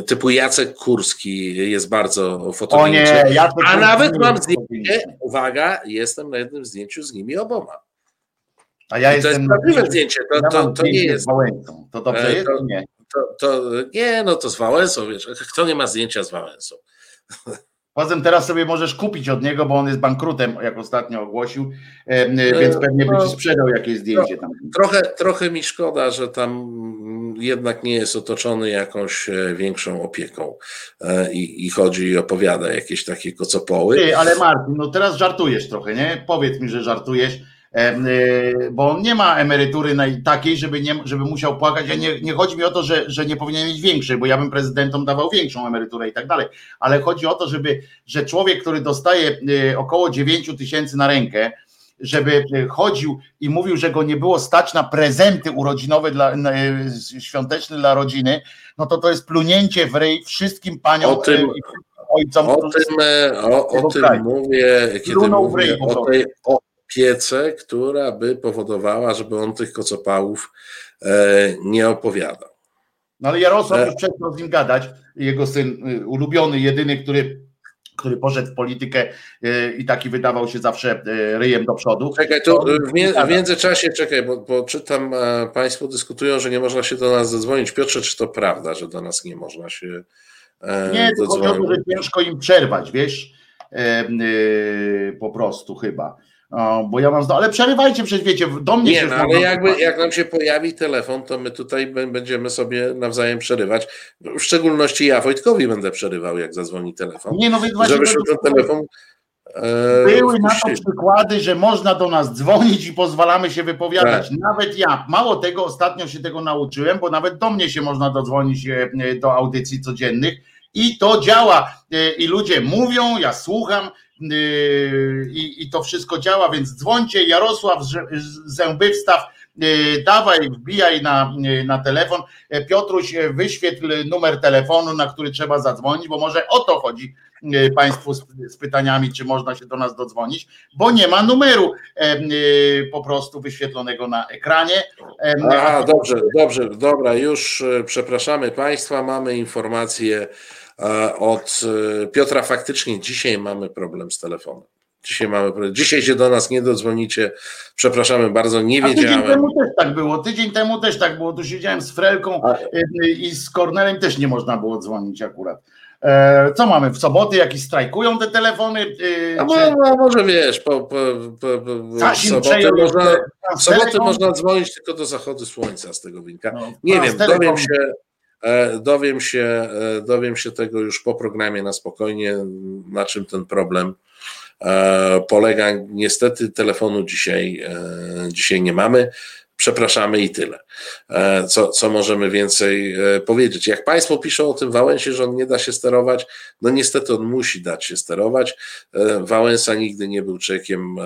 typu Jacek Kurski jest bardzo O fotogeniczny. nie, ja A nawet mam zdjęcie, uwaga, jestem na jednym zdjęciu z nimi oboma. A ja I to jest jestem prawdziwe zdjęcie, to, ja to, to nie jest Wałęsą. To dobrze E, jest? to- Nie. To, to nie, no to z Wałęsą, wiesz, kto nie ma zdjęcia z Wałęsą? Poza tym teraz sobie możesz kupić od niego, bo on jest bankrutem, jak ostatnio ogłosił, em, więc pewnie by no, ci sprzedał jakieś zdjęcie tam. Trochę, trochę mi szkoda, że tam jednak nie jest otoczony jakąś e, większą opieką e, i, i chodzi i opowiada jakieś takie kocopoły. Ty, ale Martin, no teraz żartujesz trochę, nie? Powiedz mi, że żartujesz, bo on nie ma emerytury takiej, żeby, nie, żeby musiał płakać. Ja nie, nie chodzi mi o to, że, że nie powinien mieć większej, bo ja bym prezydentom dawał większą emeryturę i tak dalej, ale chodzi o to, żeby, że człowiek, który dostaje y, około 9 tysięcy na rękę, żeby chodził i mówił, że go nie było stać na prezenty urodzinowe dla, na, świąteczne dla rodziny, no to to jest plunięcie w ryj wszystkim paniom O tym- ojcom. O tym, e, o, o tym kraju. mówię, kiedy Plunął ryj mówię po o opiece, która by powodowała, żeby on tych kocopałów e, nie opowiadał. No ale Jarosław E. już przestał z nim gadać, jego syn y, ulubiony, jedyny, który, który poszedł w politykę y, i taki wydawał się zawsze ryjem do przodu. Czekaj, To w, międzyczasie, czekaj, bo, bo czytam, e, Państwo dyskutują, że nie można się do nas zadzwonić. Piotrze, czy to prawda, że do nas nie można się e, Nie, to chodzi o to, dodzwonić? że ciężko im przerwać, wiesz, e, y, po prostu chyba. Bo ja mam, ale przerywajcie, przecież wiecie, do mnie Nie, się no, ale jakby, jak nam się pojawi telefon, to my tutaj będziemy sobie nawzajem przerywać. W szczególności ja Wojtkowi będę przerywał, jak zadzwoni telefon. Nie, no właśnie Żebyśmy to- ten telefon e, Były na to przykłady, że można do nas dzwonić i pozwalamy się wypowiadać. Tak. Nawet ja. Mało tego, ostatnio się tego nauczyłem, bo nawet do mnie się można dodzwonić e, e, do audycji codziennych i to działa. I ludzie mówią, ja słucham i, i to wszystko działa, więc dzwońcie. Jarosław z z Zębywstaw, e, dawaj, wbijaj na, e, na telefon. Piotruś, wyświetl numer telefonu, na który trzeba zadzwonić, bo może o to chodzi Państwu z, z pytaniami, czy można się do nas dodzwonić, bo nie ma numeru po prostu wyświetlonego na ekranie. Aha, dobrze, dobrze, dobra, już przepraszamy Państwa, mamy informację od e, Piotra, faktycznie dzisiaj mamy problem z telefonem. Dzisiaj mamy problem. Dzisiaj się do nas nie dodzwonicie. Przepraszamy bardzo, nie A tydzień temu też tak było, tydzień temu też tak było, tu siedziałem z Frelką A- e, i z Kornelem też nie można było dzwonić akurat. E, Co mamy, w soboty jakieś strajkują te telefony? e, A czy- mo, no, może wiesz, po, po, po, po, sobotę, można, w sobotę można dzwonić tylko do zachodu słońca z tego winka. No, Nie wiem, dowiem się, e, dowiem się, e, dowiem się tego już po programie na spokojnie, na czym ten problem e, polega. Niestety telefonu dzisiaj, e, dzisiaj nie mamy. Przepraszamy i tyle. E, Co, co możemy więcej e, powiedzieć? Jak Państwo piszą o tym Wałęsie, że on nie da się sterować, no niestety on musi dać się sterować. E, Wałęsa nigdy nie był człowiekiem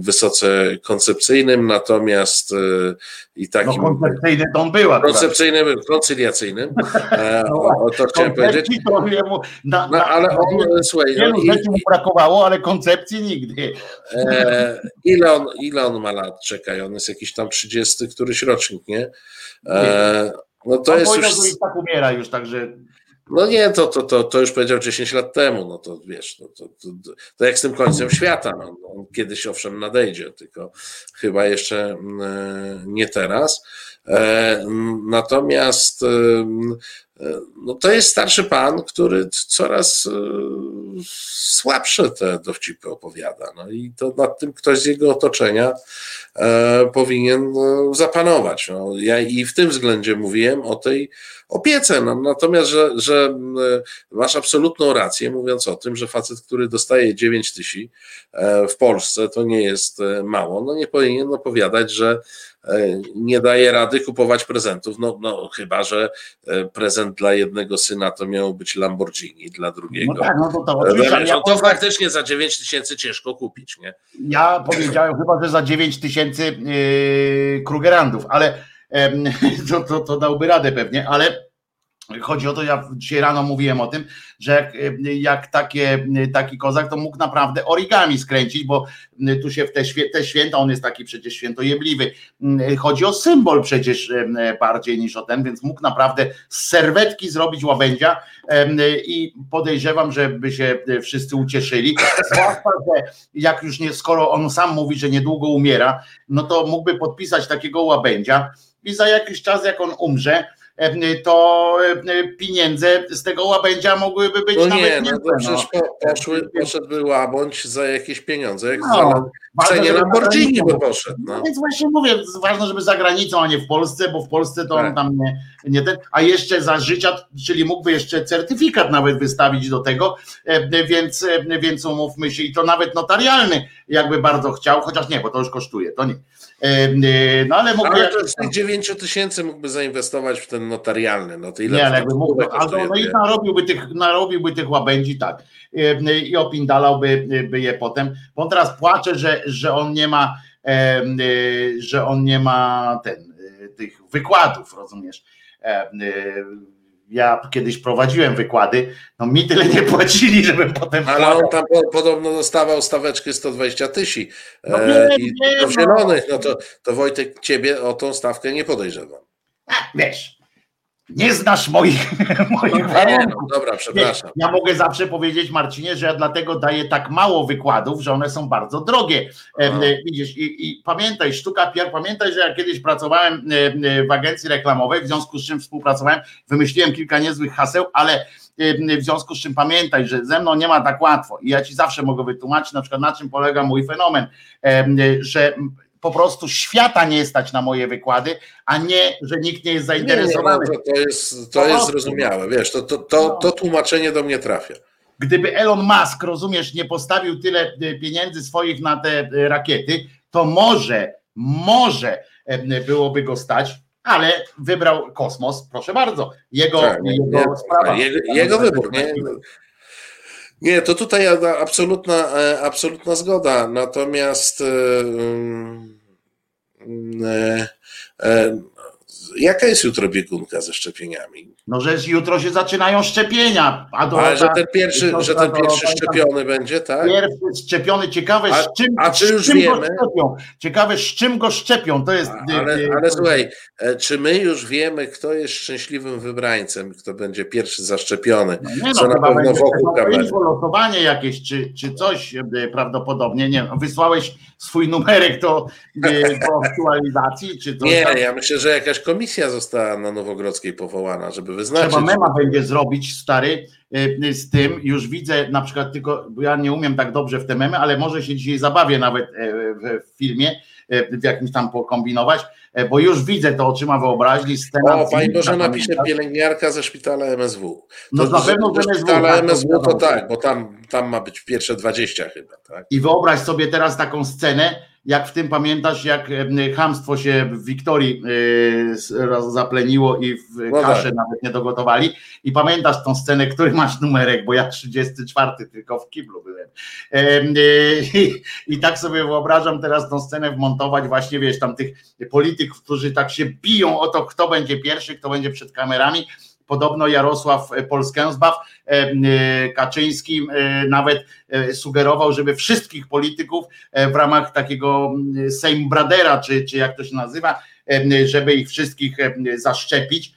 wysoce koncepcyjnym, natomiast i No takim koncepcyjny to on był koncepcyjnym, koncyliacyjnym. E, o, to chciałem powiedzieć. To jemu na, No, ale on, słuchaj, no, wielu rzeczy mu brakowało, ale koncepcji nigdy. ile, on, ile on ma lat? Czekaj, on jest jakiś tam 30, któryś rocznik, nie? E, no to On jest już. tak umiera już, także No nie, to, to, to, to już powiedział 10 lat temu, no to wiesz, no to, to, to, to jak z tym końcem świata, no, on kiedyś owszem nadejdzie, tylko chyba jeszcze mm, nie teraz. E, mm, Natomiast e, mm, e, no to jest starszy pan, który coraz e, słabsze te dowcipy opowiada. No i to nad tym ktoś z jego otoczenia e, powinien e, zapanować. No, ja i w tym względzie mówiłem o tej opiece. No, natomiast, że, że masz absolutną rację, mówiąc o tym, że facet, który dostaje 9 tysięcy w Polsce, to nie jest mało. No nie powinien opowiadać, że nie daje rady kupować prezentów, no, no chyba, że prezent dla jednego syna to miał być Lamborghini, dla drugiego. No tak, no to, to oczywiście. Wiesz, no to faktycznie za 9 tysięcy ciężko kupić, nie? Ja powiedziałem chyba, że za 9 tysięcy yy, Krugerandów, ale to, to, to dałby radę pewnie, ale Chodzi o to, ja dzisiaj rano mówiłem o tym, że jak, jak takie, taki kozak, to mógł naprawdę origami skręcić, bo tu się w te, te święta, on jest taki przecież świętojebliwy. Chodzi o symbol przecież bardziej niż o ten, więc mógł naprawdę z serwetki zrobić łabędzia i podejrzewam, żeby się wszyscy ucieszyli. Zwłaszcza, że jak już nie, skoro on sam mówi, że niedługo umiera, no to mógłby podpisać takiego łabędzia i za jakiś czas, jak on umrze, to pieniądze z tego łabędzia mogłyby być no nawet nie, no to przecież po, poszły, poszedłby łabądź za jakieś pieniądze, jak no, w cenie Lamborghini by poszedł. No. Więc właśnie mówię, ważne, żeby za granicą, a nie w Polsce, bo w Polsce to tak. on tam nie, nie ten, a jeszcze za życia, czyli mógłby jeszcze certyfikat nawet wystawić do tego, więc, więc umówmy się i to nawet notarialny, jakby bardzo chciał, chociaż nie, bo to już kosztuje, to nie. No ale mógłby. Ale to z tych 9 tysięcy mógłby zainwestować w ten notarialny. No to ile nie, ale jakby mógłby, albo, no i narobiłby tych, narobiłby tych łabędzi tak i opindalałby by je potem. Bo on teraz płacze, że, że on nie ma, że on nie ma ten, tych wykładów, rozumiesz? ja kiedyś prowadziłem wykłady, no mi tyle nie płacili, żebym potem. Ale on tam po, podobno dostawał staweczkę 120 tysięcy no e, i do zielonych, no to, to Wojtek ciebie o tą stawkę nie podejrzewam. A, wiesz, nie znasz moich, moich no, warunków. No, dobra, przepraszam. Ja mogę zawsze powiedzieć, Marcinie, że ja dlatego daję tak mało wykładów, że one są bardzo drogie. Widzisz, i, i, pamiętaj, sztuka PR, pamiętaj, że ja kiedyś pracowałem w agencji reklamowej, w związku z czym współpracowałem, wymyśliłem kilka niezłych haseł, ale w związku z czym pamiętaj, że ze mną nie ma tak łatwo i ja ci zawsze mogę wytłumaczyć, na przykład na czym polega mój fenomen, że po prostu świata nie stać na moje wykłady, a nie, że nikt nie jest zainteresowany. Nie, nie, to, to jest, to jest zrozumiałe, wiesz, to, to, to, to tłumaczenie do mnie trafia. Gdyby Elon Musk, rozumiesz, nie postawił tyle e, pieniędzy swoich na te e, rakiety, to może, może e, byłoby go stać, ale wybrał kosmos, proszę bardzo. Jego, tak, jego, nie, sprawa. jego, jego wybór. Nie, nie, to tutaj absolutna, absolutna zgoda. Natomiast. E, e, jaka jest jutro biegunka ze szczepieniami? No, że jutro się zaczynają szczepienia. A, do, Ale że ten pierwszy, że ten pierwszy szczepiony będzie, tak? Pierwszy szczepiony, ciekawe a, z czym, a czy już czym wiemy? go szczepią. Ciekawe z czym go szczepią. To jest. Ale, ale słuchaj, e, czy my już wiemy, kto jest szczęśliwym wybrańcem, kto będzie pierwszy zaszczepiony? No nie, co no, na pewno wokół kamery. losowanie jakieś, czy, czy coś prawdopodobnie, nie wysłałeś swój numerek do, do aktualizacji, czy coś? Nie, ja myślę, że jakaś komisja została na Nowogrodzkiej powołana, żeby wyznaczyć. Trzeba mema będzie zrobić, stary, y, z tym. Już widzę na przykład tylko, bo ja nie umiem tak dobrze w te memy, ale może się dzisiaj zabawię nawet e, w filmie, e, w jakimś tam pokombinować, e, bo już widzę to oczyma wyobraźni. Scena o, pani Boże napisze pielęgniarka ze szpitala MSW. No to, na pewno ze szpitala tak, MSW to tak, bo tam, tam ma być pierwsze 20 chyba. Tak? I wyobraź sobie teraz taką scenę, jak w tym pamiętasz, jak hamstwo się w Wiktorii e, zapleniło i w no kaszę tak. nawet nie dogotowali. I pamiętasz tą scenę, który masz numerek, bo ja 34 tylko w kiblu byłem. E, I, I tak sobie wyobrażam teraz tą scenę wmontować właśnie, wiesz, tam tych polityków, którzy tak się biją o to, kto będzie pierwszy, kto będzie przed kamerami Podobno Jarosław Polskęzbaw, e, e, Kaczyński e, nawet sugerował, żeby wszystkich polityków w ramach takiego Sejm Bradera, czy, czy jak to się nazywa, żeby ich wszystkich zaszczepić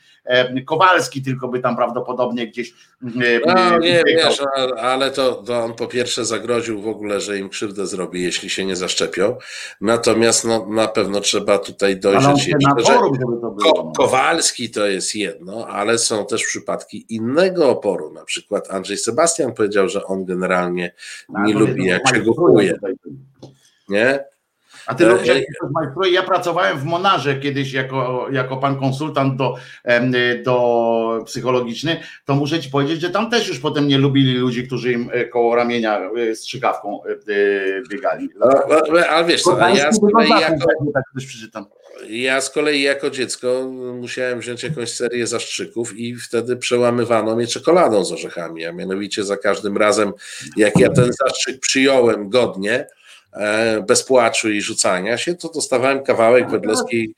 Kowalski tylko by tam prawdopodobnie gdzieś. No, nie, wiesz, ale to, to on po pierwsze zagroził w ogóle, że im krzywdę zrobi, jeśli się nie zaszczepią. Natomiast no, na pewno trzeba tutaj dojrzeć jeszcze, że Ko Kowalski to jest jedno, ale są też przypadki innego oporu. Na przykład Andrzej Sebastian powiedział, że on generalnie nie lubi, jak się go kuje. Nie? A ty lubisz, majstruje? Ja pracowałem w Monarze kiedyś jako, jako pan konsultant do, do psychologiczny, to muszę ci powiedzieć, że tam też już potem nie lubili ludzi, którzy im e, koło ramienia e, strzykawką e, biegali. No, no, ale wiesz co, ja z kolei jako, tak ja z kolei jako dziecko musiałem wziąć jakąś serię zastrzyków i wtedy przełamywano mnie czekoladą z orzechami, a mianowicie za każdym razem, jak ja ten zastrzyk przyjąłem godnie, bez płaczu i rzucania się, to dostawałem kawałek wedleskiej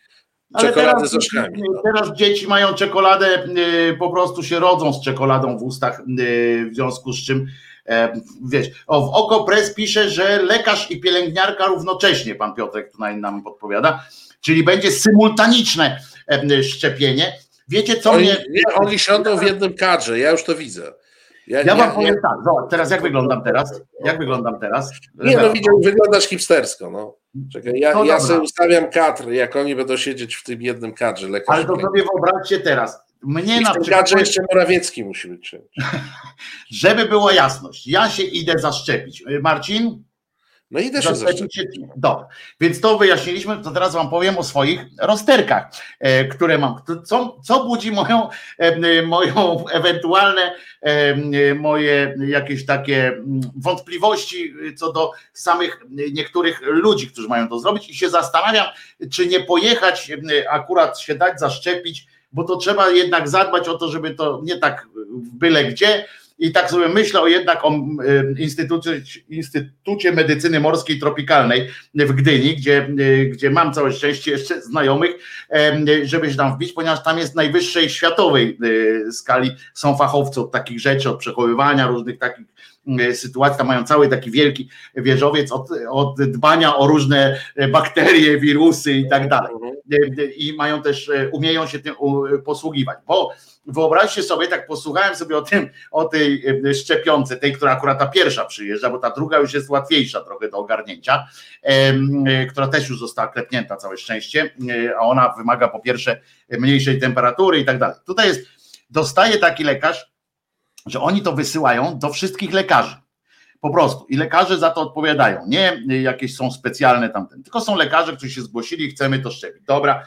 czekolady teraz, z orzechami. No. Teraz dzieci mają czekoladę, y, po prostu się rodzą z czekoladą w ustach, y, w związku z czym e, wiesz, o, w Oko Press pisze, że lekarz i pielęgniarka równocześnie, pan Piotrek tutaj nam podpowiada, czyli będzie symultaniczne e, szczepienie. Wiecie co Oni, mnie... nie, oni siądą w jednym kadrze, ja już to widzę. Ja wam powiem tak, zobacz, teraz jak wyglądam teraz? Jak wyglądam teraz? Nie, no widział, wyglądasz hipstersko, no. Czekaj, ja, No ja sobie ustawiam kadr, jak oni będą siedzieć w tym jednym kadrze. Lekarz Ale to sobie wyobraźcie teraz, mnie I na przykład, kadrze jeszcze Morawiecki musi być. żeby była jasność, ja się idę zaszczepić. Marcin? No Zaszczepić zaszczepić. się- Dobra, więc to wyjaśniliśmy, to teraz wam powiem o swoich rozterkach, e, które mam. Co, co budzi moją, e, moją ewentualne e, moje jakieś takie wątpliwości co do samych niektórych ludzi, którzy mają to zrobić i się zastanawiam, czy nie pojechać akurat się dać zaszczepić, bo to trzeba jednak zadbać o to, żeby to nie tak w byle gdzie, i tak sobie myślę o jednak o Instytucie, Instytucie Medycyny Morskiej Tropikalnej w Gdyni, gdzie, gdzie mam całe szczęście jeszcze znajomych, żeby się tam wbić, ponieważ tam jest najwyższej światowej e, skali, są fachowcy od takich rzeczy, od przechowywania różnych takich sytuacji, tam mają cały taki wielki wieżowiec od, od dbania o różne e, bakterie, wirusy i tak dalej. E, I mają też, e, umieją się tym posługiwać, bo wyobraźcie sobie, tak posłuchałem sobie o tym, o tej e, szczepionce, tej, która akurat ta pierwsza przyjeżdża, bo ta druga już jest łatwiejsza trochę do ogarnięcia, e, która też już została klepnięta całe szczęście, e, a ona wymaga po pierwsze mniejszej temperatury i tak dalej. Tutaj jest, dostaje taki lekarz, że oni to wysyłają do wszystkich lekarzy. Po prostu. I lekarze za to odpowiadają. Nie jakieś są specjalne tamten, tylko są lekarze, którzy się zgłosili, chcemy to szczepić. Dobra.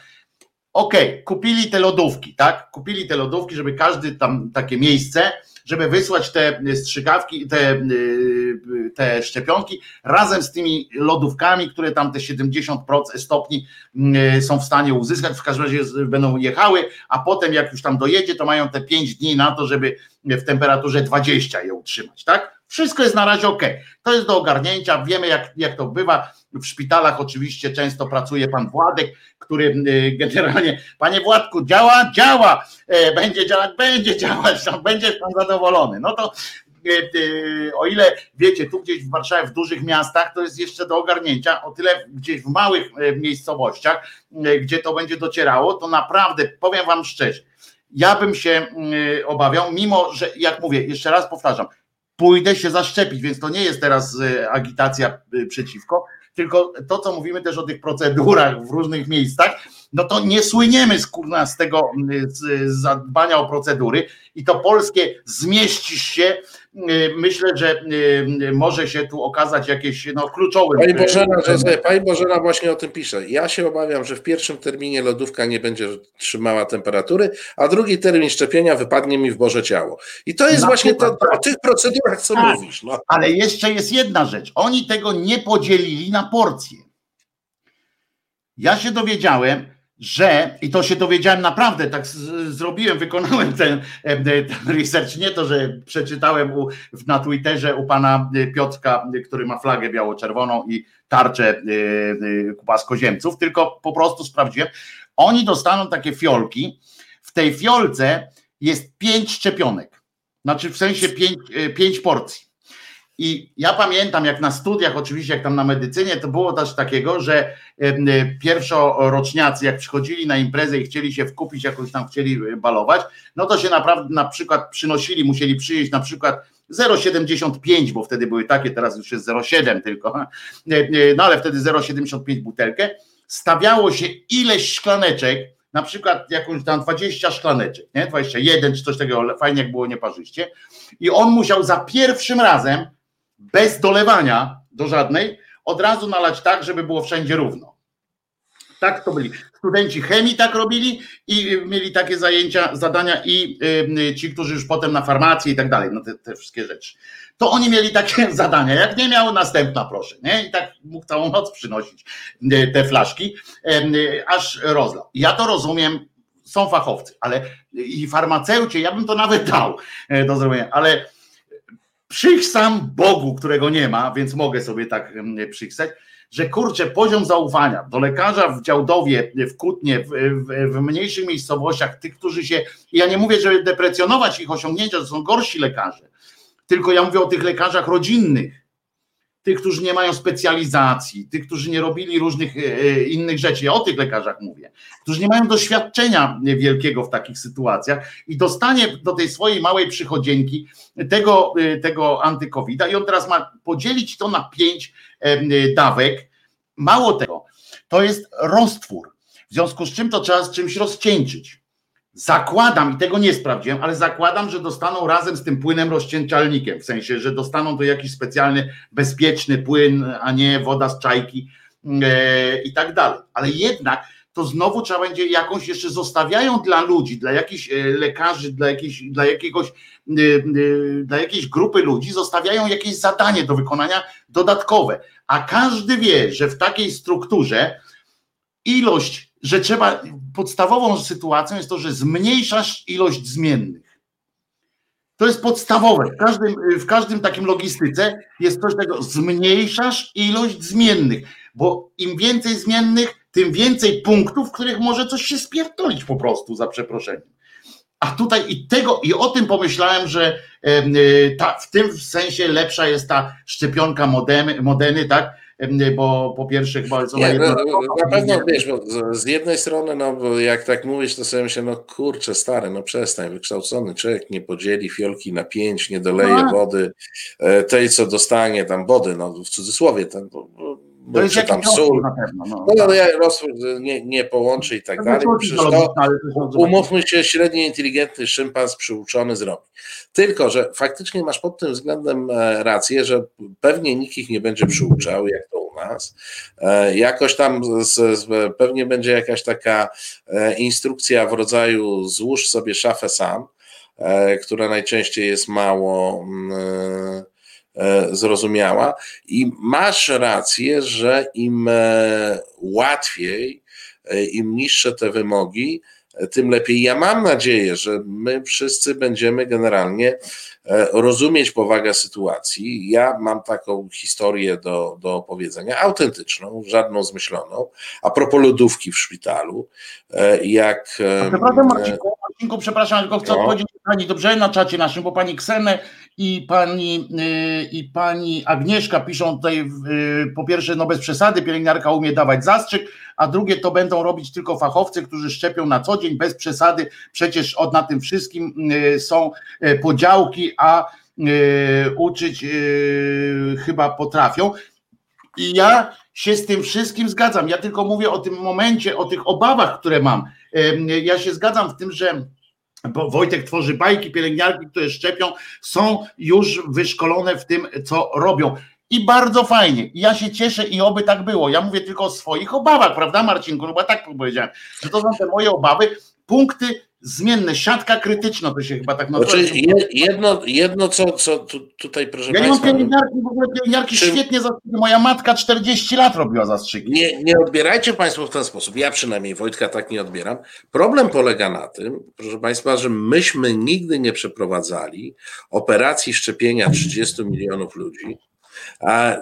Okej, kupili te lodówki, tak? Kupili te lodówki, żeby każdy tam takie miejsce, żeby wysłać te strzykawki, te, y, te szczepionki razem z tymi lodówkami, które tam te 70% stopni y, są w stanie uzyskać. W każdym razie będą jechały, a potem jak już tam dojedzie, to mają te 5 dni na to, żeby w temperaturze 20 je utrzymać, tak? Wszystko jest na razie ok. To jest do ogarnięcia, wiemy jak, jak to bywa. W szpitalach oczywiście często pracuje pan Władek, który y, generalnie, panie Władku, działa, działa, E, będzie działać, będzie działać, będzie pan zadowolony. No to e, o ile wiecie, tu gdzieś w Warszawie, w dużych miastach, to jest jeszcze do ogarnięcia, o tyle gdzieś w małych e, miejscowościach, gdzie to będzie docierało, to naprawdę, powiem wam szczerze, ja bym się mm, obawiał, mimo że, jak mówię, jeszcze raz powtarzam, pójdę się zaszczepić, więc to nie jest teraz e, agitacja e, przeciwko, tylko to, co mówimy też o tych procedurach w różnych miejscach, no to nie słyniemy z, kurna, z tego mm, z, zadbania o procedury i to polskie zmieścisz się, y, myślę, że y, może się tu okazać jakieś no, kluczowym. Pani Bożena, y, że Pani Bożena właśnie o tym pisze. Ja się obawiam, że w pierwszym terminie lodówka nie będzie trzymała temperatury, a drugi termin szczepienia wypadnie mi w Boże ciało. I to jest Na właśnie to, przykład, to, o tych procedurach, co Tak. mówisz. No. Ale jeszcze jest jedna rzecz. Oni tego nie podzielili na porcje. Ja się dowiedziałem, że, i to się dowiedziałem naprawdę, tak z, zrobiłem, wykonałem ten, em, ten research, nie to, że przeczytałem u, na Twitterze u pana y, Piotrka, który ma flagę biało-czerwoną i tarczę płaskoziemców, tylko po prostu sprawdziłem. Oni dostaną takie fiolki. W tej fiolce jest pięć szczepionek. Znaczy w sensie pięć, pięć porcji. I ja pamiętam, jak na studiach, oczywiście, jak tam na medycynie, to było też takiego, że em, y, pierwszoroczniacy, jak przychodzili na imprezę i chcieli się wkupić, jakoś tam chcieli y, balować, no to się naprawdę na przykład przynosili, musieli przyjeść na przykład 0,75, bo wtedy były takie, teraz już jest 0,7 tylko, no ale wtedy 0,75 butelkę, stawiało się ileś szklaneczek, na przykład jakąś tam 20 szklaneczek, nie? 21 czy coś takiego, fajnie jak było nieparzyście, i on musiał za pierwszym razem, bez dolewania do żadnej, od razu nalać tak, żeby było wszędzie równo. Tak to byli. Studenci chemii tak robili i mieli takie zajęcia, zadania i y, ci, którzy już potem na farmacji i tak dalej, no te, te wszystkie rzeczy. To oni mieli takie zadania. Jak nie miał, następna proszę. Nie? I tak mógł całą noc przynosić y, te flaszki, y, aż rozlał. Ja to rozumiem, są fachowcy, ale i farmaceucie, ja bym to nawet dał e, do zrobienia, ale przychsam Bogu, którego nie ma, więc mogę sobie tak przychsać, że kurczę, poziom zaufania do lekarza w Działdowie, w Kutnie, w, w, w, mniejszych miejscowościach, tych, którzy się, ja nie mówię, żeby deprecjonować ich osiągnięcia, to są gorsi lekarze, tylko ja mówię o tych lekarzach rodzinnych, tych, którzy nie mają specjalizacji, tych, którzy nie robili różnych e, e, innych rzeczy. Ja o tych lekarzach mówię, którzy nie mają doświadczenia wielkiego w takich sytuacjach i dostanie do tej swojej małej przychodzieńki tego, e, tego antykowida i on teraz ma podzielić to na pięć dawek. Mało tego, to jest roztwór. W związku z czym to trzeba z czymś rozcieńczyć. Zakładam, i tego nie sprawdziłem, ale zakładam, że dostaną razem z tym płynem rozcieńczalnikiem, w sensie, że dostaną to jakiś specjalny, bezpieczny płyn, a nie woda z czajki e, i tak dalej. Ale jednak to znowu trzeba będzie jakąś jeszcze zostawiają dla ludzi, dla jakichś e, lekarzy, dla, jakiejś, dla jakiegoś e, e, dla jakiejś grupy ludzi zostawiają jakieś zadanie do wykonania dodatkowe. A każdy wie, że w takiej strukturze ilość że trzeba, podstawową sytuacją jest to, że zmniejszasz ilość zmiennych. To jest podstawowe. W każdym, w każdym takim logistyce jest coś tego, zmniejszasz ilość zmiennych, bo im więcej zmiennych, tym więcej punktów, w których może coś się spierdolić po prostu, za przeproszeniem. A tutaj i tego, i o tym pomyślałem, że e, ta, w tym sensie lepsza jest ta szczepionka modemy, modeny, tak? Bo po pierwsze chyba są nie, no, na pewno wiesz, bo z jednej strony, no bo jak tak mówisz, to sobie myślę, no kurczę, stary, no przestań, wykształcony człowiek nie podzieli fiolki na pięć, nie doleje no. wody e, tej, co dostanie tam wody, no w cudzysłowie, ten, bo, to jest tam sól. Na pewno, no, no, no ja nie, nie połączy i tak dalej. Przecież to, umówmy się, średnio inteligentny szympans przyuczony zrobi. Tylko, że faktycznie masz pod tym względem e, rację, że pewnie nikt ich nie będzie przyuczał, jak to u nas. E, jakoś tam z, z, pewnie będzie jakaś taka e, instrukcja w rodzaju złóż sobie szafę sam, która najczęściej jest mało mm, zrozumiała. I masz rację, że im łatwiej, im niższe te wymogi, tym lepiej. Ja mam nadzieję, że my wszyscy będziemy generalnie e, rozumieć powagę sytuacji. Ja mam taką historię do, do opowiedzenia, autentyczną, żadną zmyśloną. A propos lodówki w szpitalu, e, jak. Przepraszam, Marcinku, Marcinku, przepraszam, tylko chcę no. odpowiedzieć pani dobrze na czacie naszym, bo pani Ksenę i pani, y, i pani Agnieszka piszą tutaj, y, po pierwsze, no bez przesady, pielęgniarka umie dawać zastrzyk, a drugie to będą robić tylko fachowcy, którzy szczepią na co dzień, bez przesady. Przecież od na tym wszystkim y, są podziałki, a uczyć chyba potrafią. I ja się z tym wszystkim zgadzam. Ja tylko mówię o tym momencie, o tych obawach, które mam. Ja się zgadzam w tym, że bo Wojtek tworzy bajki, pielęgniarki, które szczepią, są już wyszkolone w tym, co robią. I bardzo fajnie. Ja się cieszę i oby tak było. Ja mówię tylko o swoich obawach, prawda, Marcinku? No bo tak powiedziałem, to są te moje obawy. Punkty zmienne, siatka krytyczna to się chyba tak nazywa. Znaczy, jedno, jedno co, co tu, tutaj proszę ja Państwa... Ja nie mam pielęgniarki, w ogóle pielęgniarki czym... świetnie zastrzyki. Moja matka 40 lat robiła zastrzyki. Nie, nie odbierajcie Państwo w ten sposób. Ja przynajmniej Wojtka tak nie odbieram. Problem polega na tym, proszę Państwa, że myśmy nigdy nie przeprowadzali operacji szczepienia 30 milionów ludzi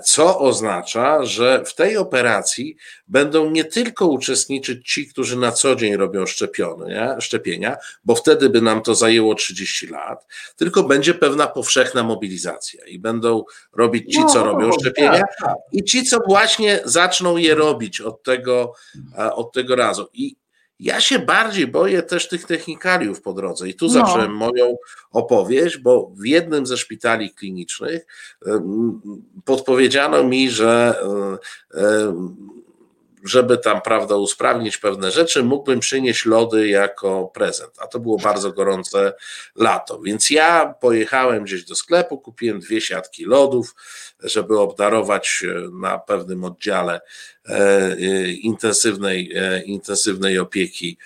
co oznacza, że w tej operacji będą nie tylko uczestniczyć ci, którzy na co dzień robią szczepienia, szczepienia, bo wtedy by nam to zajęło 30 lat, tylko będzie pewna powszechna mobilizacja i będą robić ci, co no, robią szczepienia tak, tak. i ci, co właśnie zaczną je robić od tego, od tego razu. I ja się bardziej boję też tych technikaliów po drodze i tu no. zacząłem moją opowieść, bo w jednym ze szpitali klinicznych podpowiedziano mi, że żeby tam, prawda, usprawnić pewne rzeczy, mógłbym przynieść lody jako prezent. A to było bardzo gorące lato. Więc ja pojechałem gdzieś do sklepu, kupiłem dwie siatki lodów, żeby obdarować na pewnym oddziale intensywnej, intensywnej opieki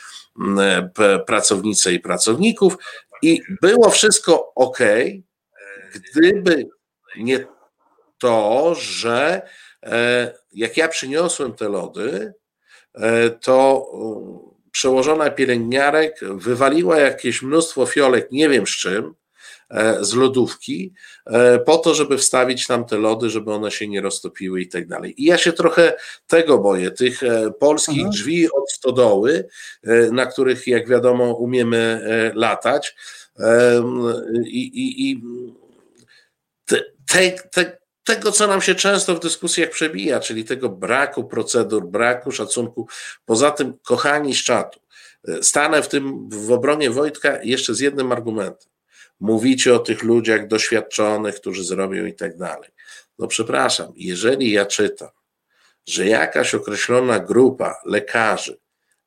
pracownice i pracowników. I było wszystko ok, gdyby nie to, że e, jak ja przyniosłem te lody, e, to e, przełożona pielęgniarek wywaliła jakieś mnóstwo fiolek, nie wiem z czym, z lodówki, po to, żeby wstawić tam te lody, żeby one się nie roztopiły i tak dalej. I ja się trochę tego boję, tych polskich mhm. drzwi od stodoły, na których, jak wiadomo, umiemy latać. I, i, i te, te, tego, co nam się często w dyskusjach przebija, czyli tego braku procedur, braku szacunku. Poza tym, kochani z czatu, stanę w tym w obronie Wojtka jeszcze z jednym argumentem. Mówicie o tych ludziach doświadczonych, którzy zrobią i tak dalej. No przepraszam, jeżeli ja czytam, że jakaś określona grupa lekarzy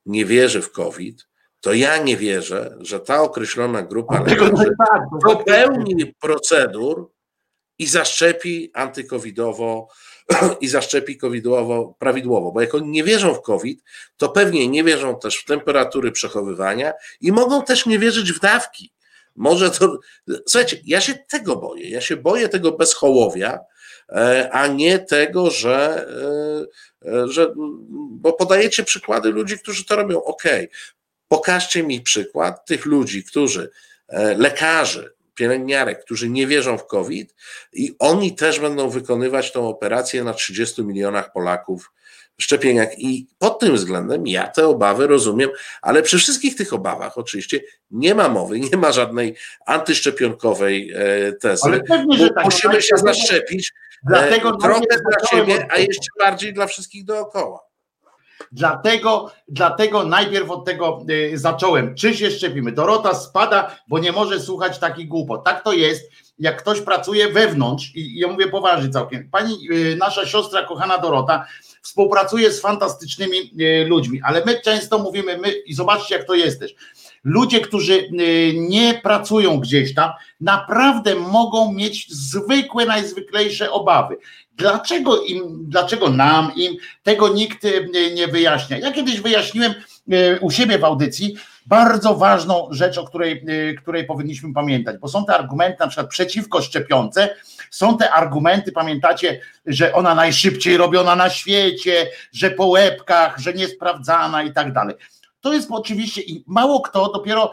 nie wierzy w COVID, to ja nie wierzę, że ta określona grupa lekarzy popełni procedur, i zaszczepi antykowidowo i zaszczepi covidowo prawidłowo, bo jak oni nie wierzą w COVID, to pewnie nie wierzą też w temperatury przechowywania i mogą też nie wierzyć w dawki. Może to. Słuchajcie, ja się tego boję. Ja się boję tego bezchołowia, e, a nie tego, że, e, e, że. Bo podajecie przykłady ludzi, którzy to robią. OK, pokażcie mi przykład tych ludzi, którzy, lekarzy, pielęgniarek, którzy nie wierzą w COVID i oni też będą wykonywać tą operację na 30 milionach Polaków szczepieniach. I pod tym względem ja te obawy rozumiem, ale przy wszystkich tych obawach oczywiście nie ma mowy, nie ma żadnej antyszczepionkowej e, tezy. Ale pewnie, że tak, musimy się zaszczepić dlatego e, trochę dla siebie, a jeszcze bardziej dla wszystkich dookoła. Dlatego, dlatego najpierw od tego y, zacząłem. Czy się szczepimy? Dorota spada, bo nie może słuchać takich głupot. Tak to jest, jak ktoś pracuje wewnątrz, i ja mówię poważnie całkiem. Pani, y, nasza siostra, kochana Dorota, współpracuje z fantastycznymi y, ludźmi, ale my często mówimy, my, i zobaczcie, jak to jest też ludzie, którzy nie pracują gdzieś tam, naprawdę mogą mieć zwykłe, najzwyklejsze obawy. Dlaczego im, dlaczego nam, im tego nikt e, nie wyjaśnia? Ja kiedyś wyjaśniłem e, u siebie w audycji bardzo ważną rzecz, o której, e, której powinniśmy pamiętać, bo są te argumenty na przykład przeciwko szczepionce, są te argumenty, pamiętacie, że ona najszybciej robiona na świecie, że po łebkach, że niesprawdzana i tak dalej. To jest oczywiście i mało kto dopiero,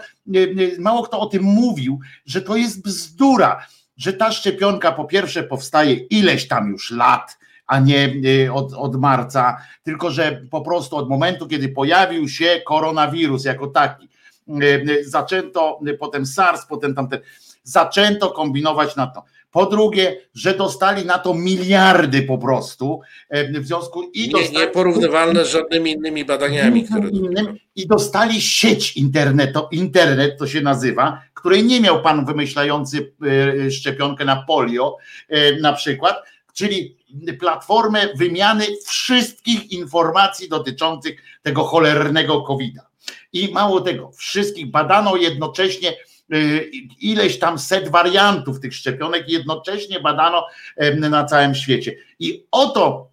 mało kto o tym mówił, że to jest bzdura że ta szczepionka po pierwsze powstaje ileś tam już lat, a nie y, od, od marca, tylko że po prostu od momentu, kiedy pojawił się koronawirus jako taki, y, y, zaczęto potem SARS, potem tamten, zaczęto kombinować na to. Po drugie, że dostali na to miliardy po prostu w związku i nie, dostali, nieporównywalne z żadnymi innymi badaniami. Które... Innym, I dostali sieć internetu, internet to się nazywa, której nie miał pan wymyślający e, szczepionkę na polio e, na przykład, czyli platformę wymiany wszystkich informacji dotyczących tego cholernego COVID-a. I mało tego, wszystkich badano jednocześnie e, ileś tam set wariantów tych szczepionek, jednocześnie badano na całym świecie. I oto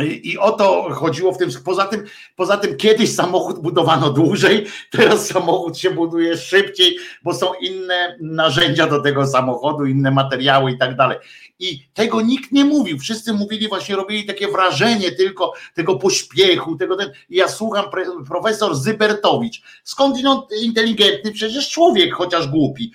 i o to chodziło w tym. Poza tym, poza tym kiedyś samochód budowano dłużej, teraz samochód się buduje szybciej, bo są inne narzędzia do tego samochodu, inne materiały i tak dalej. I tego nikt nie mówił. Wszyscy mówili, właśnie robili takie wrażenie tylko tego pośpiechu, tego ten. Ja słucham profesor Zybertowicz, skądinąd inteligentny, przecież człowiek, chociaż głupi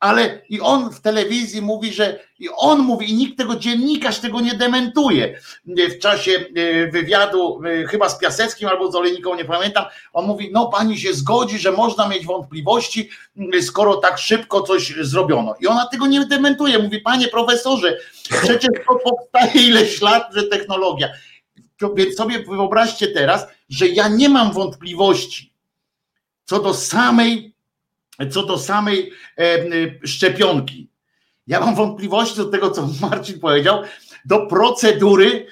ale i on w telewizji mówi, że i on mówi, i nikt tego dziennikarz tego nie dementuje. W czasie e, wywiadu, e, chyba z Piaseckim albo z Olejniką, nie pamiętam, on mówi: No, pani się zgodzi, że można mieć wątpliwości, skoro tak szybko coś zrobiono. I ona tego nie dementuje. Mówi: Panie profesorze, przecież to powstaje ileś lat, że technologia. Więc sobie wyobraźcie teraz, że ja nie mam wątpliwości co do samej co do samej e, szczepionki. Ja mam wątpliwości do tego, co Marcin powiedział, do procedury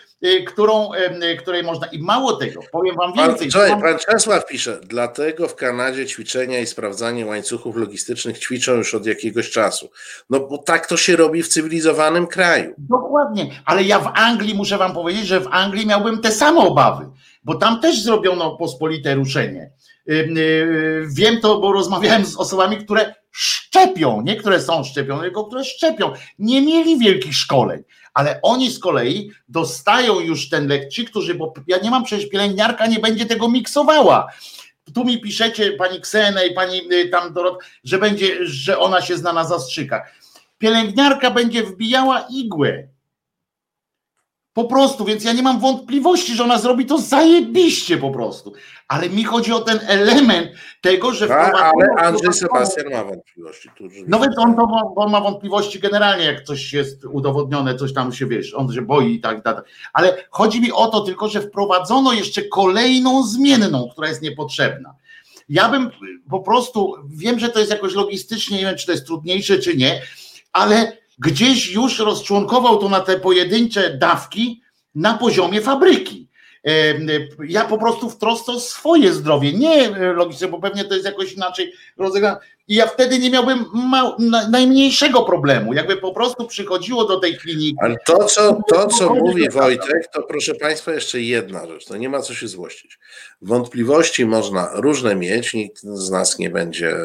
którą, której można. I mało tego, powiem wam Pan, więcej. Czekaj, pan Czesław pisze, dlatego w Kanadzie ćwiczenia i sprawdzanie łańcuchów logistycznych ćwiczą już od jakiegoś czasu. No bo tak to się robi w cywilizowanym kraju. Dokładnie, ale ja w Anglii muszę wam powiedzieć, że w Anglii miałbym te same obawy, bo tam też zrobiono pospolite ruszenie. Wiem to, bo rozmawiałem z osobami, które szczepią, nie które są szczepione, tylko które szczepią. Nie mieli wielkich szkoleń, ale oni z kolei dostają już ten lek, ci, którzy, bo ja nie mam przecież pielęgniarka nie będzie tego miksowała. Tu mi piszecie, pani Ksenę i pani y, tam Dorot, że będzie, że ona się zna na zastrzykach. Pielęgniarka będzie wbijała igłę po prostu, więc ja nie mam wątpliwości, że ona zrobi to zajebiście po prostu. Ale mi chodzi o ten element tego, że. A, ale Andrzej Sebastian ma wątpliwości. Tu, no więc on, to, on ma wątpliwości generalnie, jak coś jest udowodnione, coś tam się wiesz, on się boi i tak dalej. Ale chodzi mi o to tylko, że wprowadzono jeszcze kolejną zmienną, która jest niepotrzebna. Ja bym po prostu, wiem, że to jest jakoś logistycznie, nie wiem, czy to jest trudniejsze, czy nie, ale gdzieś już rozczłonkował to na te pojedyncze dawki na poziomie fabryki. Ja po prostu w trosce o swoje zdrowie, nie logicznie, bo pewnie to jest jakoś inaczej rozegrane. I ja wtedy nie miałbym najmniejszego problemu. Jakby po prostu przychodziło do tej kliniki. Ale to, co, to, co mówi Wojtek, to proszę Państwa, jeszcze jedna rzecz. To nie ma co się złościć. Wątpliwości można różne mieć, nikt z nas nie będzie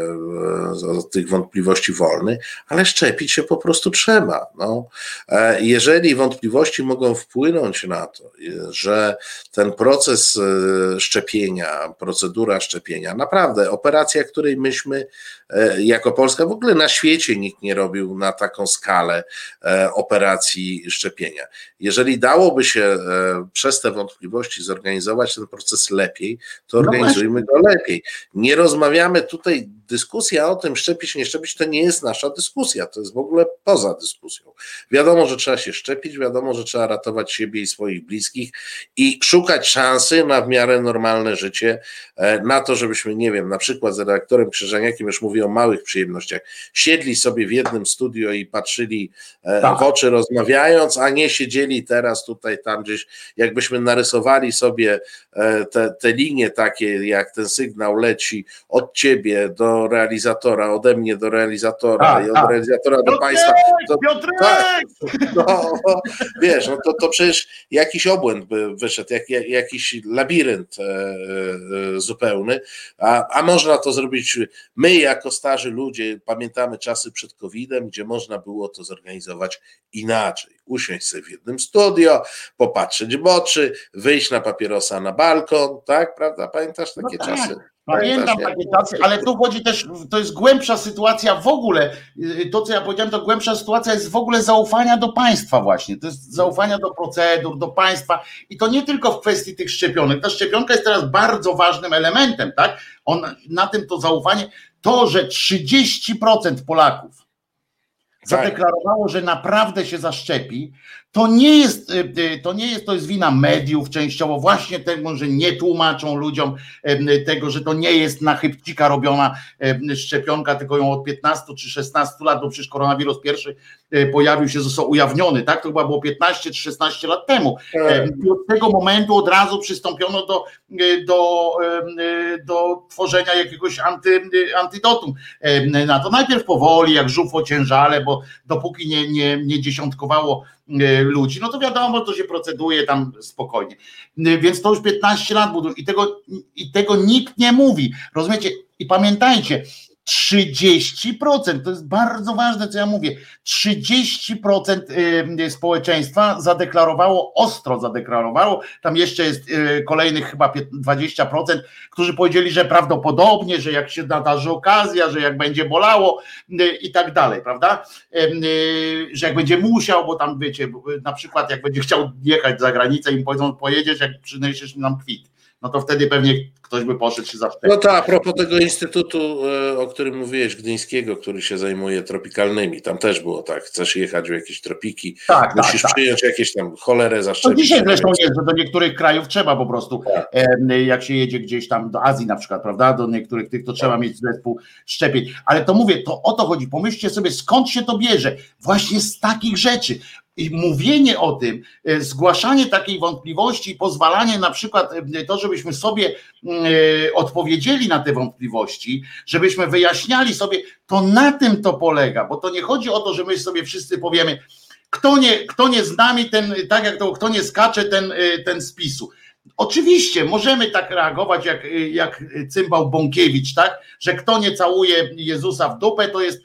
e, od tych wątpliwości wolny, ale szczepić się po prostu trzeba. No. E, jeżeli wątpliwości mogą wpłynąć na to, że ten proces e, szczepienia, procedura szczepienia, naprawdę operacja, której myśmy jako Polska w ogóle na świecie nikt nie robił na taką skalę operacji szczepienia. Jeżeli dałoby się przez te wątpliwości zorganizować ten proces lepiej, lepiej, to no organizujmy go lepiej. Nie rozmawiamy tutaj, dyskusja o tym szczepić, nie szczepić, to nie jest nasza dyskusja, to jest w ogóle poza dyskusją. Wiadomo, że trzeba się szczepić, wiadomo, że trzeba ratować siebie i swoich bliskich i szukać szansy na w miarę normalne życie, e, na to, żebyśmy, nie wiem, na przykład z redaktorem Krzyżaniakiem, już mówię o małych przyjemnościach, siedli sobie w jednym studio i patrzyli e, tak. w oczy rozmawiając, a nie siedzieli teraz tutaj, tam gdzieś, jakbyśmy narysowali sobie e, te, te linie takie, jak ten sygnał leci od ciebie do realizatora, ode mnie do realizatora a, i od a. realizatora do Piotrek, państwa. To, tak, no, wiesz, no to, to przecież jakiś obłęd by wyszedł, jak, jakiś labirynt e, e, zupełny, a, a można to zrobić. My, jako starzy ludzie, pamiętamy czasy przed COVID-em, gdzie można było to zorganizować inaczej. Usiąść sobie w jednym studio, popatrzeć w oczy, wyjść na papierosa na balkon, tak, prawda? Pamiętasz takie no tak. czasy? Pamiętam takie czasy, ale tu chodzi też, to jest głębsza sytuacja w ogóle. To, co ja powiedziałem, to głębsza sytuacja jest w ogóle zaufania do państwa, właśnie. To jest zaufania do procedur, do państwa. I to nie tylko w kwestii tych szczepionek. Ta szczepionka jest teraz bardzo ważnym elementem, tak? On, na tym to zaufanie, to, że 30% Polaków. Zadeklarowało, że naprawdę się zaszczepi, to nie jest, y, y, to nie jest, to jest wina mediów częściowo, właśnie tego, że nie tłumaczą ludziom tego, że to nie jest na chybcika robiona szczepionka, tylko ją od 15 czy 16 lat, bo przecież koronawirus pierwszy pojawił się, został ujawniony, tak? To chyba było 15 czy 16 lat temu. Tak. I od tego momentu od razu przystąpiono do, do, do tworzenia jakiegoś anty, antidotum na to. Najpierw powoli, jak żółw ociężale, bo dopóki nie, nie, nie dziesiątkowało E, ludzi, no to wiadomo, to się proceduje tam spokojnie. E, więc to już 15 lat budują i tego, i tego nikt nie mówi. Rozumiecie? I pamiętajcie, 30%, to jest bardzo ważne, co ja mówię. 30% y, społeczeństwa zadeklarowało, ostro zadeklarowało, tam jeszcze jest y, kolejnych chyba 20%, którzy powiedzieli, że prawdopodobnie, że jak się nadarzy okazja, że jak będzie bolało y, i tak dalej, prawda? Że jak będzie musiał, bo tam wiecie, na przykład jak będzie chciał jechać za granicę i powiedzą, pojedziesz, jak przyniesiesz nam kwit no to wtedy pewnie ktoś by poszedł się zaszczepić. No tak, a propos tego instytutu, e, o którym mówiłeś, gdyńskiego, który się zajmuje tropikalnymi, tam też było tak, chcesz jechać w jakieś tropiki, tak, tak musisz tak, przyjąć tak. jakieś tam cholerę zaszczepić. No dzisiaj zresztą jest, że do niektórych krajów trzeba po prostu, tak. jak się jedzie gdzieś tam do Azji na przykład, prawda, do niektórych tych to trzeba mieć zespół szczepień, ale to mówię, to o to chodzi, pomyślcie sobie skąd się to bierze, właśnie z takich rzeczy, I mówienie o tym, e, zgłaszanie takiej wątpliwości, pozwalanie na przykład e, to, żebyśmy sobie e, odpowiedzieli na te wątpliwości, żebyśmy wyjaśniali sobie, to na tym to polega, bo to nie chodzi o to, że my sobie wszyscy powiemy, kto nie, kto nie z nami, ten, tak jak to, kto nie skacze, ten, ten spisu. Oczywiście możemy tak reagować jak, jak cymbał Bąkiewicz, tak? Że kto nie całuje Jezusa w dupę, to jest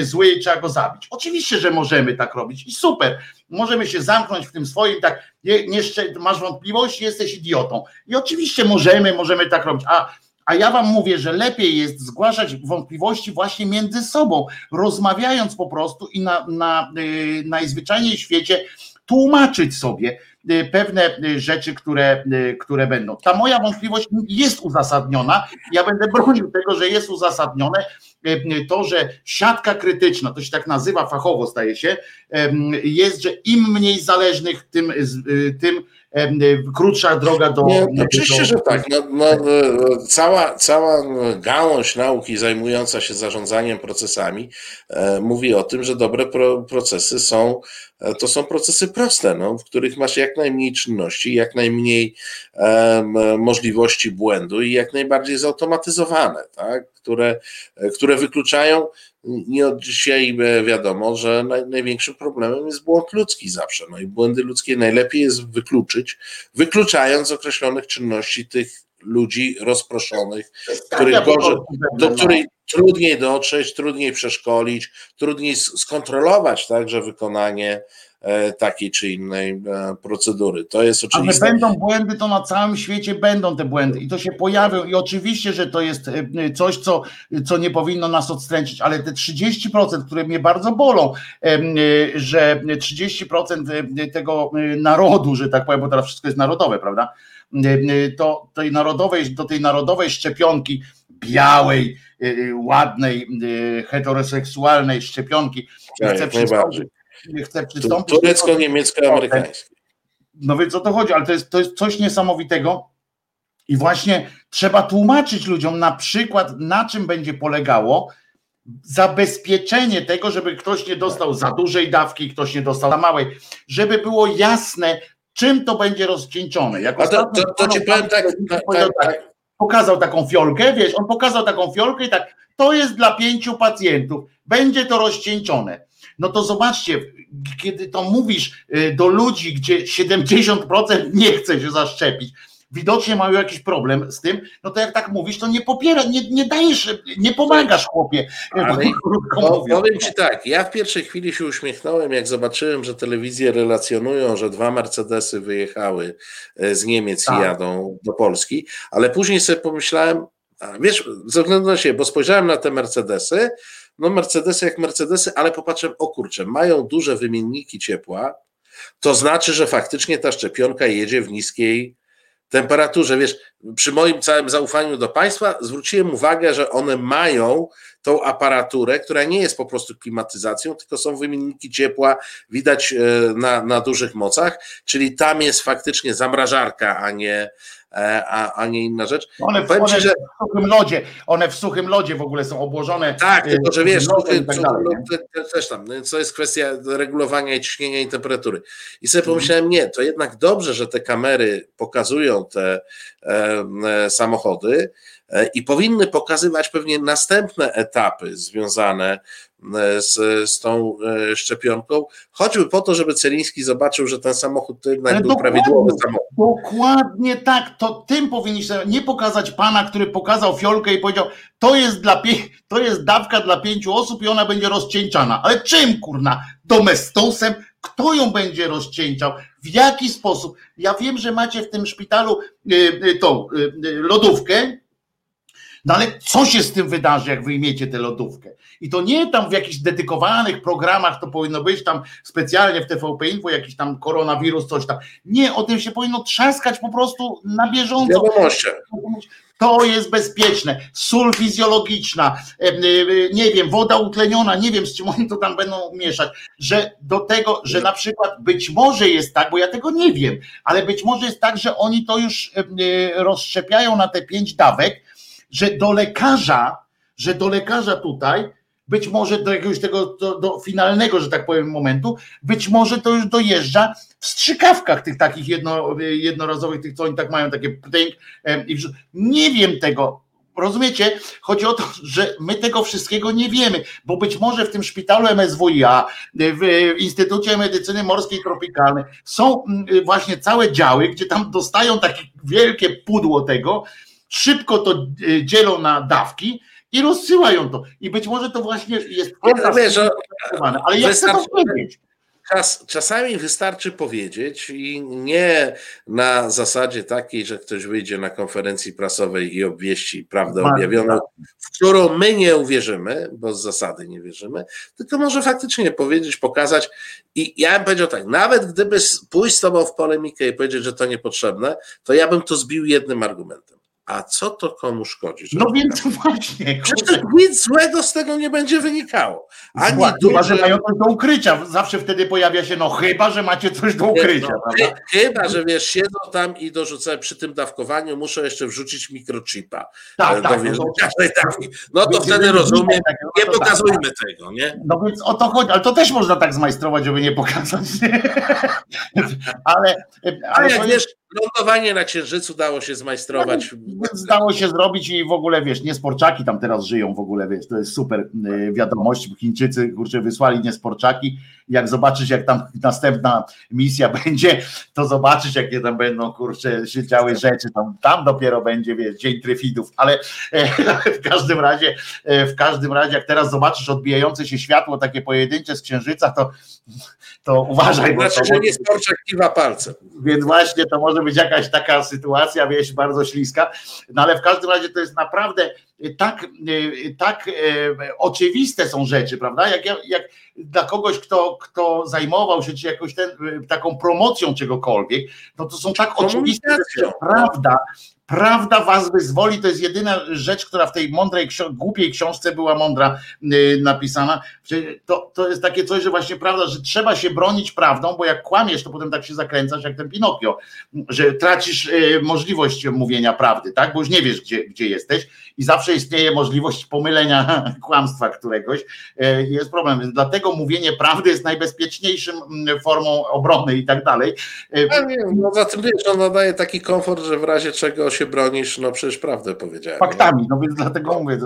zły i trzeba go zabić. Oczywiście, że możemy tak robić i super. Możemy się zamknąć w tym swoim, tak, nie, nie, masz wątpliwości, jesteś idiotą. I oczywiście możemy, możemy tak robić. A, a ja wam mówię, że lepiej jest zgłaszać wątpliwości właśnie między sobą, rozmawiając po prostu i na, na, yy, najzwyczajniej w świecie tłumaczyć sobie, pewne y, rzeczy, które, y, które będą. Ta moja wątpliwość jest uzasadniona. Ja będę bronił tego, że jest uzasadnione to, że siatka krytyczna, to się tak nazywa fachowo, staje się, jest, że im mniej zależnych, tym, tym krótsza droga do. Nie, oczywiście, do... że tak. No, no, cała, cała gałąź nauki zajmująca się zarządzaniem procesami e, mówi o tym, że dobre pro, procesy są E, to są procesy proste, no, w których masz jak najmniej czynności, jak najmniej możliwości błędu i jak najbardziej zautomatyzowane, tak? które, które wykluczają. Nie od dzisiaj e, wiadomo, że naj, największym problemem jest błąd ludzki zawsze. No i błędy ludzkie najlepiej jest wykluczyć, wykluczając z określonych czynności tych ludzi rozproszonych, których gorzej, do której trudniej dotrzeć, trudniej przeszkolić, trudniej skontrolować także wykonanie takiej czy innej e, procedury. To jest oczywiste. Ale będą błędy, to na całym świecie będą te błędy i to się pojawią i oczywiście, że to jest e, coś, co, co nie powinno nas odstręczyć, ale te 30%, które mnie bardzo bolą, że 30% tego narodu, że tak powiem, bo teraz wszystko jest narodowe, prawda? To tej narodowej, do tej narodowej szczepionki białej, ładnej, heteroseksualnej szczepionki. Tak, chcę. Chcę przystąpić Turecko-niemiecko-amerykańskiej. No więc o to chodzi, ale to jest, to jest coś niesamowitego. I właśnie trzeba tłumaczyć ludziom na przykład, na czym będzie polegało zabezpieczenie tego, żeby ktoś nie dostał za dużej dawki, ktoś nie dostał za małej, żeby było jasne, czym to będzie rozcieńczone. Jak A to, to, to ci powiem tak, tak, tak, tak, pokazał taką fiolkę, wiesz, on pokazał taką fiolkę i tak, to jest dla pięciu pacjentów, będzie to rozcieńczone. No to zobaczcie, kiedy to mówisz y, do ludzi, gdzie 70% nie chce się zaszczepić, widocznie mają jakiś problem z tym, no to jak tak mówisz, to nie popiera, nie, nie dajesz, nie pomagasz chłopie. Ale, bo, powiem ci tak, ja w pierwszej chwili się uśmiechnąłem, jak zobaczyłem, że telewizje relacjonują, że dwa Mercedesy wyjechały e, z Niemiec tak. i jadą do Polski, ale później sobie pomyślałem, wiesz, ze względu na siebie, bo spojrzałem na te Mercedesy, no Mercedesy jak Mercedesy, ale popatrzę, o kurczę, mają duże wymienniki ciepła, to znaczy, że faktycznie ta szczepionka jedzie w niskiej temperaturze. Wiesz, przy moim całym zaufaniu do państwa zwróciłem uwagę, że one mają tą aparaturę, która nie jest po prostu klimatyzacją, tylko są wymienniki ciepła, widać e, na, na dużych mocach, czyli tam jest faktycznie zamrażarka, a nie, a, a nie inna rzecz. One, w, one że... w suchym lodzie, one w suchym lodzie w ogóle są obłożone. Tak, e, tylko że wiesz, suchy, tak dalej, też tam, to jest kwestia regulowania i ciśnienia i temperatury. I sobie mhm. pomyślałem, nie, to jednak dobrze, że te kamery pokazują te e, e samochody, i powinny pokazywać pewnie następne etapy związane E, z, z tą e, szczepionką, choćby po to, żeby Celiński zobaczył, że ten samochód to jednak Ale był prawidłowy samochód. Dokładnie tak, to tym powinniście nie pokazać pana, który pokazał fiolkę i powiedział, to jest, dla, to jest dawka dla pięciu osób i ona będzie rozcieńczana. Ale czym kurna? Domestosem? Kto ją będzie rozcieńczał? W jaki sposób? Ja wiem, że macie w tym szpitalu y, y, tą y, lodówkę, no ale co się z tym wydarzy, jak wyjmiecie tę lodówkę? I to nie tam w jakichś dedykowanych programach to powinno być tam specjalnie w TVP Info jakiś tam koronawirus, coś tam. Nie, o tym się powinno trzaskać po prostu na bieżąco. To jest bezpieczne. Sól fizjologiczna, nie wiem, woda utleniona, nie wiem z czym oni to tam będą mieszać, że do tego, że na przykład być może jest tak, bo ja tego nie wiem, ale być może jest tak, że oni to już rozszczepiają na te pięć dawek, że do lekarza, że do lekarza tutaj być może do jakiegoś tego do, do finalnego, że tak powiem, momentu, być może to już dojeżdża w strzykawkach tych takich jedno, jednorazowych, tych co oni tak mają, takie ptęk, nie wiem tego, Rozumiecie? Chodzi o to, że my tego wszystkiego nie wiemy, bo być może w tym szpitalu MSWiA, w Instytucie Medycyny Morskiej Tropikalnej są mm, właśnie całe działy, gdzie tam dostają takie wielkie pudło tego, szybko to e, dzielą na dawki i rozsyłają to. I być może to właśnie jest. Wiesz, ale jak chcę to powiedzieć? Czas, czasami wystarczy powiedzieć i nie na zasadzie takiej, że ktoś wyjdzie na konferencji prasowej i obwieści prawdę objawioną, w którą my nie uwierzymy, bo z zasady nie wierzymy, tylko może faktycznie powiedzieć, pokazać. I ja bym powiedział tak, nawet gdyby pójść z tobą w polemikę i powiedzieć, że to niepotrzebne, to ja bym to zbił jednym argumentem a co to komu szkodzi? No więc właśnie. Przecież nic złego z tego nie będzie wynikało. Ani Chyba, duże... że mają coś do ukrycia. Zawsze wtedy pojawia się, no chyba, że macie coś do ukrycia. No, chyba, że wiesz, siedzą tam i dorzucają przy tym dawkowaniu, muszą jeszcze wrzucić mikrochipa. Tak, tak. No, no to wtedy rozumiem, tak, no nie tak, pokazujmy tak. tego, nie? No więc o to chodzi, ale to też można tak zmajstrować, żeby nie pokazać. ale, ale, ale jak wiesz, Lądowanie na Księżycu dało się zmajstrować. Zdało się zrobić i w ogóle, wiesz, niesporczaki tam teraz żyją w ogóle, wiesz, to jest super y, wiadomość. Chińczycy, kurczę, wysłali niesporczaki. Jak zobaczysz, jak tam następna misja będzie, to zobaczysz, jakie tam będą, kurczę, się działy rzeczy. Tam, tam dopiero będzie, wiesz, dzień tryfidów, ale w każdym razie, e, w każdym razie, jak teraz zobaczysz odbijające się światło takie pojedyncze z Księżyca, to, to uważaj. Znaczy, że niesporczak kiwa palcem. Więc właśnie to może może być jakaś taka sytuacja, wieś, bardzo śliska, no ale w każdym razie to jest naprawdę tak, tak e, oczywiste są rzeczy, prawda? Jak, jak dla kogoś, kto, kto zajmował się czy jakoś ten, taką promocją czegokolwiek, no to są tak oczywiste rzeczy, prawda, Prawda was wyzwoli, to jest jedyna rzecz, która w tej mądrej, głupiej książce była mądra yy, napisana. To, to jest takie coś, że właśnie prawda, że trzeba się bronić prawdą, bo jak kłamiesz, to potem tak się zakręcasz jak ten Pinokio, że tracisz yy, możliwość mówienia prawdy, tak? Bo już nie wiesz, gdzie, gdzie jesteś i zawsze istnieje możliwość pomylenia kłamstwa któregoś. Yy, jest problem. Dlatego mówienie prawdy jest najbezpieczniejszym mm, formą obrony i tak dalej. Yy, no za tym wiesz, on nadaje taki komfort, że w razie czego się bronisz, no przecież prawdę powiedziałem. Faktami, no więc dlatego mówię,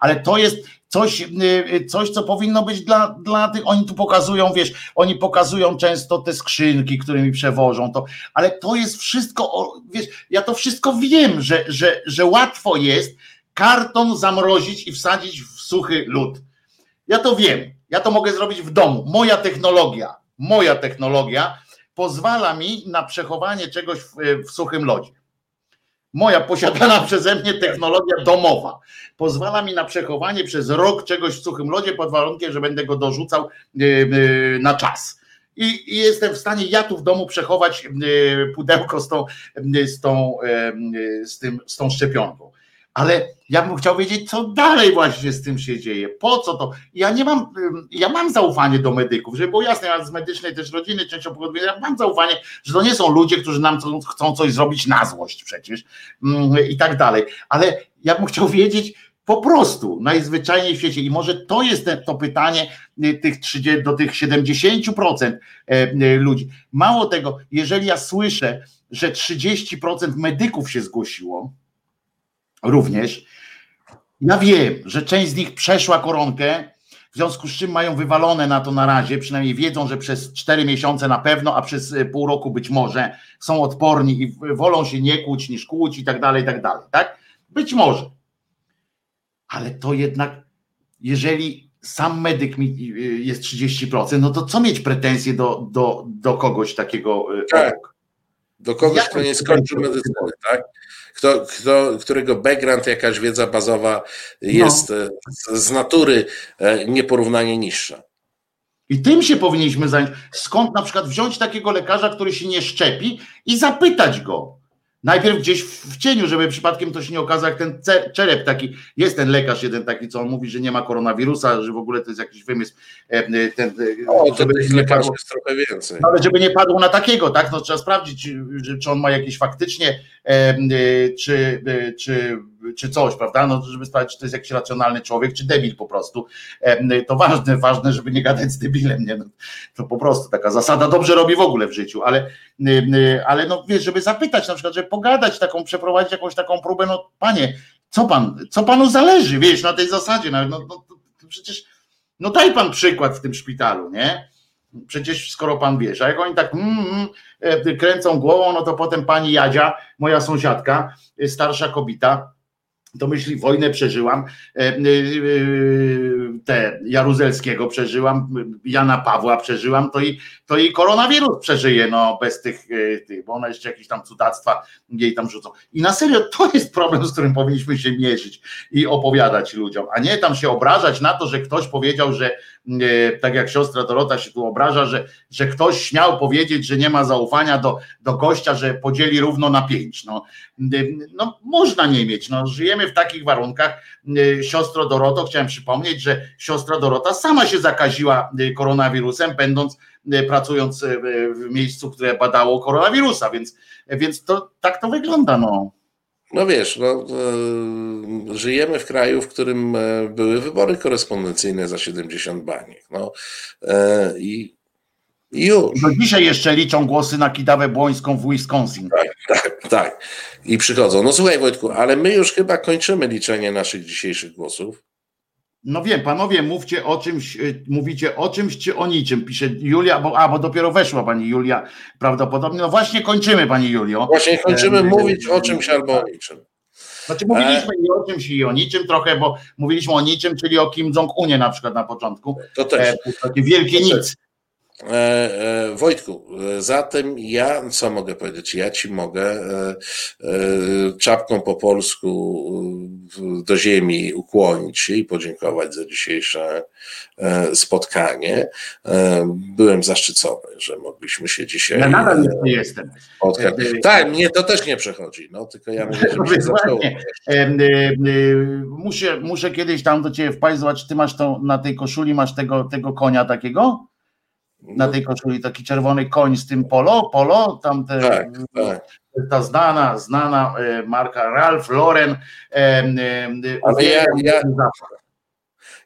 ale to jest coś, y, y, coś co powinno być dla, dla tych, oni tu pokazują, wiesz, oni pokazują często te skrzynki, którymi przewożą to, ale to jest wszystko, wiesz, ja to wszystko wiem, że, że, że łatwo jest karton zamrozić i wsadzić w suchy lód. Ja to wiem, ja to mogę zrobić w domu. Moja technologia, moja technologia pozwala mi na przechowanie czegoś w, w suchym lodzie. Moja posiadana przeze mnie technologia domowa pozwala mi na przechowanie przez rok czegoś w suchym lodzie pod warunkiem, że będę go dorzucał e, e, na czas. I, jestem w stanie ja tu w domu przechować e, pudełko z tą, z tą, z tym, z tą szczepionką ale ja bym chciał wiedzieć, co dalej właśnie z tym się dzieje, po co to. Ja nie mam, ja mam zaufanie do medyków, żeby było jasne, ja z medycznej też rodziny częścią pogodowej, ja mam zaufanie, że to nie są ludzie, którzy nam chcą coś zrobić na złość przecież mm, i tak dalej, ale ja bym chciał wiedzieć, po prostu najzwyczajniej w świecie. I może to jest to pytanie y, tych 30, do tych 70% e, y, ludzi. Mało tego, jeżeli ja słyszę, że 30% medyków się zgłosiło, również. Ja wiem, że część z nich przeszła koronkę, w związku z czym mają wywalone na to na razie, przynajmniej wiedzą, że przez cztery miesiące na pewno, a przez e, pół roku być może są odporni i wolą się nie kłuć niż kłuć i tak dalej, i tak dalej, tak? Być może. Ale to jednak, jeżeli sam medyk mi e, jest 30%, no to co mieć pretensje do, do, do kogoś takiego? E, tak. Do kogoś, kto nie skończył medycyny, tak? kto, kto, którego background, jakaś wiedza bazowa jest no. E, z natury e, nieporównanie niższa. I tym się powinniśmy zająć. Skąd na przykład wziąć takiego lekarza, który się nie szczepi i zapytać go, Najpierw gdzieś w cieniu, żeby przypadkiem to się nie okazało, jak ten czerep taki, jest ten lekarz jeden taki, co on mówi, że nie ma koronawirusa, że w ogóle to jest jakiś wymysł. E, e, ten, e, o, żeby tych lekarzy jest trochę więcej. Ale żeby nie padło na takiego, tak, no trzeba sprawdzić, czy on ma jakieś faktycznie, czy, czy czy coś, prawda? No, żeby sprawdzić, czy to jest jakiś racjonalny człowiek, czy debil po prostu. To ważne, ważne, żeby nie gadać z debilem, nie? No, to po prostu taka zasada dobrze robi w ogóle w życiu, ale, ale no wiesz, żeby zapytać na przykład, żeby pogadać taką, przeprowadzić jakąś taką próbę, no panie, co pan, co panu zależy, wiesz, na tej zasadzie, no, no, no przecież, no daj pan przykład w tym szpitalu, nie? Przecież skoro pan wiesz, a jak oni tak mm, mm, kręcą głową, no to potem pani Jadzia, moja sąsiadka, starsza kobieta, to myśli, wojnę przeżyłam, e, e, te Jaruzelskiego przeżyłam, Jana Pawła przeżyłam, to i, to i koronawirus przeżyje, no bez tych, e, tych, bo ona jeszcze jakieś tam cudactwa jej tam rzucą. I na serio, to jest problem, z którym powinniśmy się mierzyć i opowiadać ludziom, a nie tam się obrażać na to, że ktoś powiedział, że tak jak siostra Dorota się tu obraża, że, że ktoś śmiał powiedzieć, że nie ma zaufania do, do gościa, że podzieli równo na pięć. No, no można nie mieć, no żyjemy w takich warunkach. Siostro Doroto, chciałem przypomnieć, że siostra Dorota sama się zakaziła koronawirusem, będąc pracując w miejscu, które badało koronawirusa, więc, więc to tak to wygląda. No. No wiesz, no, e, żyjemy w kraju, w którym e, były wybory korespondencyjne za 70 baniek. No, e, i, już. No dzisiaj jeszcze liczą głosy na Kidawę Błońską w Wisconsin. Tak, tak, tak. I przychodzą. No słuchaj Wojtku, ale my już chyba kończymy liczenie naszych dzisiejszych głosów. No wiem, panowie, mówcie o czymś, y, mówicie o czymś czy o niczym, pisze Julia, bo, a, bo dopiero weszła pani Julia prawdopodobnie. No właśnie kończymy, pani Julio. Właśnie kończymy mówić o czymś albo o niczym. Znaczy mówiliśmy e... i o czymś i o niczym trochę, bo mówiliśmy o niczym, czyli o Kim Jong-unie na przykład na początku. To też. E, takie wielkie to nic. E, e, Wojtku, zatem ja co mogę powiedzieć? Ja ci mogę e, czapką po polsku do ziemi ukłonić się i podziękować za dzisiejsze spotkanie. Byłem zaszczycony, że mogliśmy się dzisiaj. Ja nadal nie jestem. Spotkać. Tak, mnie to też nie przechodzi, no tylko ja mówię, że muszę, muszę kiedyś tam do ciebie wpaść, zobacz, ty masz to na tej koszuli, masz tego, tego konia takiego? Na tej koszuli taki czerwony koń z tym polo, polo, tam te, tak, tak. ta znana, znana e, marka Ralph Lauren. E, e, Ale ja, ja,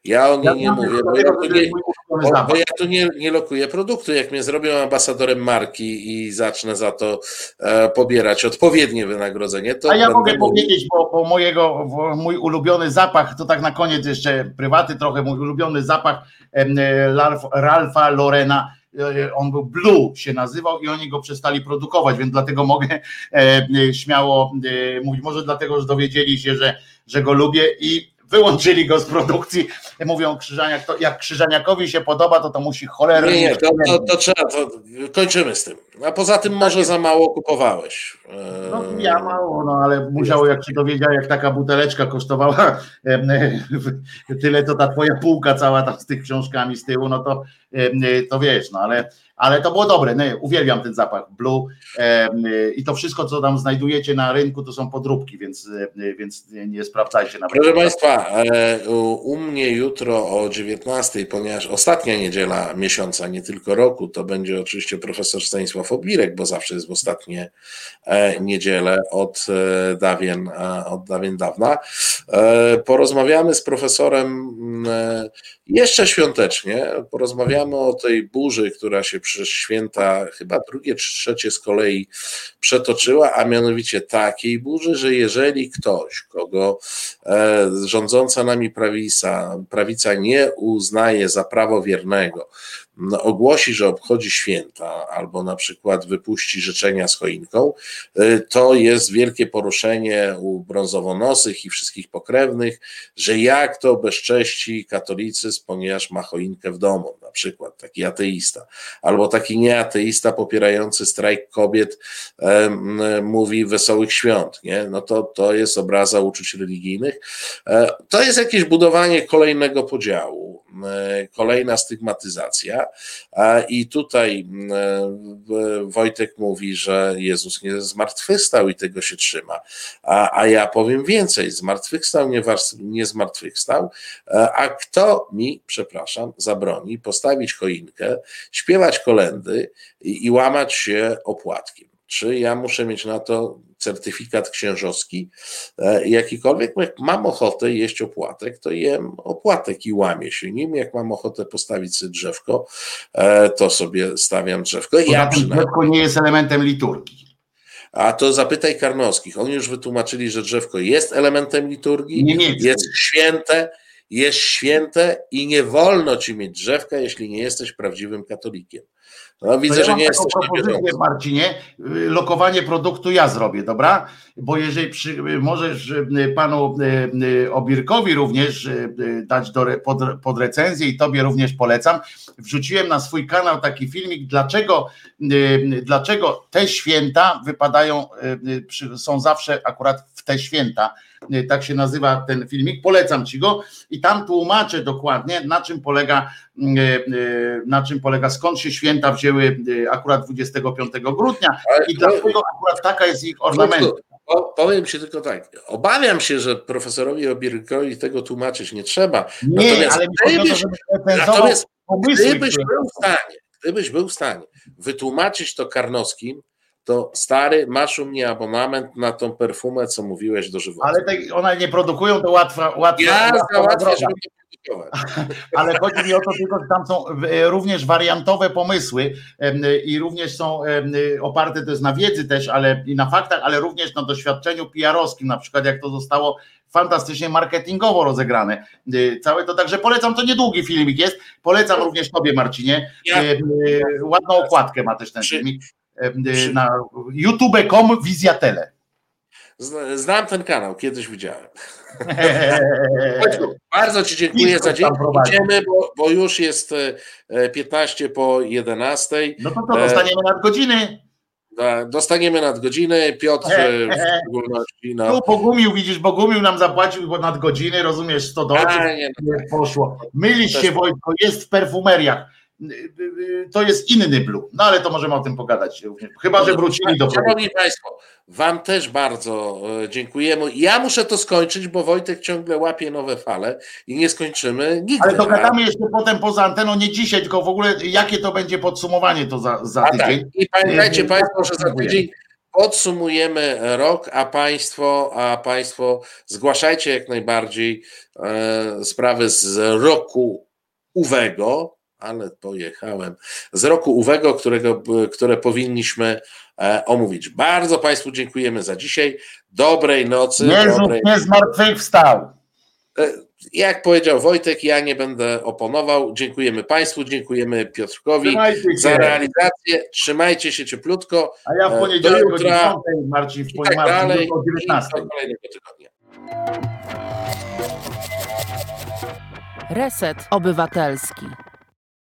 ja o niej nie mówię, bo ja tu nie, bo, bo ja tu nie, nie lokuję produktu. Jak mnie zrobią ambasadorem marki i zacznę za to e, pobierać odpowiednie wynagrodzenie, to. A ja mogę powiedzieć, bo, bo mojego, mój ulubiony zapach, to tak na koniec jeszcze prywaty trochę, mój ulubiony zapach e, Ralfa Lorena e, on był Blue się nazywał i oni go przestali produkować, więc dlatego mogę e, śmiało e, mówić, może dlatego, że dowiedzieli się, że, że go lubię i wyłączyli go z produkcji. Mówią Krzyżaniak, to jak Krzyżaniakowi się podoba, to to musi cholernie. Nie, nie, to, to, to trzeba, to kończymy z tym. A poza tym może za mało kupowałeś. No ja mało, no ale musiało, jak się dowiedział, jak taka buteleczka kosztowała tyle, to ta twoja półka cała tam z tych książkami z tyłu, no to, to wiesz, no ale ale to było dobre. No, uwielbiam ten zapach Blue i to wszystko, co tam znajdujecie na rynku, to są podróbki, więc, więc nie sprawdzajcie nawet. Proszę Państwa, e, u mnie jutro o 19, ponieważ ostatnia niedziela miesiąca, nie tylko roku, to będzie oczywiście profesor Stanisław Obirek, bo zawsze jest w ostatnie e, niedzielę od e, dawien, od dawien dawna. Porozmawiamy z profesorem mm, jeszcze świątecznie, porozmawiamy o tej burzy, która się przez święta, chyba drugie czy trzecie z kolei przetoczyła, a mianowicie takiej burzy, że jeżeli ktoś, kogo e, rządząca nami prawica, prawica nie uznaje za prawowiernego, ogłosi, że obchodzi święta, albo na przykład wypuści życzenia z choinką, y, to jest wielkie poruszenie u brązowonosych i wszystkich pokrewnych, że jak to bezcześci katolicyzm, ponieważ ma choinkę w domu, na przykład taki ateista, albo taki nieateista popierający strajk kobiet mówi wesołych świąt, nie? no to, to jest obraza uczuć religijnych. E, to jest jakieś budowanie kolejnego podziału, kolejna stygmatyzacja, i tutaj e, Wojtek mówi, że Jezus nie zmartwychwstał i tego się trzyma. A, a ja powiem więcej, zmartwychwstał, nie, nie zmartwychwstał, e, a kto mi, przepraszam, zabroni postawić choinkę, śpiewać kolendy i, i łamać się opłatkiem. Czy ja muszę mieć na to certyfikat księżowski, e, jakikolwiek. Jak mam ochotę jeść opłatek, to jem opłatek i łamię się nim. Jak mam ochotę postawić sobie drzewko, e, to sobie stawiam drzewko. Ja przynajmniej... Drzewko nie jest elementem liturgii. A to zapytaj Karnowskich. Oni już wytłumaczyli, że drzewko jest elementem liturgii, nie, nie, jest święte, jest święte i nie wolno ci mieć drzewka, jeśli nie jesteś prawdziwym katolikiem. No, widzę, ja że nie propozycję, Marcinie, lokowanie produktu ja zrobię, dobra? Bo jeżeli przy, możesz y, panu y, y, Obirkowi również dać do, pod, pod recenzję i tobie również polecam, wrzuciłem na swój kanał taki filmik, dlaczego, dlaczego te święta wypadają, są zawsze akurat w te święta, tak się nazywa ten filmik, polecam ci go i tam tłumaczę dokładnie na czym polega, na czym polega, skąd się święta wzięły y, akurat 25 grudnia i dlatego akurat taka jest ich ornamentka. Powiem Ci tylko tak, obawiam się, że profesorowi Obirkowi tego tłumaczyć nie trzeba. Nie, natomiast ale gdybyś, natomiast gdybyś był w stanie, gdybyś był w stanie wytłumaczyć to Karnowskim, to stary, masz u mnie abonament na tą perfumę, co mówiłeś do żywota. Ale te, one nie produkują, to łatwa, łatwa Ja załatwię, żeby Ale chodzi mi o to tylko, że tam są również wariantowe pomysły i również są oparte też na wiedzy też, ale i na faktach, ale również na doświadczeniu PR-owskim, na przykład jak to zostało fantastycznie marketingowo rozegrane. Y, całe to także polecam, to niedługi filmik jest. Polecam również tobie, Marcinie. Ładną okładkę ma też ten filmik na youtube.com Wizjatele. Znam ten kanał, kiedyś widziałem. Bardzo Ci dziękuję za dzień. Idziemy, bo, bo, już jest 15 e, po 11. No to, to dostaniemy nadgodziny. Dostaniemy nadgodziny, Piotr w szczególności. No. Tu Bogumił, widzisz, Bogumił nam zapłacił nadgodziny, rozumiesz, 100 dolców, no tak. poszło. Mylisz się Wojtko, jest w perfumeriach to jest inny blue. No ale to możemy o tym pogadać również. Chyba, że wrócili do Szanowni Państwo, Wam też bardzo e, dziękujemy. Ja muszę to skończyć, bo Wojtek ciągle łapie nowe fale i nie skończymy nigdy. Ale dogadamy jeszcze potem poza anteną, nie dzisiaj, tylko w ogóle jakie to będzie podsumowanie to za, za tak. tydzień. Tak. I pamiętajcie Państwo, że za tydzień podsumujemy rok, a Państwo, a Państwo zgłaszajcie jak najbardziej e, sprawy z roku uwego, ale pojechałem. Z roku uwego, którego, które powinniśmy e, omówić. Bardzo Państwu dziękujemy za dzisiaj. Dobrej nocy. Nie, dobrej... nie zmartwychwstał. E, jak powiedział Wojtek, ja nie będę oponował. Dziękujemy Państwu, dziękujemy Piotrkowi za realizację. Trzymajcie się cieplutko. A ja w e, poniedziałek do jutra, o 10, Marcin, w poniedziałek tak dalej, o 19. Reset Obywatelski.